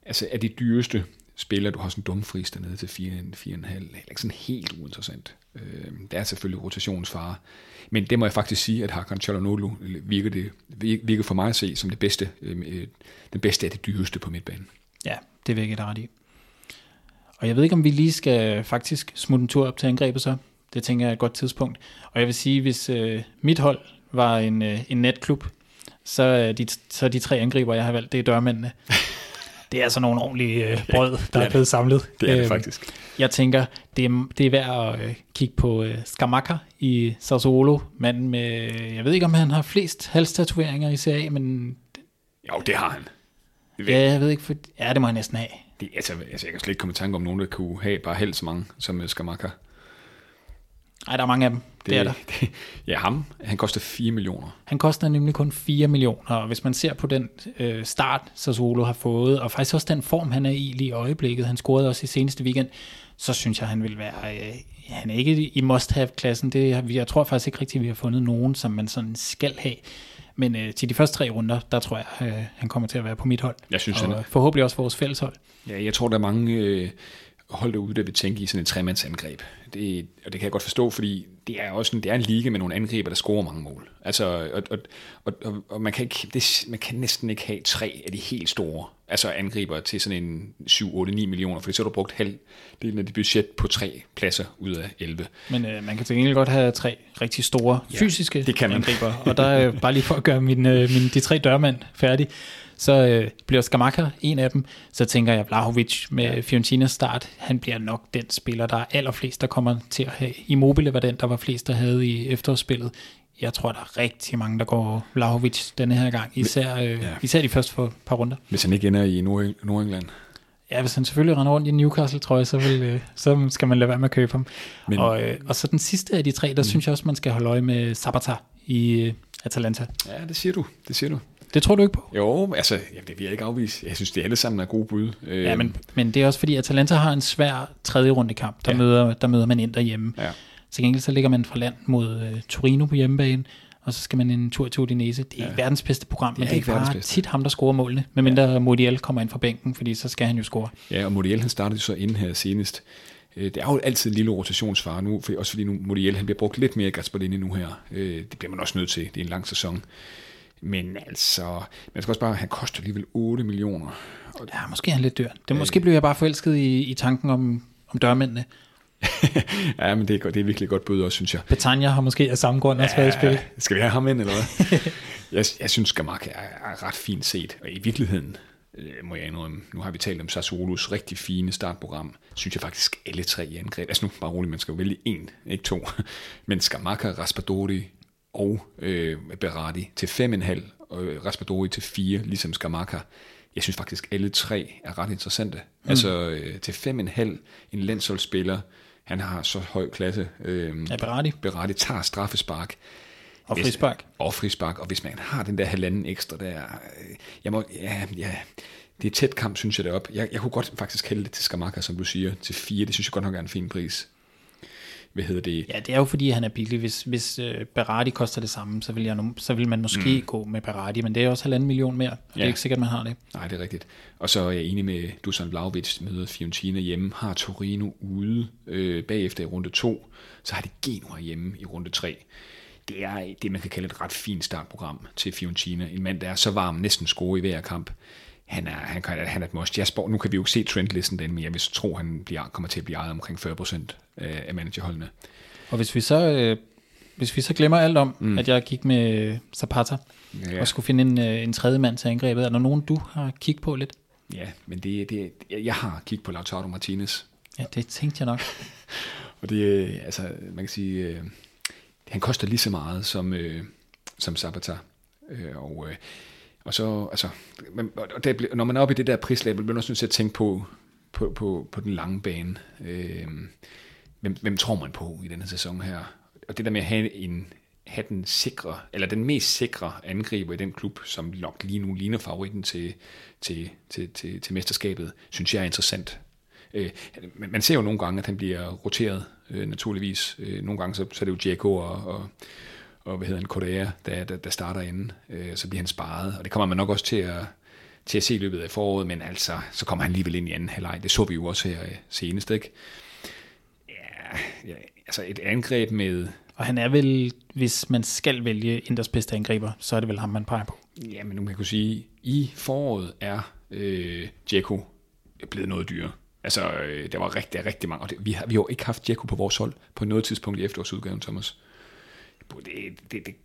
altså er de dyreste spillere, du har sådan en dumfris dernede til 4,5, er ikke sådan helt uinteressant. Øh, der er selvfølgelig rotationsfare. Men det må jeg faktisk sige, at Hakan Çalhanoğlu virker, det, virker for mig at se som det bedste, øh, den bedste af det dyreste på midtbanen. Ja, det vil jeg ikke ret i. Og jeg ved ikke, om vi lige skal faktisk smutte en tur op til angrebet så. Det tænker jeg er et godt tidspunkt. Og jeg vil sige, hvis øh, mit hold var en, øh, en netklub, så, er de, så er de tre angriber, jeg har valgt, det er dørmændene. Det er altså nogle ordentlige øh, brød, der er er blevet samlet. Det er det Øhm, faktisk. Jeg tænker, det er, det er værd at øh, kigge på øh, Skamaka i Sassuolo. Manden med, jeg ved ikke, om han har flest halstatoveringer i Serie men Jo, det har han. Det, ja, jeg ved ikke, for, ja, det må han næsten have. det, altså, altså, jeg kan slet ikke komme i tanke om nogen, der kunne have bare helt så mange som øh, Skamaka. Nej, der er mange af dem. Det, det er der. Det, ja, ham, han koster 4 millioner. Han koster nemlig kun 4 millioner, og hvis man ser på den øh, start, Sassuolo har fået, og faktisk også den form, han er i lige i øjeblikket, han scorede også i seneste weekend, så synes jeg, han vil være... Øh, han er ikke i must-have-klassen. Det, jeg tror faktisk ikke rigtigt, vi har fundet nogen, som man sådan skal have. Men øh, til de første tre runder, der tror jeg, øh, han kommer til at være på mit hold. Jeg synes, og han er. forhåbentlig også vores fælleshold. Ja, jeg tror, der er mange øh, hold derude, der vil tænke i sådan et tremandsangreb. Det, og det kan jeg godt forstå, fordi det er også en, det er en liga med nogle angriber, der scorer mange mål. Altså, og, og, og, og, og man, kan ikke, det, man kan næsten ikke have tre af de helt store altså angriber til sådan en 7, 8, 9 millioner, for så har du brugt halvdelen af dit budget på tre pladser ud af 11. Men øh, man kan til gengæld godt have tre rigtig store Ja, fysiske det kan man. angriber, og der er bare lige for at gøre min, øh, min, de tre dørmænd færdig, så øh, bliver Skamaka en af dem, så tænker jeg Vlahovic med. Fiorentinas start, han bliver nok den spiller, der er allerflest, der kommer til at have. Immobile var den, der var flest, der havde i efterårsspillet. Jeg tror, der er rigtig mange, der går Vlahovic denne her gang, især, øh, Ja. især de første for par runder. Hvis han ikke ender i Nord- Nordengland. Ja, hvis han selvfølgelig render rundt i Newcastle, tror jeg, så, vil, øh, så skal man lade være med at købe ham. Men, og, øh, og så den sidste af de tre, der mm. synes jeg også, man skal holde øje med Sabata i øh, Atalanta. Ja, det siger du. Det siger du. Det tror du ikke på? Jo, altså, jamen, det vil jeg ikke afvise. Jeg synes, det alle sammen er gode bud. Ja, men, men det er også fordi, Atalanta har en svær tredje runde kamp. Der, Ja. møder, der møder man ind derhjemme. Ja. Til gengæld så ligger man fra land mod øh, Torino på hjemmebane, og så skal man en tur til Udinese. Det er ja. ikke verdens bedste program, men er det er ikke verdens bare bedste. tit ham, der scorer målene. Medmindre ja. Modiel kommer ind fra bænken, fordi så skal han jo score. Ja, og Modiel han startede så inden her senest. Øh, Det er jo altid en lille rotationsfare nu, for, også fordi nu Modiel han bliver brugt lidt mere i Gasparini nu her. Øh, Det bliver man også nødt til. Det er en lang sæson. Men altså, man skal også bare, han koster alligevel 8 millioner. Og, Ja, måske er han lidt dyr. Det måske blev jeg bare forelsket i, i tanken om, om dørmændene. ja, men det er, godt- det er virkelig godt bud også, synes jeg. Betania har måske af samme grund også været i spil. Skal vi have ham ind, eller hvad? jeg, jeg synes, Gamak er, er ret fint set. Og i virkeligheden, øh, må jeg indrømme, nu har vi talt om Sassuolos rigtig fine startprogram, synes jeg faktisk alle tre i angreb. Altså nu, bare roligt, man skal jo vælge en, ikke to. Men Skamaka, Raspadori og øh, Berardi til 5,5, og Raspadori til 4, ligesom Skamaka. Jeg synes faktisk, alle tre er ret interessante. Mm. Altså øh, til 5,5, en landsholdsspiller, han har så høj klasse. Øh, Ja, Berardi. Berardi tager straffespark. Og frispark. Og frispark. Og hvis man har den der halvanden ekstra der, øh, jeg må, ja, ja, det er tæt kamp, synes jeg det op. Jeg, jeg kunne godt faktisk hælde det til Skamaka, som du siger, til fire. Det synes jeg godt nok er en fin pris. Hvad hedder det? Ja, det er jo fordi, han er billig. Hvis, hvis uh, Berardi koster det samme, så vil, jeg, så vil man måske mm. gå med Berardi, men det er også halvanden million mere, og ja. det er ikke sikkert, man har det. Nej, det er rigtigt. Og så er jeg enig med Dusan Vlaovic, møder Fiorentina hjemme, har Torino ude øh, bagefter i runde 2, så har de Genoa hjemme i runde 3. Det er det, man kan kalde et ret fint startprogram til Fiorentina. En mand, der er så varm, næsten score i hver kamp. Han er, han, kan, han er et must. Jeg spår, nu kan vi jo ikke se trendlisten den, men jeg vil tro, han bliver, kommer til at blive ejet omkring 40% af af managerholdene. Og hvis vi så, øh, hvis vi så glemmer alt om, mm. at jeg gik med Zapata, Ja. og skulle finde en, øh, en tredje mand til angrebet, er der nogen, du har kigget på lidt? Ja, men det, det, jeg har kigget på Lautaro Martinez, Ja, det tænkte jeg nok. Og det, øh, altså, man kan sige, øh, han koster lige så meget som, øh, som Sabata. Øh, og, øh, og så, altså, man, og der, når man er oppe i det der prislabel, bliver man også nødt til at tænke på, på, på, på den lange bane. Øh, hvem, hvem tror man på i den her sæson her? Og det der med at have en have den sikre, eller den mest sikre angriber i den klub, som nok lige nu ligner favoritten til, til, til, til, til mesterskabet, synes jeg er interessant. Øh, man man ser jo nogle gange, at han bliver roteret, øh, naturligvis. Øh, nogle gange så, så er det jo Diego og, og, og hvad hedder han, Korea, der, der, der starter inden. Øh, så bliver han sparet, og det kommer man nok også til at, til at se i løbet af foråret, men altså, så kommer han alligevel ind i anden halvleg. Det så vi jo også her øh, senest, ikke? Ja, ja, altså et angreb med, Og han er vel, hvis man skal vælge Inders bedste angriber, så er det vel ham, man peger på. ja, men nu kan man kunne sige, i foråret er øh, Djeko blevet noget dyrere. Altså, øh, der var rigtig, rigtig mange, og det, vi, har, vi har jo ikke haft Djeko på vores hold på noget tidspunkt i efterårsudgaven, Thomas. Det, det, det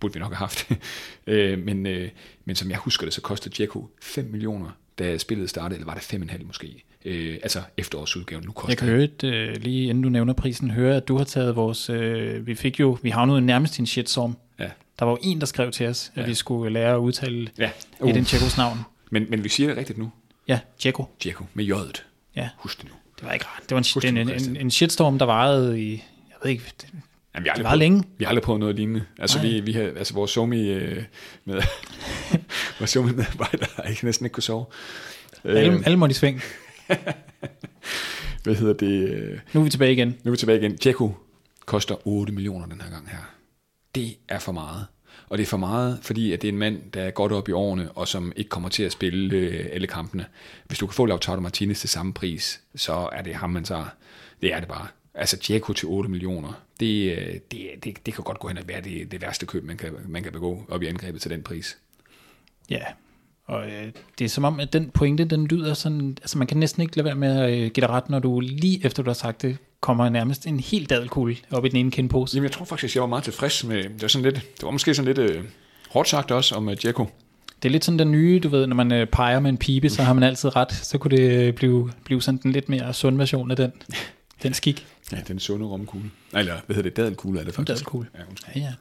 burde vi nok have haft. øh, men, øh, men som jeg husker det, så kostede Djeko 5 millioner, da spillet startede, eller var det 5,5 måske? Øh, altså efterårsudgaven, nu koster Jeg kan høre, et, øh, lige inden du nævner prisen, høre, at du har taget vores... Øh, vi fik jo, vi havnede nærmest i en shitstorm. Ja. Der var jo en, der skrev til os, at Ja. vi skulle lære at udtale Ja. uh. Edin Tjekos navn. Men, men vi siger det rigtigt nu. Ja, Tjeko. Djeko med J'et. Ja, Husk det nu. det var ikke rart. Det var en, Husk en, en, Christian. en shitstorm, der varede i, jeg ved ikke, Jamen, vi har det var prøvet- længe. Vi har aldrig prøvet noget lignende. Altså, Nej. vi, vi har, altså vores somi øh, med, vores somi medarbejder har ikke næsten ikke kunne sove. Alle, Øh, alle måtte i sving. hvad hedder det? Øh, Nu er vi tilbage igen. nu er vi tilbage igen. Djeko koster 8 millioner den her gang her. Det er for meget. Og det er for meget, fordi at det er en mand, der er godt op i årene, og som ikke kommer til at spille øh, alle kampene. Hvis du kan få Lautaro Martinez til samme pris, så er det ham, man tager. Det er det bare. Altså Djeko til 8 millioner, det, øh, det, det, det kan godt gå hen og være det, det værste køb, man kan, man kan begå op i angrebet til den pris. Ja, og øh, det er som om, at den pointe, den lyder sådan, altså man kan næsten ikke lade være med at øh, give dig ret, når du lige efter du har sagt det, kommer nærmest en helt dadelkugle op i den ene kindpose. Jamen, jeg tror faktisk, jeg var meget tilfreds med, det var, sådan lidt, det var måske sådan lidt øh, hårdt sagt også om uh, Djeko. Det er lidt sådan den nye, du ved, når man øh, peger med en pibe, så har man altid ret. Så kunne det øh, blive, blive sådan den lidt mere sund version af den, den skik. Ja, den sunde romkugle. Eller hvad hedder det? Dadelkugle er det faktisk. Dadelkugle. Ja, undskyld. Ja, ja.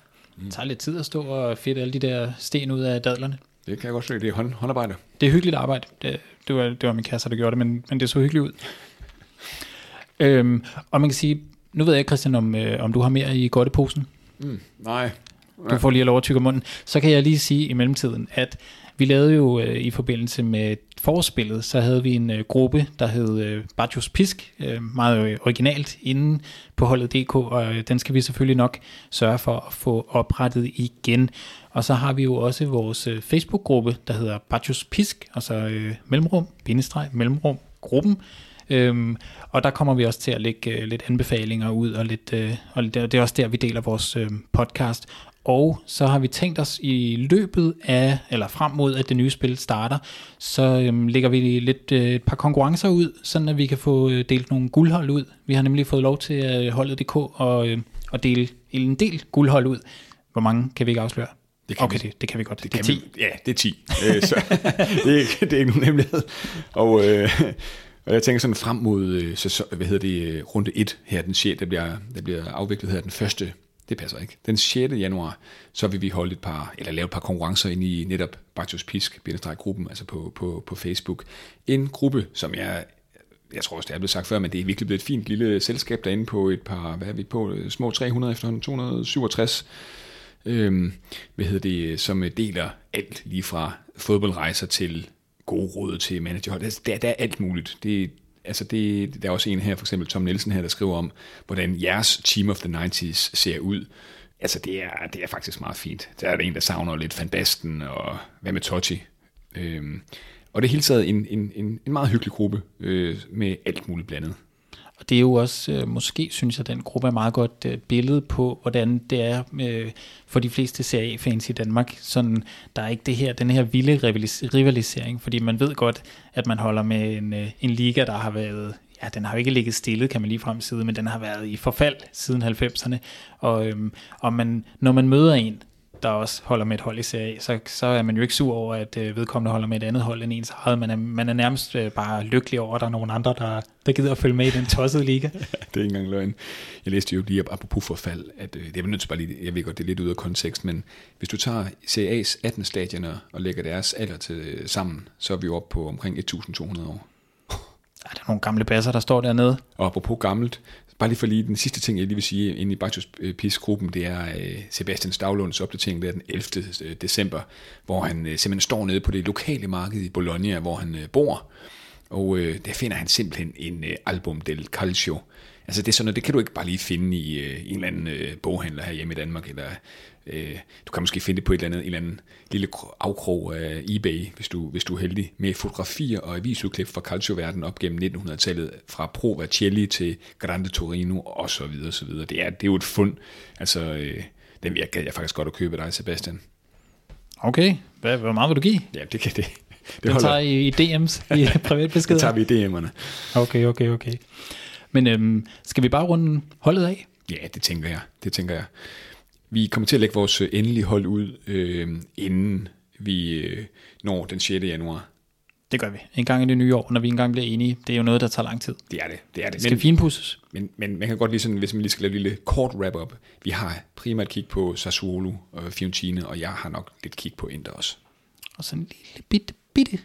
Det tager lidt tid at stå og fedte alle de der sten ud af dadlerne. Det kan jeg godt se. Det er hånd, håndarbejde. Det er hyggeligt arbejde. Det, det, var, det var min kæreste, der gjorde det, men, men det så hyggeligt ud. Øhm, og man kan sige, nu ved jeg ikke, Christian, om, øh, om du har mere i godteposen. Mm, nej. Du får lige lov at tykke munden. Så kan jeg lige sige i mellemtiden, at vi lavede jo øh, i forbindelse med forspillet, så havde vi en øh, gruppe, der hed øh, Bajos Pisk, øh, meget øh, originalt, inde på holdet DK, og øh, den skal vi selvfølgelig nok sørge for at få oprettet igen. Og så har vi jo også vores øh, Facebook-gruppe, der hedder Bajos Pisk, og så øh, mellemrum, bindestreg, mellemrum, gruppen. Øhm, og der kommer vi også til at lægge øh, lidt anbefalinger ud, og, lidt, øh, og det, det er også der, vi deler vores øh, podcast. Og så har vi tænkt os i løbet af, eller frem mod, at det nye spil starter, så øhm, lægger vi lidt øh, et par konkurrencer ud, sådan at vi kan få øh, delt nogle guldhold ud. Vi har nemlig fået lov til øh, holdet.dk og, øh, at dele en del guldhold ud. Hvor mange kan vi ikke afsløre? Det kan okay, vi. det, det kan vi godt. Det Det, er 10. Vi, ja, det er 10. Øh, så, det, er, ikke- det er ikke nogen hemmelighed. Og, øh, og jeg tænker sådan frem mod øh, sæson, hvad hedder det, øh, runde 1 her, den 6. Der bliver, der bliver afviklet her den første, det passer ikke, den 6. januar, så vil vi holde et par, eller lave et par konkurrencer ind i netop Baktus Pisk, gruppen, altså på, på, på Facebook. En gruppe, som jeg jeg tror også, det er blevet sagt før, men det er virkelig blevet et fint lille selskab derinde på et par, hvad er vi på, øh, små 300 efterhånden, 267 øhm, hvad hedder det, som deler alt lige fra fodboldrejser til gode råd til managerhold. Altså, der, der er alt muligt. Det, altså det, der er også en her, for eksempel Tom Nielsen her, der skriver om, hvordan jeres Team of the 90s ser ud. Altså det er, det er faktisk meget fint. Der er der en, der savner lidt Van Basten og hvad med Totti. Øhm, og det er hele taget en, en, en, en meget hyggelig gruppe øh, med alt muligt blandet. Og det er jo også, øh, måske synes jeg, den gruppe er meget godt øh, billede på, hvordan det er øh, for de fleste Serie A-fans i Danmark. Sådan, der er ikke det her, den her vilde rivalis- rivalisering, fordi man ved godt, at man holder med en, øh, en liga, der har været, ja, den har jo ikke ligget stille, kan man lige fremside, men den har været i forfald siden 90'erne. Og, øhm, og man, når man møder en, der også holder med et hold i Serie A, så, så er man jo ikke sur over, at øh, vedkommende holder med et andet hold end ens eget. Man er, man er nærmest øh, bare lykkelig over, at der er nogen andre, der, der gider at følge med i den tossede liga. det er ikke engang løgn. Jeg læste jo lige apropos forfald, at øh, det er nødt til bare lige, jeg ved godt, det er lidt ude af kontekst, men hvis du tager CA's 18 stadioner og lægger deres alder til øh, sammen, så er vi jo oppe på omkring 1200 år. Der er nogle gamle basser, der står dernede. Og apropos gammelt, bare lige for lige den sidste ting, jeg lige vil sige inde i Baktus øh, PIS-gruppen, det er øh, Sebastian Stavlunds opdatering, der den 11. Øh, december, hvor han simpelthen står nede på det lokale marked i Bologna, hvor han bor, og der finder han simpelthen en album del Calcio. Altså det er sådan noget, det kan du ikke bare lige finde i, i en eller anden boghandler her hjemme i Danmark, eller øh, du kan måske finde det på et eller andet, en eller anden lille kro- afkrog af eBay, hvis du, hvis du er heldig, med fotografier og avisudklip fra calcio-verdenen op gennem 1900-tallet, fra Pro Vercelli til Grande Torino og så videre, så videre. Det er, det er jo et fund. Altså, øh, den jeg gad jeg faktisk godt at købe dig, Sebastian. Okay, Hvad, hvor meget vil du give? Ja, det kan det. Det, Det tager I i DM's, i det privatbeskeder? tager vi i DM'erne. Okay, okay, okay. Men øhm, skal vi bare runde holdet af? Ja, det tænker jeg. Det tænker jeg. Vi kommer til at lægge vores øh, endelige hold ud, øh, inden vi øh, når den 6. januar. Det gør vi. En gang i det nye år, når vi engang bliver enige. Det er jo noget, der tager lang tid. Det er det. Det er det. Det skal Men, finpudses. men, men man kan godt lige sådan, hvis man lige skal lave et lille kort wrap-up. Vi har primært kig på Sassuolo og Fiorentina, og jeg har nok lidt kig på Inter også. Og sådan en lille bitte, bitte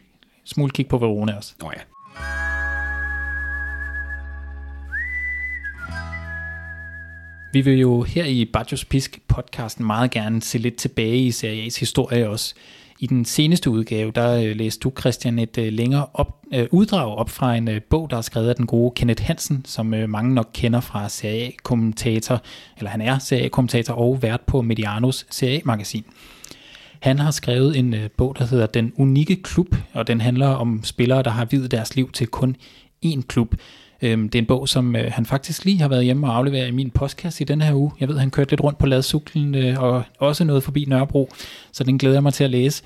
smule kig på Verona også. Nå ja. Vi vil jo her i Bajos Pisk podcasten meget gerne se lidt tilbage i Serie A's historie også. I den seneste udgave, der øh, læste du, Christian, et øh, længere op, øh, uddrag op fra en øh, bog, der er skrevet af den gode Kenneth Hansen, som øh, mange nok kender fra Serie A-kommentator, eller han er Serie A-kommentator og vært på Medianos Serie A-magasin. Han har skrevet en øh, bog, der hedder Den Unikke Klub, og den handler om spillere, der har videt deres liv til kun én klub. Øhm, det er en bog, som øh, han faktisk lige har været hjemme og afleveret i min postkasse i den her uge. Jeg ved, han kørte lidt rundt på ladcyklen øh, og også noget forbi Nørrebro, så den glæder jeg mig til at læse.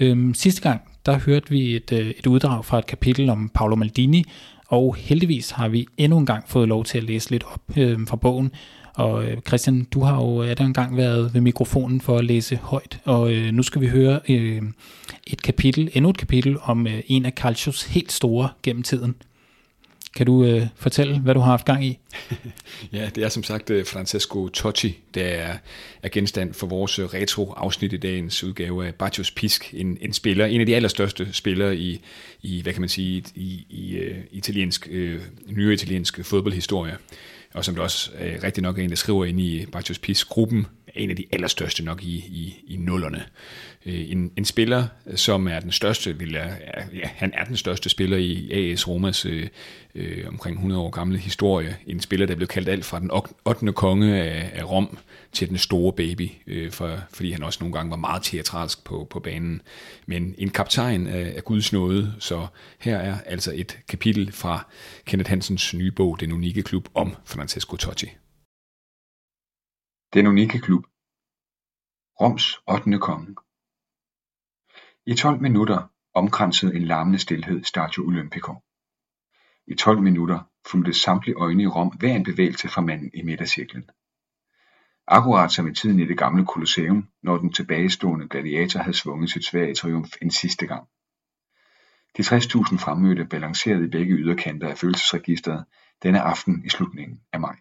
Øhm, sidste gang, der hørte vi et, øh, et uddrag fra et kapitel om Paolo Maldini, og heldigvis har vi endnu en gang fået lov til at læse lidt op øh, fra bogen. Og øh, Christian, du har jo er der engang været ved mikrofonen for at læse højt, og øh, nu skal vi høre øh, et kapitel, endnu et kapitel om øh, en af Calcios helt store gennem tiden. Kan du øh, fortælle, hvad du har haft gang i? ja, det er som sagt øh, Francesco Totti, der er, er genstand for vores øh, retro-afsnit i dagens udgave af Baccios Pisk. En, en spiller, en af de allerstørste spillere i, i hvad kan man sige, i, i uh, italiensk, uh, nyere italiensk fodboldhistorie. Og som det også uh, rigtig nok er en, der skriver ind i Baccios Pisk-gruppen, en af de allerstørste nok i, i, i nullerne. Øh, en, en spiller, som er den største, vil jeg, ja, han er den største spiller i AS Romas øh, øh omkring 100 år gamle historie. En spiller, der blev kaldt alt fra den 8. konge af, af Rom til den store baby, øh, for, fordi han også nogle gange var meget teatralsk på, på banen. Men en kaptajn af, af Guds nåde, så her er altså et kapitel fra Kenneth Hansens nye bog, Den Unikke Klub, om Francesco Totti. Den Unikke Klub Roms 8. konge i 12 minutter omkransede en larmende stilhed Stadio Olimpico. I 12 minutter fulgte samtlige øjne i Rom hver en bevægelse fra manden i midtercirklen. Akkurat som i tiden i det gamle Colosseum, når den tilbagestående gladiator havde svunget sit svær i triumf en sidste gang. De 60.000 fremmødte balancerede i begge yderkanter af følelsesregisteret denne aften i slutningen af maj.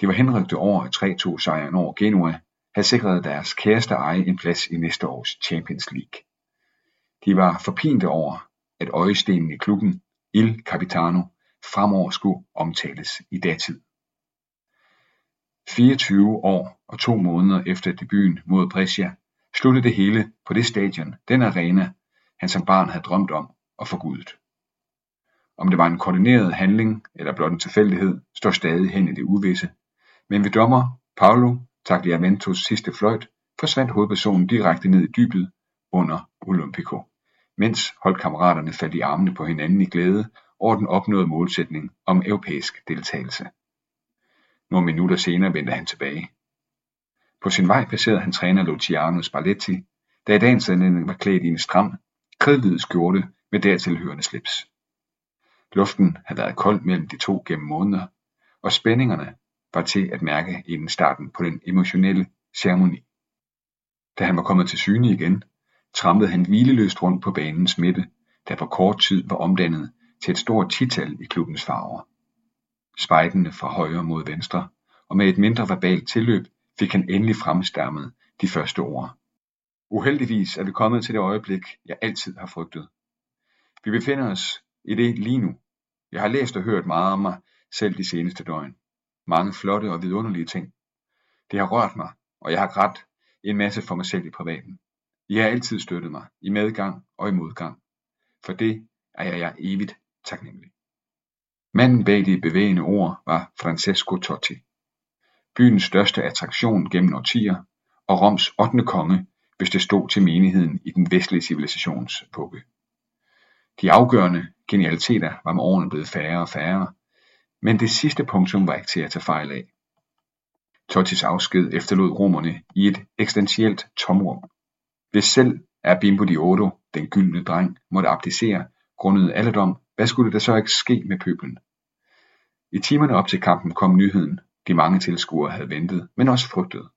De var henrygte over 3-2 sejren over Genua, havde sikret deres kæreste eje en plads i næste års Champions League. De var forpinte over, at øjestenen i klubben, Il Capitano, fremover skulle omtales i datid. 24 år og to måneder efter debuten mod Brescia, sluttede det hele på det stadion, den arena, han som barn havde drømt om og forgudet. Om det var en koordineret handling eller blot en tilfældighed, står stadig hen i det uvisse. Men ved dommer Paolo Tagliamentos sidste fløjt forsvandt hovedpersonen direkte ned i dybet under Olympico, mens holdkammeraterne faldt i armene på hinanden i glæde over den opnåede målsætning om europæisk deltagelse. Nogle minutter senere vendte han tilbage. På sin vej passerede han træner Luciano Spalletti, der i dagens anledning var klædt i en stram, kridhvid skjorte med dertilhørende slips. Luften havde været kold mellem de to gennem måneder, og spændingerne var til at mærke inden starten på den emotionelle ceremoni. Da han var kommet til syne igen, trampede han hvileløst rundt på banens midte, der på kort tid var omdannet til et stort tital i klubbens farver. Spejdende fra højre mod venstre, og med et mindre verbalt tilløb, fik han endelig fremstammet de første ord. Uheldigvis er vi kommet til det øjeblik, jeg altid har frygtet. Vi befinder os i det lige nu. Jeg har læst og hørt meget om mig selv de seneste døgn mange flotte og vidunderlige ting. Det har rørt mig, og jeg har grædt en masse for mig selv i privaten. I har altid støttet mig, i medgang og i modgang. For det er jeg jer evigt taknemmelig. Manden bag de bevægende ord var Francesco Totti. Byens største attraktion gennem årtier, og Roms 8. konge, hvis det stod til menigheden i den vestlige civilisations vugge. De afgørende genialiteter var med årene blevet færre og færre, men det sidste punktum var ikke til at tage fejl af. Tottis afsked efterlod romerne i et eksistentielt tomrum. Hvis selv er Bimbo di Odo, den gyldne dreng, måtte abdicere grundet alderdom, hvad skulle der så ikke ske med pøblen? I timerne op til kampen kom nyheden, de mange tilskuere havde ventet, men også frygtet.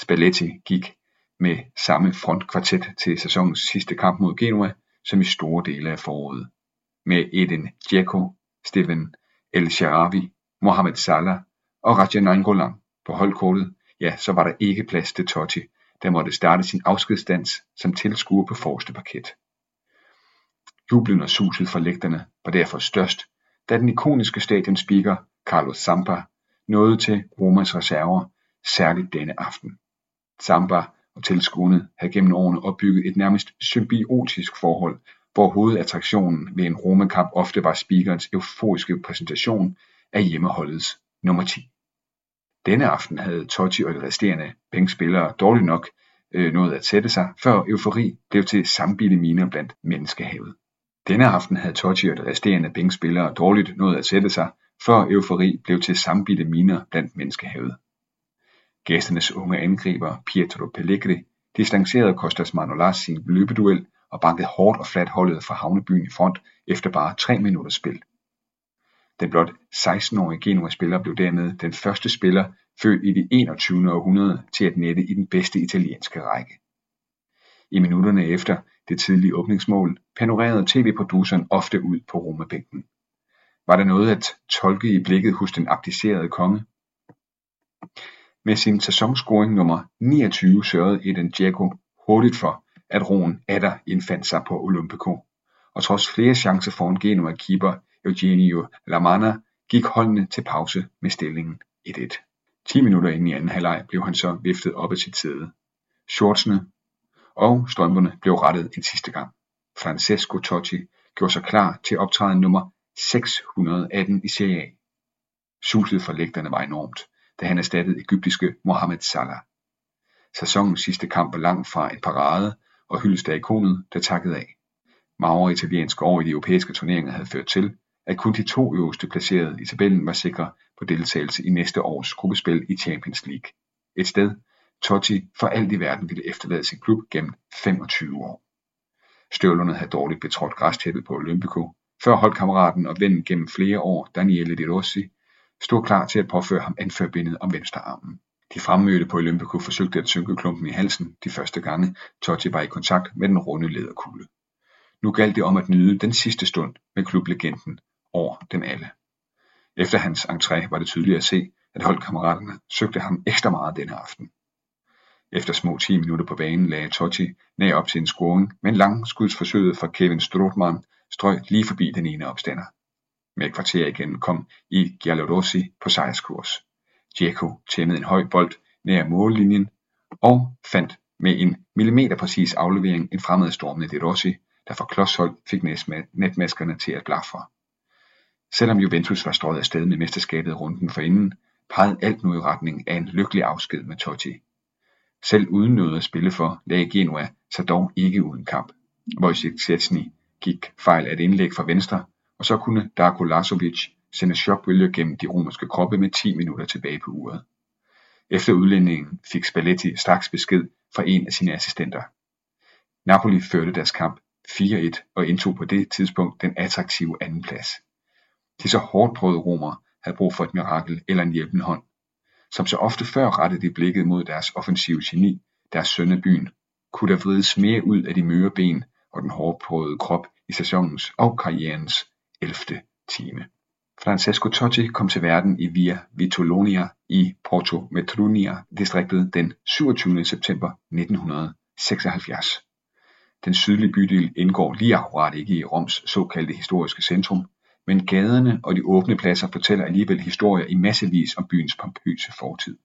Spalletti gik med samme frontkvartet til sæsonens sidste kamp mod Genua, som i store dele af foråret. Med Eden Dzeko, Steven El Shaarawy, Mohamed Salah og Raja Nainggolan på holdkortet, ja, så var der ikke plads til Totti, der måtte starte sin afskedsdans som tilskuer på forreste parket. Jublen og suset fra lægterne var derfor størst, da den ikoniske stadionspeaker Carlos Zampa nåede til Romas reserver, særligt denne aften. Samba og tilskuerne havde gennem årene opbygget et nærmest symbiotisk forhold, hvor hovedattraktionen ved en romakamp ofte var speakerens euforiske præsentation af hjemmeholdets nummer 10. Denne aften havde Totti og de resterende bænkspillere dårligt nok øh, nået at sætte sig, før eufori blev til sambitte miner blandt menneskehavet. Denne aften havde Totti og de resterende bænkspillere dårligt nået at sætte sig, før eufori blev til sambitte miner blandt menneskehavet. Gæsternes unge angriber Pietro Pellegrini distancerede Kostas Manolas sin løbeduel og bankede hårdt og fladt holdet fra havnebyen i front efter bare tre minutters spil. Den blot 16-årige Genua-spiller blev dermed den første spiller født i det 21. århundrede til at nette i den bedste italienske række. I minutterne efter det tidlige åbningsmål panorerede tv-produceren ofte ud på Romabænken. Var der noget at tolke i blikket hos den abdicerede konge? Med sin sæsonscoring nummer 29 sørgede Eden Dzeko hurtigt for, at roen atter indfandt sig på Olympico, og trods flere chancer foran Genoa-keeper Eugenio Lamana, gik holdene til pause med stillingen 1-1. 10 minutter ind i anden halvleg blev han så viftet op af sit sæde. Shortsene og strømperne blev rettet en sidste gang. Francesco Totti gjorde sig klar til optræden nummer 618 i Serie A. Suset fra lægterne var enormt, da han erstattede egyptiske Mohamed Salah. Sæsonens sidste kamp var langt fra en parade og hyldest af ikonet, der takkede af. Magre italienske år i de europæiske turneringer havde ført til, at kun de to øverste placerede i tabellen var sikre på deltagelse i næste års gruppespil i Champions League. Et sted, Totti for alt i verden ville efterlade sin klub gennem 25 år. Støvlerne havde dårligt betrådt græstæppet på Olympico, før holdkammeraten og vennen gennem flere år, Daniele De Rossi, stod klar til at påføre ham anførbindet om venstre armen. De fremmødte på Olympico forsøgte at synke klumpen i halsen de første gange, Totti var i kontakt med den runde lederkugle. Nu galt det om at nyde den sidste stund med klublegenden over dem alle. Efter hans entré var det tydeligt at se, at holdkammeraterne søgte ham ekstra meget denne aften. Efter små 10 minutter på banen lagde Totti nær op til en scoring, men langskudsforsøget fra Kevin Strootman strøg lige forbi den ene opstander. Med et kvarter igen kom i Giallorossi på sejrskurs. Dzeko tæmmede en høj bold nær mållinjen og fandt med en millimeterpræcis aflevering en fremadstormende De Rossi, der for klodshold fik netmaskerne til at blafre. Selvom Juventus var strøget afsted med mesterskabet runden for inden, pegede alt nu i retning af en lykkelig afsked med Totti. Selv uden noget at spille for, lagde Genoa sig dog ikke uden kamp. Wojciech Szczesny gik fejl af et indlæg fra venstre, og så kunne Darko Lazovic sende chokbølger gennem de romerske kroppe med 10 minutter tilbage på uret. Efter udlændingen fik Spalletti straks besked fra en af sine assistenter. Napoli førte deres kamp 4-1 og indtog på det tidspunkt den attraktive andenplads. De så hårdt prøvede romere havde brug for et mirakel eller en hjælpende hånd. Som så ofte før rettede de blikket mod deres offensive geni, deres søn af byen, kunne der vrides mere ud af de møre ben og den hårdprøvede krop i sæsonens og karrierens 11. time. Francesco Totti kom til verden i Via Vitolonia i Porto Metrunia distriktet den 27. september 1976. Den sydlige bydel indgår lige akkurat ikke i Roms såkaldte historiske centrum, men gaderne og de åbne pladser fortæller alligevel historier i massevis om byens pompøse fortid.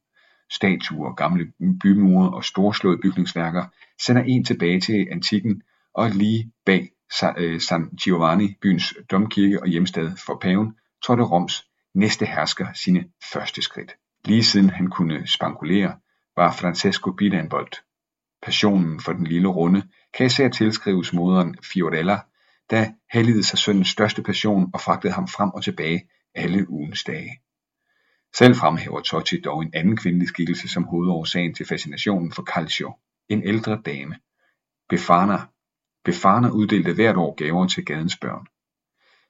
Statuer, gamle bymure og storslåede bygningsværker sender en tilbage til antikken og lige bag øh, San Giovanni, byens domkirke og hjemsted for paven, trådte Roms næste hersker sine første skridt. Lige siden han kunne spankulere, var Francesco Bidanbolt. Passionen for den lille runde kan især tilskrives moderen Fiorella, der helligede sig sønnens største passion og fragtede ham frem og tilbage alle ugens dage. Selv fremhæver Totti dog en anden kvindelig skikkelse som hovedårsagen til fascinationen for Calcio, en ældre dame. Befana. Befana uddelte hvert år gaver til gadens børn.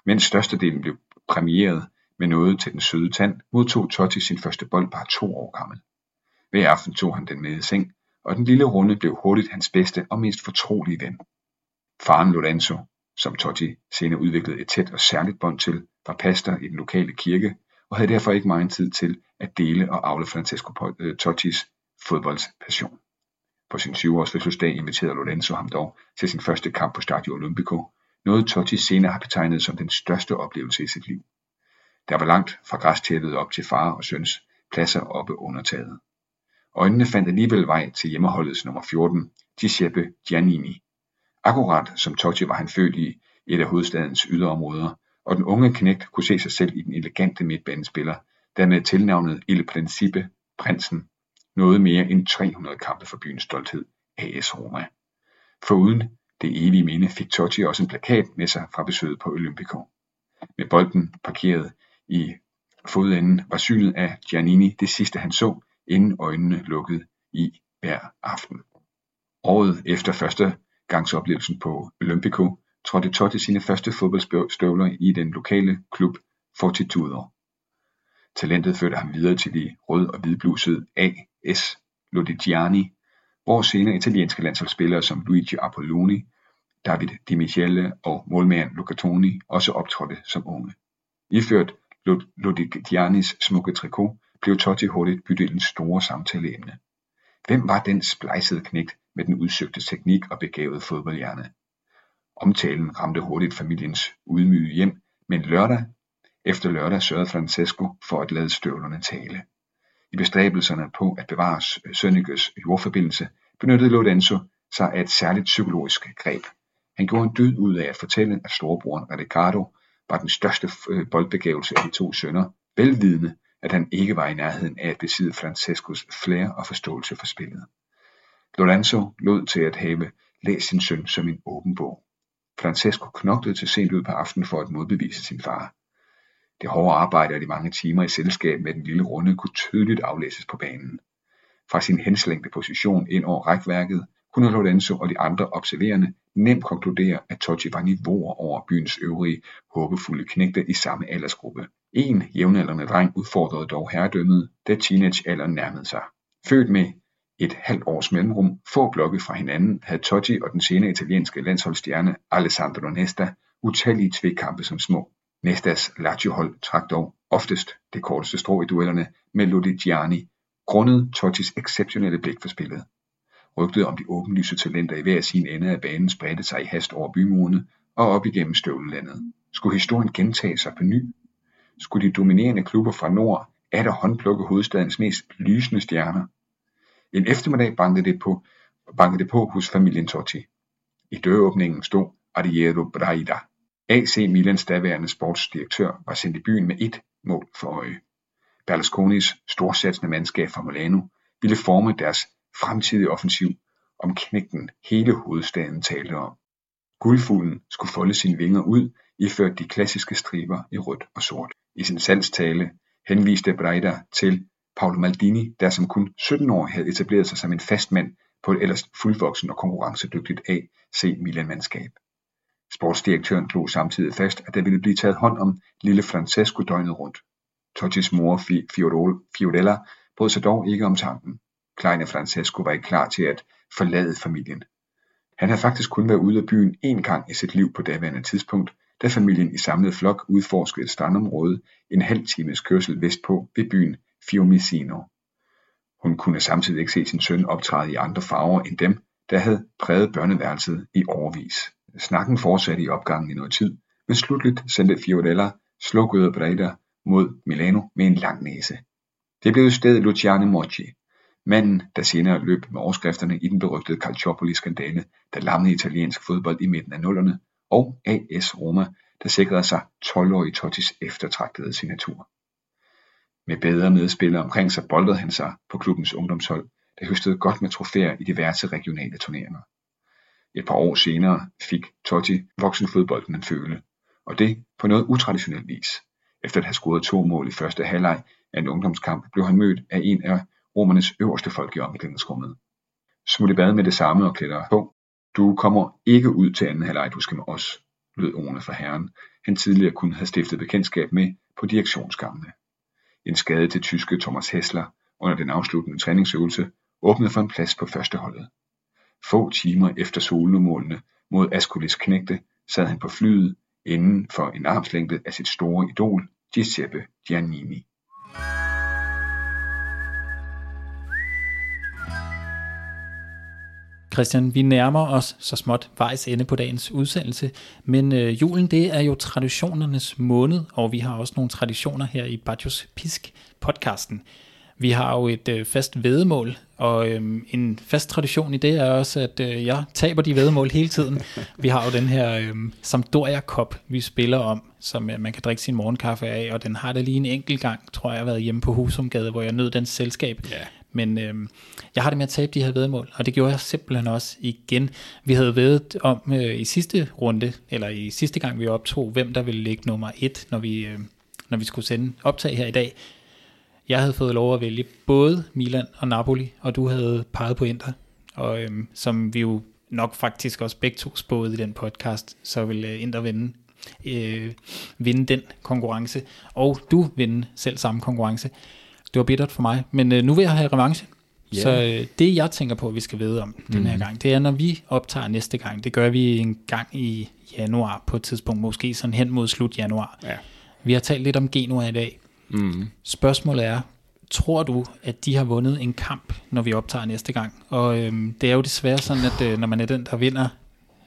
Mens størstedelen blev præmieret med noget til den søde tand, modtog Totti sin første bold bare to år gammel. Hver aften tog han den med i seng, og den lille runde blev hurtigt hans bedste og mest fortrolige ven. Faren Lorenzo, som Totti senere udviklede et tæt og særligt bånd til, var pastor i den lokale kirke og havde derfor ikke meget tid til at dele og afle Francesco øh, Tottis fodboldspassion. På sin 20-års fødselsdag inviterede Lorenzo ham dog til sin første kamp på Stadio Olimpico, noget Totti senere har betegnet som den største oplevelse i sit liv. Der var langt fra græstæppet op til far og søns pladser oppe under taget. Øjnene fandt alligevel vej til hjemmeholdets nummer 14, Giuseppe Giannini. Akkurat som Totti var han født i et af hovedstadens yderområder, og den unge knægt kunne se sig selv i den elegante midtbanespiller, der med tilnavnet Il Principe, prinsen, nåede mere end 300 kampe for byens stolthed, AS Roma. Foruden det evige minde fik Totti også en plakat med sig fra besøget på Olympico. Med bolden parkeret i fodenden var synet af Giannini det sidste han så, inden øjnene lukkede i hver aften. Året efter første gangsoplevelsen på Olympico trådte Totti sine første fodboldstøvler i den lokale klub Fortitudo. Talentet førte ham videre til de rød- og hvidblusede AS Lodigiani, hvor senere italienske landsholdsspillere som Luigi Apolloni, David Di Michele og målmand Luca Toni også optrådte som unge. Iført Lodigianis smukke trikot blev Totti hurtigt bydelens store samtaleemne. Hvem var den splejsede knægt med den udsøgte teknik og begavede fodboldhjerne? Omtalen ramte hurtigt familiens udmyge hjem, men lørdag efter lørdag sørgede Francesco for at lade støvlerne tale. I bestræbelserne på at bevare Sønnekes jordforbindelse benyttede Lorenzo sig af et særligt psykologisk greb. Han gjorde en dyd ud af at fortælle, at storebroren Ricardo var den største øh, boldbegævelse af de to sønner, velvidende, at han ikke var i nærheden af at besidde Francescos flair og forståelse for spillet. Lorenzo lod til at have læst sin søn som en åben bog. Francesco knoklede til sent ud på aftenen for at modbevise sin far. Det hårde arbejde og de mange timer i selskab med den lille runde kunne tydeligt aflæses på banen. Fra sin henslængte position ind over rækværket kunne Lorenzo og de andre observerende nemt konkludere, at Totti var niveauer over byens øvrige håbefulde knægte i samme aldersgruppe. En jævnaldrende dreng udfordrede dog herredømmet, da teenagealderen nærmede sig. Født med et halvt års mellemrum, få blokke fra hinanden, havde Totti og den senere italienske landsholdsstjerne Alessandro Nesta utallige tvekampe som små. Nestas Lazio-hold trak dog oftest det korteste strå i duellerne med Lodigiani, grundet Tottis exceptionelle blik for spillet. Rygtet om de åbenlyse talenter i hver sin ende af banen spredte sig i hast over bymurene og op igennem støvlelandet. Skulle historien gentage sig på ny? Skulle de dominerende klubber fra nord atter håndplukke hovedstadens mest lysende stjerner? En eftermiddag bankede det på, bankede det på hos familien Totti. I døråbningen stod Ariero Braida. AC Milans daværende sportsdirektør var sendt i byen med et mål for øje. Berlusconis storsatsende mandskab fra Milano ville forme deres fremtidige offensiv om knægten hele hovedstaden talte om. Guldfuglen skulle folde sine vinger ud, iført de klassiske striber i rødt og sort. I sin salgstale henviste Breida til Paolo Maldini, der som kun 17 år havde etableret sig som en fast mand på et ellers fuldvoksen og konkurrencedygtigt AC Milan-mandskab. Sportsdirektøren slog samtidig fast, at der ville blive taget hånd om lille Francesco døgnet rundt. Tottis mor Fiorella brød sig dog ikke om tanken. Kleine Francesco var ikke klar til at forlade familien. Han havde faktisk kun været ude af byen én gang i sit liv på daværende tidspunkt, da familien i samlet flok udforskede et strandområde en halv times kørsel vestpå ved byen Fiumicino. Hun kunne samtidig ikke se sin søn optræde i andre farver end dem, der havde præget børneværelset i årvis. Snakken fortsatte i opgangen i noget tid, men slutligt sendte Fiorella slukkede Breda mod Milano med en lang næse. Det blev i stedet Luciano Mochi, manden der senere løb med overskrifterne i den berygtede Calciopoli-skandale, der lammede italiensk fodbold i midten af nullerne, og AS Roma, der sikrede sig 12-årige Tottis eftertragtede signatur. Med bedre medspillere omkring sig boldede han sig på klubbens ungdomshold, der høstede godt med trofæer i diverse regionale turneringer. Et par år senere fik Totti voksenfodbolden at føle, og det på noget utraditionel vis. Efter at have scoret to mål i første halvleg af en ungdomskamp, blev han mødt af en af romernes øverste folk i omklædningsrummet. Smut i bad med det samme og klæder på. Du kommer ikke ud til anden halvleg, du skal med os, lød ordene fra herren, han tidligere kunne have stiftet bekendtskab med på direktionsgangene. En skade til tyske Thomas Hessler under den afsluttende træningsøvelse åbnede for en plads på førsteholdet. Få timer efter solnemålene mod Ascolis knægte sad han på flyet inden for en armslængde af sit store idol, Giuseppe Giannini. Christian, vi nærmer os så småt vejs ende på dagens udsendelse, men øh, julen det er jo traditionernes måned, og vi har også nogle traditioner her i Bajos Pisk podcasten. Vi har jo et øh, fast vedemål, og øh, en fast tradition i det er også, at øh, jeg taber de vedemål hele tiden. Vi har jo den her øh, Sampdoria Cup, vi spiller om, som øh, man kan drikke sin morgenkaffe af, og den har det lige en enkelt gang, tror jeg, jeg har været hjemme på Husumgade, hvor jeg nød den selskab. Ja. Men øh, jeg har det med at tabe de her vedmål, og det gjorde jeg simpelthen også igen. Vi havde vedet om øh, i sidste runde, eller i sidste gang vi optog, hvem der ville ligge nummer et, når vi, øh, når vi skulle sende optag her i dag. Jeg havde fået lov at vælge både Milan og Napoli, og du havde peget på Inter, og øh, som vi jo nok faktisk også begge to spåede i den podcast, så vil øh, Inter vinde, øh, vinde den konkurrence, og du vinde selv samme konkurrence. Det var bittert for mig, men øh, nu vil jeg have revanche. Ja. Så øh, det jeg tænker på, at vi skal vide om mm. den her gang, det er, når vi optager næste gang. Det gør vi en gang i januar på et tidspunkt, måske sådan hen mod slut januar. Ja. Vi har talt lidt om Genua i dag. Mm. Spørgsmålet er, tror du, at de har vundet en kamp, når vi optager næste gang? Og øhm, det er jo desværre sådan, at øh, når man er den, der vinder,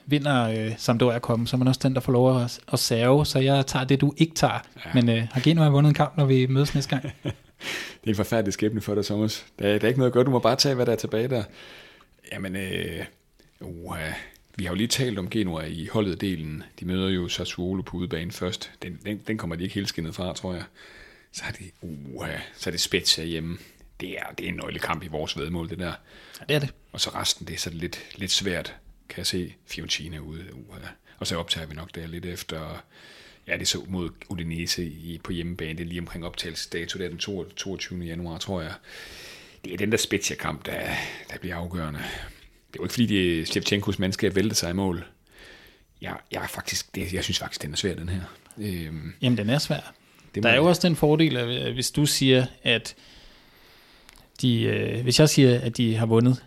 vinder øh, Sampdoria komme, så er man også den, der får lov at, at serve. Så jeg tager det, du ikke tager. Ja. Men øh, har Genua vundet en kamp, når vi mødes næste gang? Det er en forfærdelig skæbne for dig, Thomas. Der er, der er ikke noget godt. Du må bare tage, hvad der er tilbage der. Jamen, øh, uh, vi har jo lige talt om Genua i holdet-delen. De møder jo Sassuolo på udebane først. Den, den, den kommer de ikke helt skinnet fra, tror jeg. Så er det, uh, så er det Spezia hjemme. Det er, det er en nøglekamp i vores vedmål, det der. Ja, det er det. Og så resten, det er så lidt, lidt svært, kan jeg se, Fiorentina ude. Uh, og så optager vi nok der lidt efter, ja, det så mod Udinese i, på hjemmebane, det er lige omkring optagelsesdato, det er den 22. januar, tror jeg. Det er den der Spezia-kamp, der, der bliver afgørende. Det er jo ikke fordi, det Shevchenkos mandskab vælter sig i mål. Jeg, jeg, er faktisk, det, jeg synes faktisk, den er svær, den her. Øhm, Jamen, den er svær. Det Der er jo også den fordel, at hvis du siger, at de, øh, hvis jeg siger, at de har vundet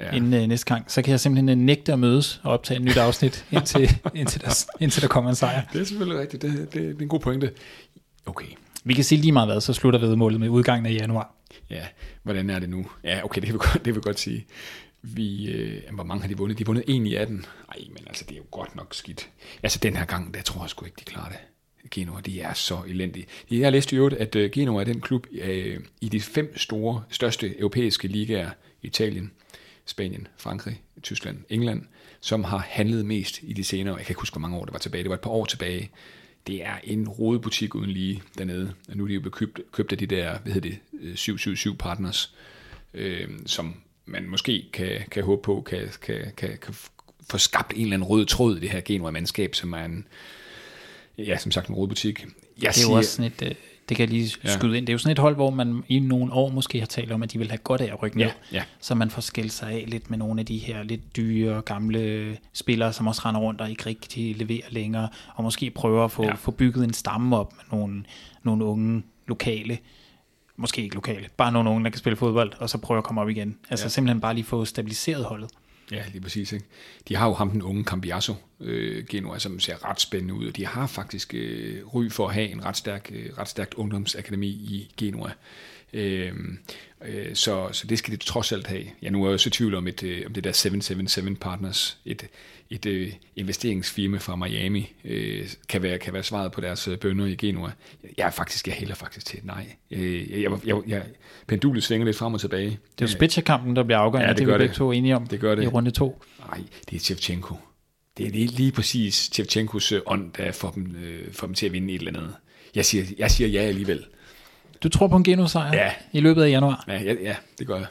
ja. inden øh, næste gang, så kan jeg simpelthen øh, nægte at mødes og optage et nyt afsnit, indtil, indtil, der, indtil der kommer en sejr. Det er selvfølgelig rigtigt. Det, det, det er en god pointe. Okay. Vi kan sige lige meget hvad, så slutter vedmålet med udgangen af januar. Ja, hvordan er det nu? Ja, okay, det vil godt, det vil godt sige. Vi, øh, hvor mange har de vundet? De har vundet 1 i 18. Ej, men altså, det er jo godt nok skidt. Altså, den her gang, der tror jeg sgu ikke, de klarer det. Genoa, de er så elendige. Jeg har læst i øvrigt, at øh, Genoa er den klub øh, i de fem store, største europæiske ligaer, Italien, Spanien, Frankrig, Tyskland, England, som har handlet mest i de senere, jeg kan ikke huske, hvor mange år det var tilbage, det var et par år tilbage. Det er en rodebutik uden lige dernede, og nu er de jo blevet købt, købt af de der, hvad hedder det, øh, 777 partners, øh, som man måske kan, kan håbe på, kan, kan, kan, kan få skabt en eller anden rød tråd i det her Genoa-mandskab, som er en, ja, som sagt en rodebutik. Jeg Det er siger, jo også sådan et, øh, det kan jeg lige Ja. skyde ind, det er jo sådan et hold, hvor man i nogle år måske har talt om, at de vil have godt af at rykke ned. Ja, ja. Så man får skilt sig af lidt med nogle af de her lidt dyre, gamle spillere, som også render rundt og ikke rigtig leverer længere, og måske prøver at få, Ja. ja. få bygget en stamme op med nogle, nogle unge lokale, måske ikke lokale, bare nogle unge, der kan spille fodbold, og så prøve at komme op igen. Altså Ja. ja. simpelthen bare lige få stabiliseret holdet. Ja, lige præcis. Ikke? De har jo ham den unge Cambiasso, øh, Genoa, som ser ret spændende ud, og de har faktisk øh, ry for at have en ret, stærk, øh, ret stærkt ungdomsakademi i Genoa. Øh, øh, så, så det skal de trods alt have. Jeg nu er jeg så i tvivl om, et, øh, om det der 777 Partners, et, et øh, investeringsfirma fra Miami, øh, kan, være, kan være svaret på deres øh, bønder i Genoa. Jeg er faktisk, jeg hælder faktisk til et nej. Øh, jeg, jeg, jeg, pendulet svinger lidt frem og tilbage. Det er jo Spezia-kampen, der bliver afgørende, Ja, det det, det vi begge to enige om Det gør det. i runde to. Nej, det er Shevchenko. Det er lige, lige præcis Shevchenkos øh, ånd, der får dem, øh, får dem til at vinde et eller andet. Jeg siger, jeg siger ja alligevel. Du tror på en Genoa-sejr Ja. i løbet af januar? Ja, ja, ja det gør jeg.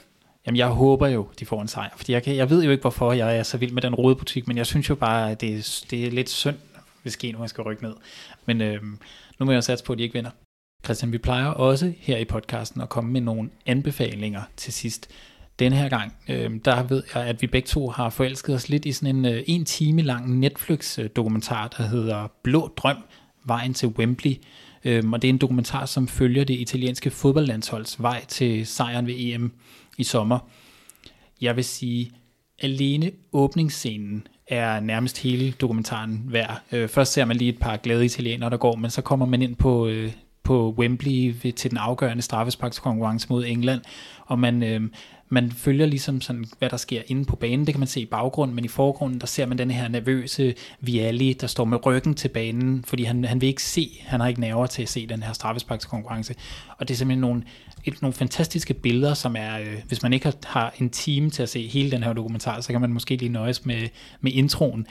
Jamen, jeg håber jo, de får en sejr, fordi jeg, kan, jeg ved jo ikke, hvorfor jeg er så vild med den rode butik, men jeg synes jo bare, at det, er- det er lidt synd, hvis Genua skal rykke ned. Men øhm, nu må jeg satse på, at de ikke vinder. Christian, vi plejer også her i podcasten at komme med nogle anbefalinger til sidst. Denne her gang, øhm, der ved jeg, at vi begge to har forelsket os lidt i sådan en øh, en time lang Netflix-dokumentar, der hedder Blå Drøm, Vejen til Wembley. Øhm, og det er en dokumentar, som følger det italienske fodboldlandsholds vej til sejren ved EM i sommer. Jeg vil sige, alene åbningsscenen er nærmest hele dokumentaren værd. Øh, først ser man lige et par glade italienere, der går, men så kommer man ind på, øh, på Wembley ved, til den afgørende straffesparkskonkurrence mod England, og man, øh, man følger ligesom sådan, hvad der sker inde på banen, det kan man se i baggrunden, men i forgrunden, der ser man den her nervøse Vialli, der står med ryggen til banen, fordi han, han vil ikke se, han har ikke nerver til at se den her straffesparkskonkurrence. Og det er simpelthen nogle, et, nogle fantastiske billeder, som er, øh, hvis man ikke har, har en time til at se hele den her dokumentar, så kan man måske lige nøjes med, med introen.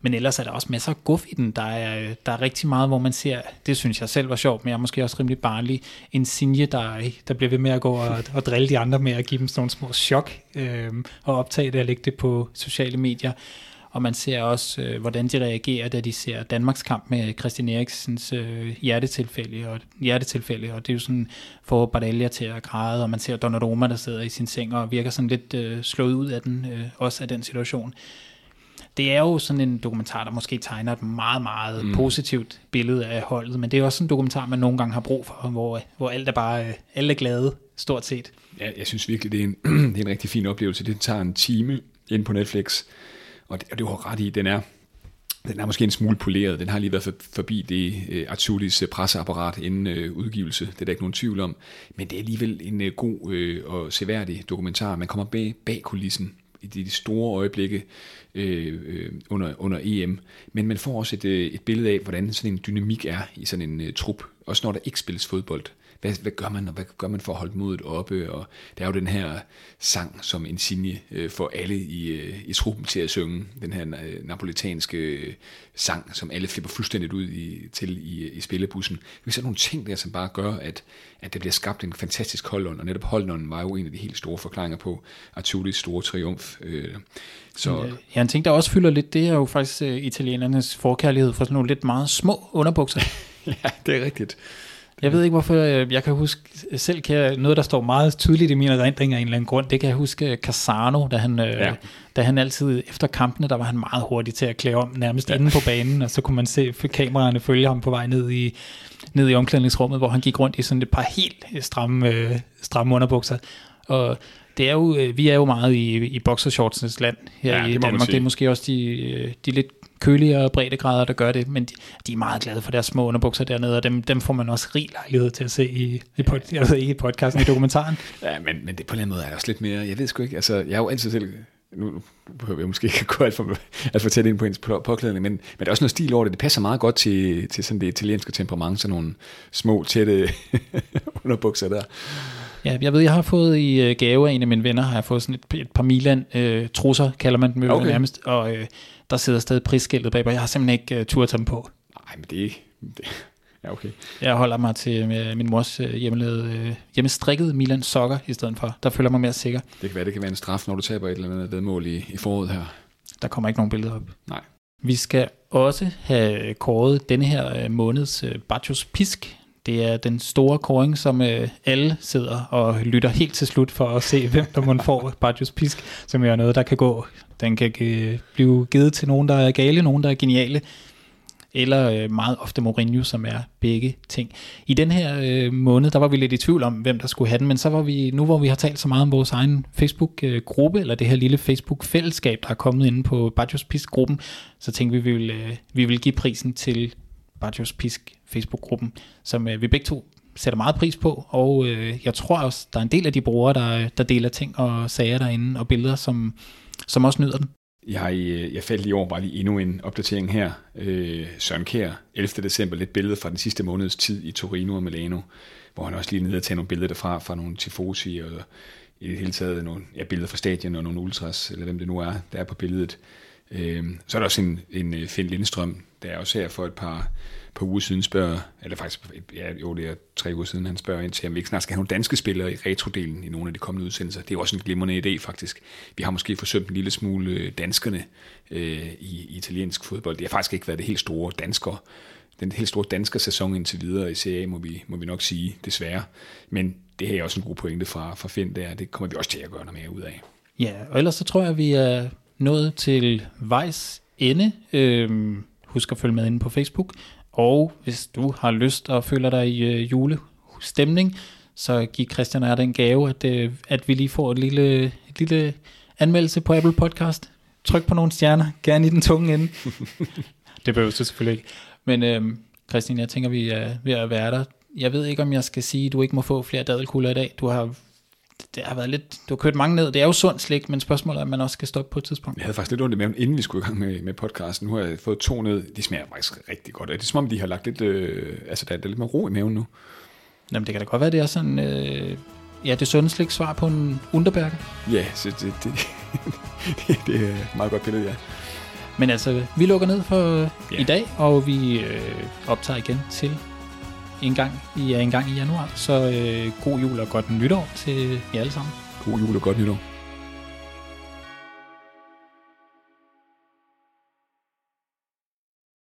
Men ellers er der også masser af guf i den. Der er, der er rigtig meget, hvor man ser, det synes jeg selv var sjovt, men jeg er måske også rimelig barnlig, en Sinje, der, der bliver ved med at gå og, og drille de andre med at give dem sådan nogle små chok, øh, og optage det og lægge det på sociale medier. Og man ser også, øh, hvordan de reagerer, da de ser Danmarks kamp med Christian Eriksens øh, hjertetilfælde, og, hjertetilfælde, og det er jo sådan, for Bardelia til at græde, og man ser Donnarumma, der sidder i sin seng og virker sådan lidt øh, slået ud af den, øh, også af den situation det er jo sådan en dokumentar, der måske tegner et meget, meget mm. positivt billede af holdet, men det er også en dokumentar, man nogle gange har brug for, hvor, hvor alt er bare alle er glade, stort set. Ja, jeg synes virkelig, det er, en, det er en rigtig fin oplevelse. Det tager en time ind på Netflix, og det, og det var ret i, den er, den er måske en smule poleret. Den har lige været forbi det uh, Artulis uh, presseapparat inden uh, udgivelse. Det er der ikke nogen tvivl om. Men det er alligevel en uh, god uh, og seværdig dokumentar. Man kommer bag, bag kulissen i de store øjeblikke øh, øh, under, under EM. Men man får også et, øh, et billede af, hvordan sådan en dynamik er i sådan en øh, trup. Også når der ikke spilles fodbold hvad, hvad gør man, og hvad gør man for at holde modet oppe, og der er jo den her sang, som Insigne øh, får alle i, øh, i truppen til at synge, den her øh, napolitanske øh, sang, som alle flipper fuldstændigt ud i, til i, i spillebussen. Vi ser nogle ting der, som bare gør, at, at der bliver skabt en fantastisk holdånd, og netop holdånden var jo en af de helt store forklaringer på Arturis store triumf. Øh, så. Ja, en ting, der også fylder lidt, det er jo faktisk uh, italienernes forkærlighed for sådan nogle lidt meget små underbukser. ja, det er rigtigt. Jeg ved ikke, hvorfor øh, jeg kan huske, selv kan jeg, noget, der står meget tydeligt i mine erindringer af en eller anden grund, det kan jeg huske Casano, da han, øh, ja. da han altid, efter kampene, der var han meget hurtig til at klæde om, nærmest ja. inde på banen, og så kunne man se kameraerne følge ham på vej ned i, ned i omklædningsrummet, hvor han gik rundt i sådan et par helt stramme, øh, stramme underbukser. Og det er jo, vi er jo meget i, i boxershortsens land her ja, i Danmark. Det er måske også de, de lidt køligere breddegrader, der gør det, men de, de er meget glade for deres små underbukser dernede, og dem, dem får man også rig lejlighed til at se i, i, pod, ved ikke i podcasten, i dokumentaren. ja, men, men det på en eller anden måde er også lidt mere, jeg ved sgu ikke, altså jeg er jo altid selv, nu behøver jeg måske ikke gå alt for, alt for tæt ind på hendes påklædning, men, men der er også noget stil over det. Det passer meget godt til, til sådan det italienske temperament, sådan nogle små, tætte underbukser der. Ja, jeg ved, jeg har fået i øh, gave af en af mine venner, har jeg fået sådan et, et par Milan øh, trusser, kalder man dem jo okay. nærmest, og øh, der sidder stadig prisskiltet bag, og jeg har simpelthen ikke uh, tur at tage dem på. Nej, men det er det, Ja, okay. Jeg holder mig til med min mors uh, hjemmelavede, hjemmestrikkede Milan sokker i stedet for. Der føler mig mere sikker. Det kan være, det kan være en straf, når du taber et eller andet vedmål i, i foråret her. Der kommer ikke nogen billeder op. Nej. Vi skal også have kåret denne her måneds Bajos Pisk. Det er den store kåring, som alle sidder og lytter helt til slut for at se, hvem der må få Bajos Pisk, som er noget, der kan gå den kan øh, blive givet til nogen, der er gale, nogen, der er geniale, eller øh, meget ofte Mourinho, som er begge ting. I den her øh, måned, der var vi lidt i tvivl om, hvem der skulle have den, men så var vi, nu hvor vi har talt så meget om vores egen Facebook-gruppe, eller det her lille Facebook-fællesskab, der er kommet inde på Bajos Pisk-gruppen, så tænkte vi, vi vil, øh, vi vil give prisen til Bajos Pisk Facebook-gruppen, som øh, vi begge to sætter meget pris på, og øh, jeg tror også, der er en del af de brugere, der, der deler ting og sager derinde, og billeder, som, som også nyder den. Jeg, øh, jeg faldt lige over bare lige endnu en opdatering her. Øh, Søren Kær, 11. december, lidt billede fra den sidste måneds tid i Torino og Milano, hvor han også lige nede og tage nogle billeder derfra, fra nogle tifosi og i det hele taget nogle ja, billeder fra stadion og nogle ultras, eller hvem det nu er, der er på billedet. Øh, så er der også en, en øh, Finn Lindstrøm, der er også her for et par, par uger siden spørger, eller faktisk, ja, jo, det er tre uger siden, han spørger ind til, om vi ikke snart skal have nogle danske spillere i retrodelen i nogle af de kommende udsendelser. Det er også en glimrende idé, faktisk. Vi har måske forsømt en lille smule øh, danskerne øh, i, i italiensk fodbold. Det har faktisk ikke været det helt store dansker, den helt store danske sæson indtil videre i Serie A, må vi, må vi nok sige, desværre. Men det her er også en god pointe fra, fra Finn der, det kommer vi også til at gøre noget mere ud af. Ja, og ellers så tror jeg, at vi er nået til vejs ende. Øhm, husk at følge med inde på Facebook. Og hvis du har lyst og føler dig i øh, julestemning, så giv Christian og den gave, at, øh, at vi lige får et lille, et lille anmeldelse på Apple Podcast. Tryk på nogle stjerner, gerne i den tunge ende. det behøver du selvfølgelig ikke. Men øh, Christian, jeg tænker, vi er ved at være der. Jeg ved ikke, om jeg skal sige, at du ikke må få flere dadelkugler i dag. Du har det har været lidt, du har kørt mange ned. Det er jo sundt slik, men spørgsmålet er, om man også skal stoppe på et tidspunkt. Jeg havde faktisk lidt ondt i maven, inden vi skulle i gang med, med podcasten. Nu har jeg fået to ned. De smager faktisk rigtig godt. Det er som om, de har lagt lidt, øh, altså der er lidt mere ro i maven nu. Jamen, det kan da godt være, det er sådan, øh, ja, det sunde slik svar på en underbærke. Ja, så det, det, det, det er et meget godt billede, ja. Men altså, vi lukker ned for Ja. i dag, og vi øh, optager igen til en gang, i, en gang i januar. Så øh, god jul og godt nytår til jer alle sammen. God jul og godt nytår.